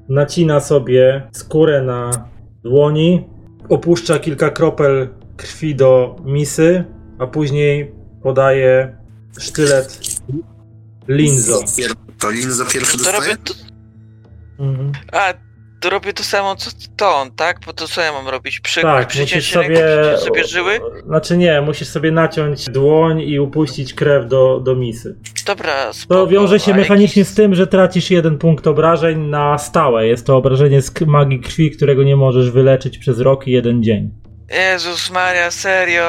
nacina sobie skórę na dłoni, opuszcza kilka kropel krwi do misy, a później podaje sztylet Linzo. To Linzo pierwszy To robię dostaje? to... Mhm. A, to robię to samo co to on, tak? Bo to co ja mam robić? Przy, Tak, przyciąć musisz sobie. przyciąć sobie żyły? Znaczy nie, musisz sobie naciąć dłoń i upuścić krew do, do misy. Dobra, spoko. To wiąże się mechanicznie jakiś- z tym, że tracisz jeden punkt obrażeń na stałe. Jest to obrażenie z magii krwi, którego nie możesz wyleczyć przez rok i jeden dzień. Jezus Maria, serio.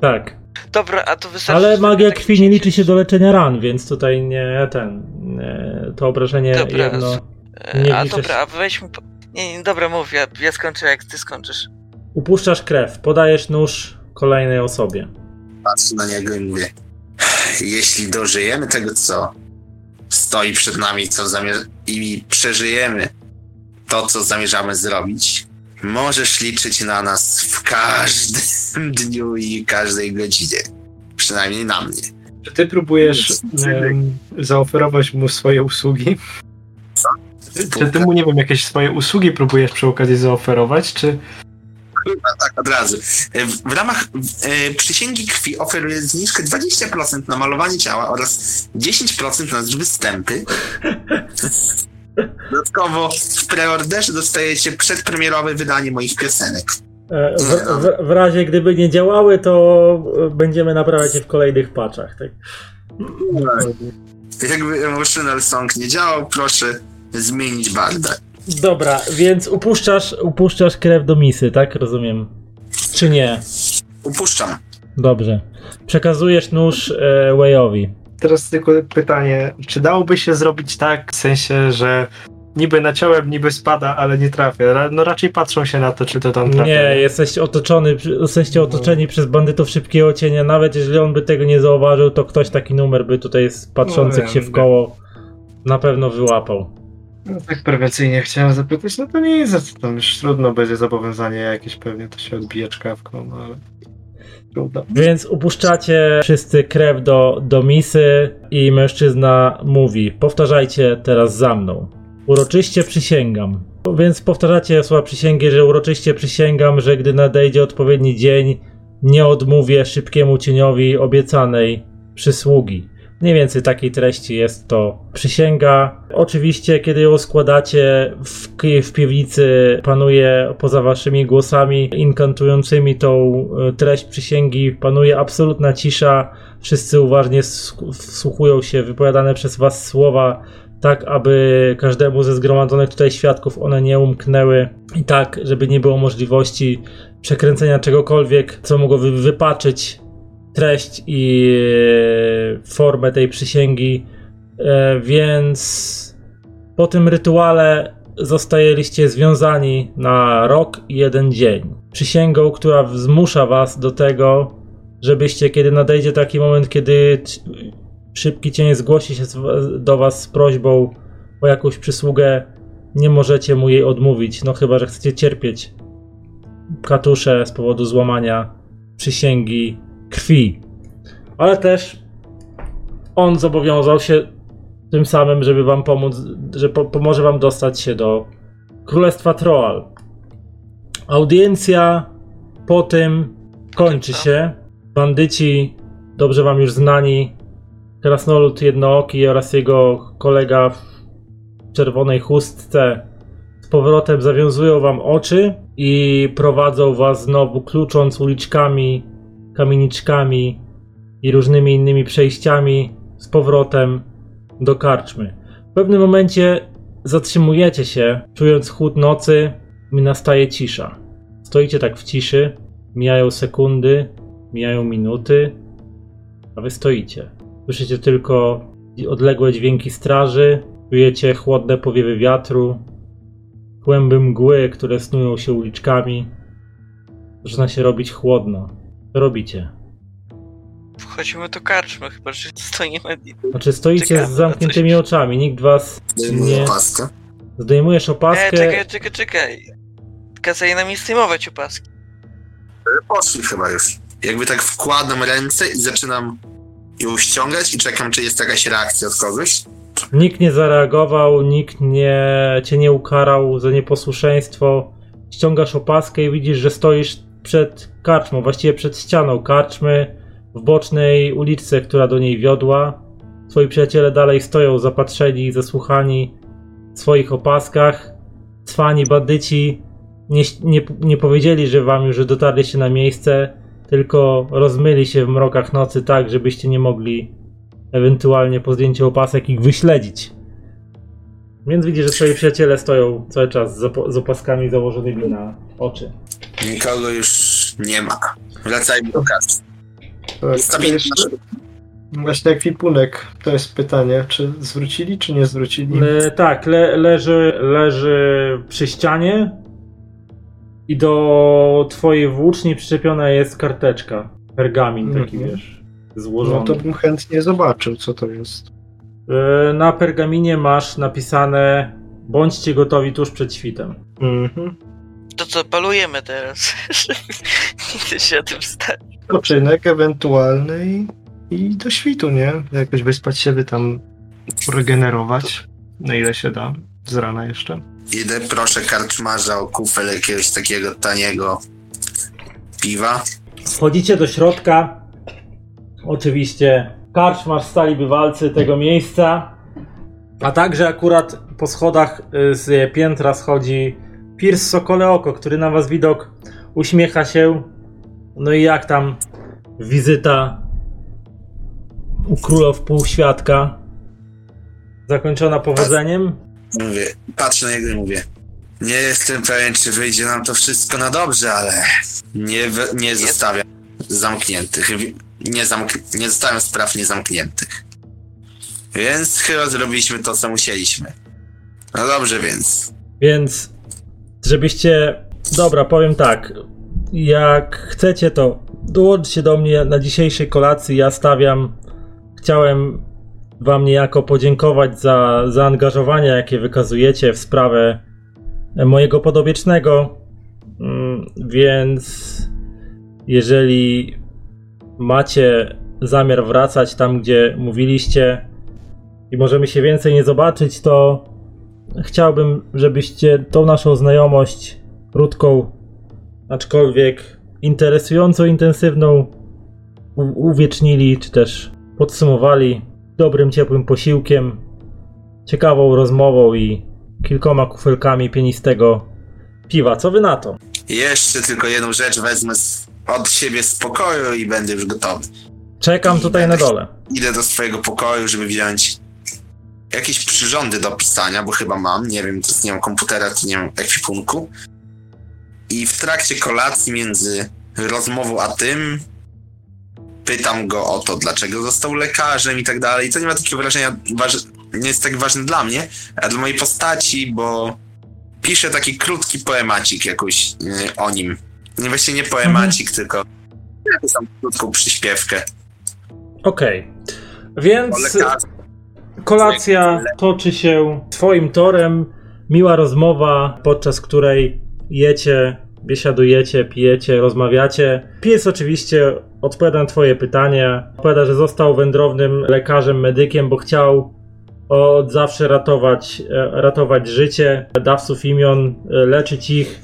Tak. Dobra, a to wystarczy... Ale magia tak krwi nie liczy się do leczenia ran, więc tutaj nie ten. Nie, to obrażenie Dobra, jedno. E, nie A liczy dobra, a weźmy... po- Nie, nie, dobra, mów, ja, ja skończę jak ty skończysz. Upuszczasz krew, podajesz nóż kolejnej osobie. Patrzę na niego i mówię, jeśli dożyjemy tego, co stoi przed nami co zamierz- i przeżyjemy to, co zamierzamy zrobić, możesz liczyć na nas w każdym <laughs> dniu i każdej godzinie. Przynajmniej na mnie. Czy ty próbujesz em, zaoferować mu swoje usługi? Czy ty mu, nie wiem, jakieś swoje usługi próbujesz przy okazji zaoferować, czy... Tak, od razu. E, W, ramach e, przysięgi krwi oferuję zniżkę 20% na malowanie ciała oraz 10% na występy. <laughs> Dodatkowo w preorderze dostajecie przedpremierowe wydanie moich piosenek. E, W, w, w razie gdyby nie działały, to będziemy naprawiać je w kolejnych patchach. Tak? Jakby Emotional Song nie działał, proszę zmienić bardę. Dobra, więc upuszczasz, upuszczasz krew do misy, tak? Rozumiem. Czy nie? Upuszczam. Dobrze. Przekazujesz nóż e, Wayowi. Teraz tylko pytanie, czy dałoby się zrobić tak, w sensie, że niby naciąłem, niby spada, ale nie trafia? Ra- No raczej patrzą się na to, czy to tam trafia. Nie, jesteś otoczony, jesteście otoczeni przez bandytów szybkiego cienia. Nawet jeżeli on by tego nie zauważył, to ktoś taki numer by tutaj z patrzących No, się w koło na pewno wyłapał. No, tak prewencyjnie chciałem zapytać, no to nie jest, tam już trudno będzie zobowiązanie jakieś, pewnie to się odbije czkawką, no ale trudno. Więc upuszczacie wszyscy krew do, do misy i mężczyzna mówi: Powtarzajcie teraz za mną. Uroczyście przysięgam. Więc powtarzacie słowa przysięgi, że uroczyście przysięgam, że gdy nadejdzie odpowiedni dzień, nie odmówię szybkiemu cieniowi obiecanej przysługi. Mniej więcej takiej treści jest to przysięga. Oczywiście, kiedy ją składacie w, w piwnicy, panuje poza waszymi głosami inkantującymi tą e, treść przysięgi, panuje absolutna cisza. Wszyscy uważnie wsłuchują się wypowiadane przez was słowa, tak aby każdemu ze zgromadzonych tutaj świadków one nie umknęły i tak, żeby nie było możliwości przekręcenia czegokolwiek, co mogłoby wypaczyć treść i e, formę tej przysięgi, e, więc po tym rytuale zostajeliście związani na rok i jeden dzień. Przysięgą, która zmusza was do tego, żebyście, kiedy nadejdzie taki moment, kiedy szybki cień zgłosi się do was z prośbą o jakąś przysługę, nie możecie mu jej odmówić, no chyba, że chcecie cierpieć katusze z powodu złamania przysięgi krwi. Ale też on zobowiązał się tym samym, żeby wam pomóc, że po, pomoże wam dostać się do Królestwa Troal. Audiencja po tym kończy się. Bandyci, dobrze wam już znani, Krasnolud Jednooki oraz jego kolega w czerwonej chustce z powrotem zawiązują wam oczy i prowadzą was znowu klucząc uliczkami kamieniczkami i różnymi innymi przejściami z powrotem do karczmy. W pewnym momencie zatrzymujecie się, czując chłód nocy i nastaje cisza. Stoicie tak w ciszy, mijają sekundy, mijają minuty, a wy stoicie. Słyszycie tylko odległe dźwięki straży, czujecie chłodne powiewy wiatru, kłęby mgły, które snują się uliczkami. Zaczyna się robić chłodno. Co robicie? Wchodzimy do karczmy, chyba że stoimy. Znaczy stoicie Czekamy z na zamkniętymi coś. oczami, nikt was Zdejmuję nie... opaskę. Zdejmujesz opaskę, E, czekaj, czekaj, czekaj. Kazali nam nie zdejmować opaski. Poszli chyba już. Jakby tak wkładam ręce i zaczynam ją ściągać i czekam, czy jest jakaś reakcja od kogoś. nikt nie zareagował, nikt nie, cię nie ukarał za nieposłuszeństwo. Ściągasz opaskę i widzisz, że stoisz przed karczmą, właściwie przed ścianą karczmy, w bocznej uliczce, która do niej wiodła. Twoi przyjaciele dalej stoją zapatrzeni zasłuchani w swoich opaskach. Cwani bandyci nie, nie, nie powiedzieli, że wam już dotarliście na miejsce, tylko rozmyli się w mrokach nocy tak, żebyście nie mogli ewentualnie po zdjęciu opasek ich wyśledzić. Więc widzisz, że twoi przyjaciele stoją cały czas z opaskami założonymi na oczy. Nikogo już nie ma. Wracajmy do kasy. Tak, jeszcze- Właśnie ekwipunek, to jest pytanie, czy zwrócili, czy nie zwrócili? Le, tak, le, leży, leży przy ścianie i do twojej włóczni przyczepiona jest karteczka. Pergamin taki, Mhm. wiesz, złożony. No to bym chętnie zobaczył, co to jest. E, Na pergaminie masz napisane bądźcie gotowi tuż przed świtem. Mhm. To co, palujemy teraz? <laughs> nie chcę się o tym stać. Poczynek ewentualny i, i do świtu, nie? Jakoś wyspać się, by tam regenerować, na ile się da, z rana jeszcze. Idę proszę karczmarza o kufel jakiegoś takiego taniego piwa. Wchodzicie do środka. Oczywiście karczmarz, stali bywalcy tego miejsca. A także akurat po schodach y, z piętra schodzi Piers Sokole Oko, który na was widok uśmiecha się. No i jak tam wizyta u królow półświadka? Zakończona powodzeniem? Mówię, patrzę na niego i mówię. Nie jestem pewien, czy wyjdzie nam to wszystko na dobrze, ale nie, nie zostawiam zamkniętych. Nie, zamk- nie zostawiam spraw niezamkniętych. Więc chyba zrobiliśmy to, co musieliśmy. No dobrze, więc. Więc, żebyście. Dobra, powiem tak. Jak chcecie, to dołączcie do mnie na dzisiejszej kolacji. Ja stawiam. Chciałem Wam niejako podziękować za zaangażowanie, jakie wykazujecie w sprawę mojego podobiecznego. Mm, Więc, jeżeli macie zamiar wracać tam, gdzie mówiliście, i możemy się więcej nie zobaczyć, to chciałbym, żebyście tą naszą znajomość krótką, aczkolwiek interesującą, intensywną uwiecznili, czy też podsumowali dobrym, ciepłym posiłkiem, ciekawą rozmową i kilkoma kufelkami pienistego piwa. Co wy na to? Jeszcze tylko jedną rzecz wezmę od siebie z pokoju i będę już gotowy. Czekam tutaj na dole. Idę do swojego pokoju, żeby wziąć jakieś przyrządy do pisania, bo chyba mam. Nie wiem, to nie mam komputera, to nie mam ekwipunku. I w trakcie kolacji między rozmową a tym pytam go o to, dlaczego został lekarzem i tak dalej. To nie ma takiego wrażenia, nie jest tak ważne dla mnie, a dla mojej postaci, bo piszę taki krótki poemacik jakoś yy, o nim. Nie właściwie nie poemacik, tylko jakąś tam krótką przyśpiewkę Okej. o Więc lekarzu. Kolacja toczy się swoim torem. Miła rozmowa, podczas której jecie, biesiadujecie, pijecie, rozmawiacie. Pies oczywiście odpowiada na twoje pytania. Odpowiada, że został wędrownym lekarzem, medykiem, bo chciał od zawsze ratować, e, ratować życie dawców imion, e, leczyć ich.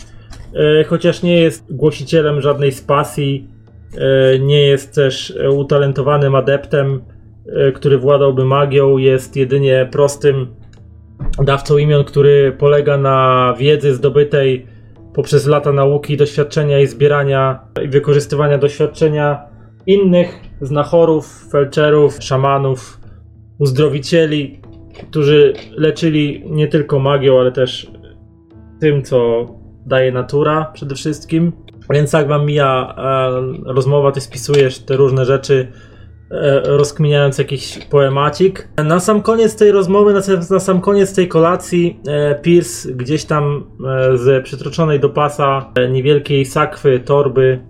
E, Chociaż nie jest głosicielem żadnej z pasji, nie jest też utalentowanym adeptem, który władałby magią, jest jedynie prostym dawcą imion, który polega na wiedzy zdobytej poprzez lata nauki, doświadczenia i zbierania i wykorzystywania doświadczenia innych znachorów, felczerów, szamanów, uzdrowicieli, którzy leczyli nie tylko magią, ale też tym, co daje natura przede wszystkim. Więc tak wam mija e, rozmowa, ty spisujesz te różne rzeczy, e, rozkminiając jakiś poemacik. Na sam koniec tej rozmowy, na, sam- na sam koniec tej kolacji, e, Pierce gdzieś tam e, z przytroczonej do pasa e, niewielkiej sakwy, torby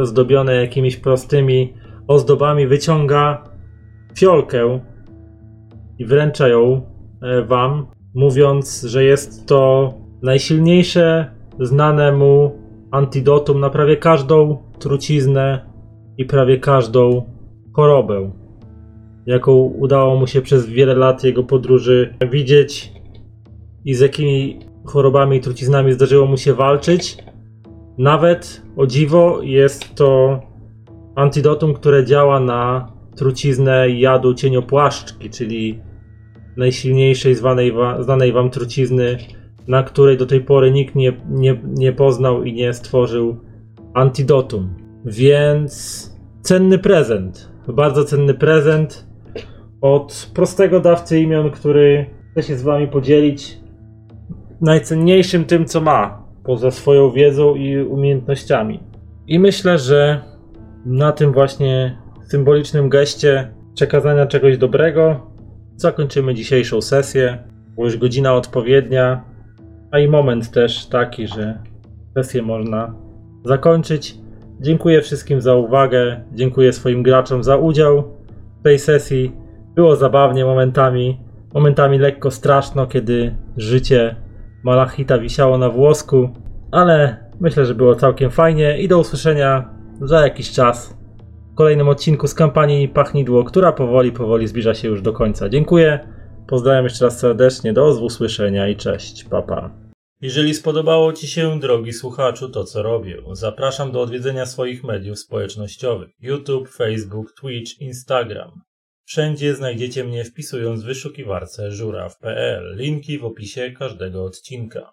e, zdobione jakimiś prostymi ozdobami wyciąga fiolkę i wręcza ją e, wam, mówiąc, że jest to najsilniejsze znane mu antidotum na prawie każdą truciznę i prawie każdą chorobę, jaką udało mu się przez wiele lat jego podróży widzieć i z jakimi chorobami i truciznami zdarzyło mu się walczyć. Nawet, o dziwo, jest to antidotum, które działa na truciznę jadu cieniopłaszczki, czyli najsilniejszej zwanej wa- znanej wam trucizny, na której do tej pory nikt nie, nie, nie poznał i nie stworzył antidotum. Więc cenny prezent. Bardzo cenny prezent od prostego dawcy imion, który chce się z wami podzielić najcenniejszym tym, co ma, poza swoją wiedzą i umiejętnościami. I myślę, że na tym właśnie symbolicznym geście przekazania czegoś dobrego zakończymy dzisiejszą sesję, bo już godzina odpowiednia, a i moment też taki, że sesję można zakończyć. Dziękuję wszystkim za uwagę, dziękuję swoim graczom za udział w tej sesji. Było zabawnie momentami, momentami lekko straszno, kiedy życie Malachita wisiało na włosku, ale myślę, że było całkiem fajnie i do usłyszenia za jakiś czas w kolejnym odcinku z kampanii Pachnidło, która powoli, powoli zbliża się już do końca. Dziękuję, pozdrawiam jeszcze raz serdecznie, do usłyszenia i cześć, papa. Pa. Jeżeli spodobało Ci się, drogi słuchaczu, to co robię, zapraszam do odwiedzenia swoich mediów społecznościowych YouTube, Facebook, Twitch, Instagram. Wszędzie znajdziecie mnie wpisując w wyszukiwarce żuraw.pl. Linki w opisie każdego odcinka.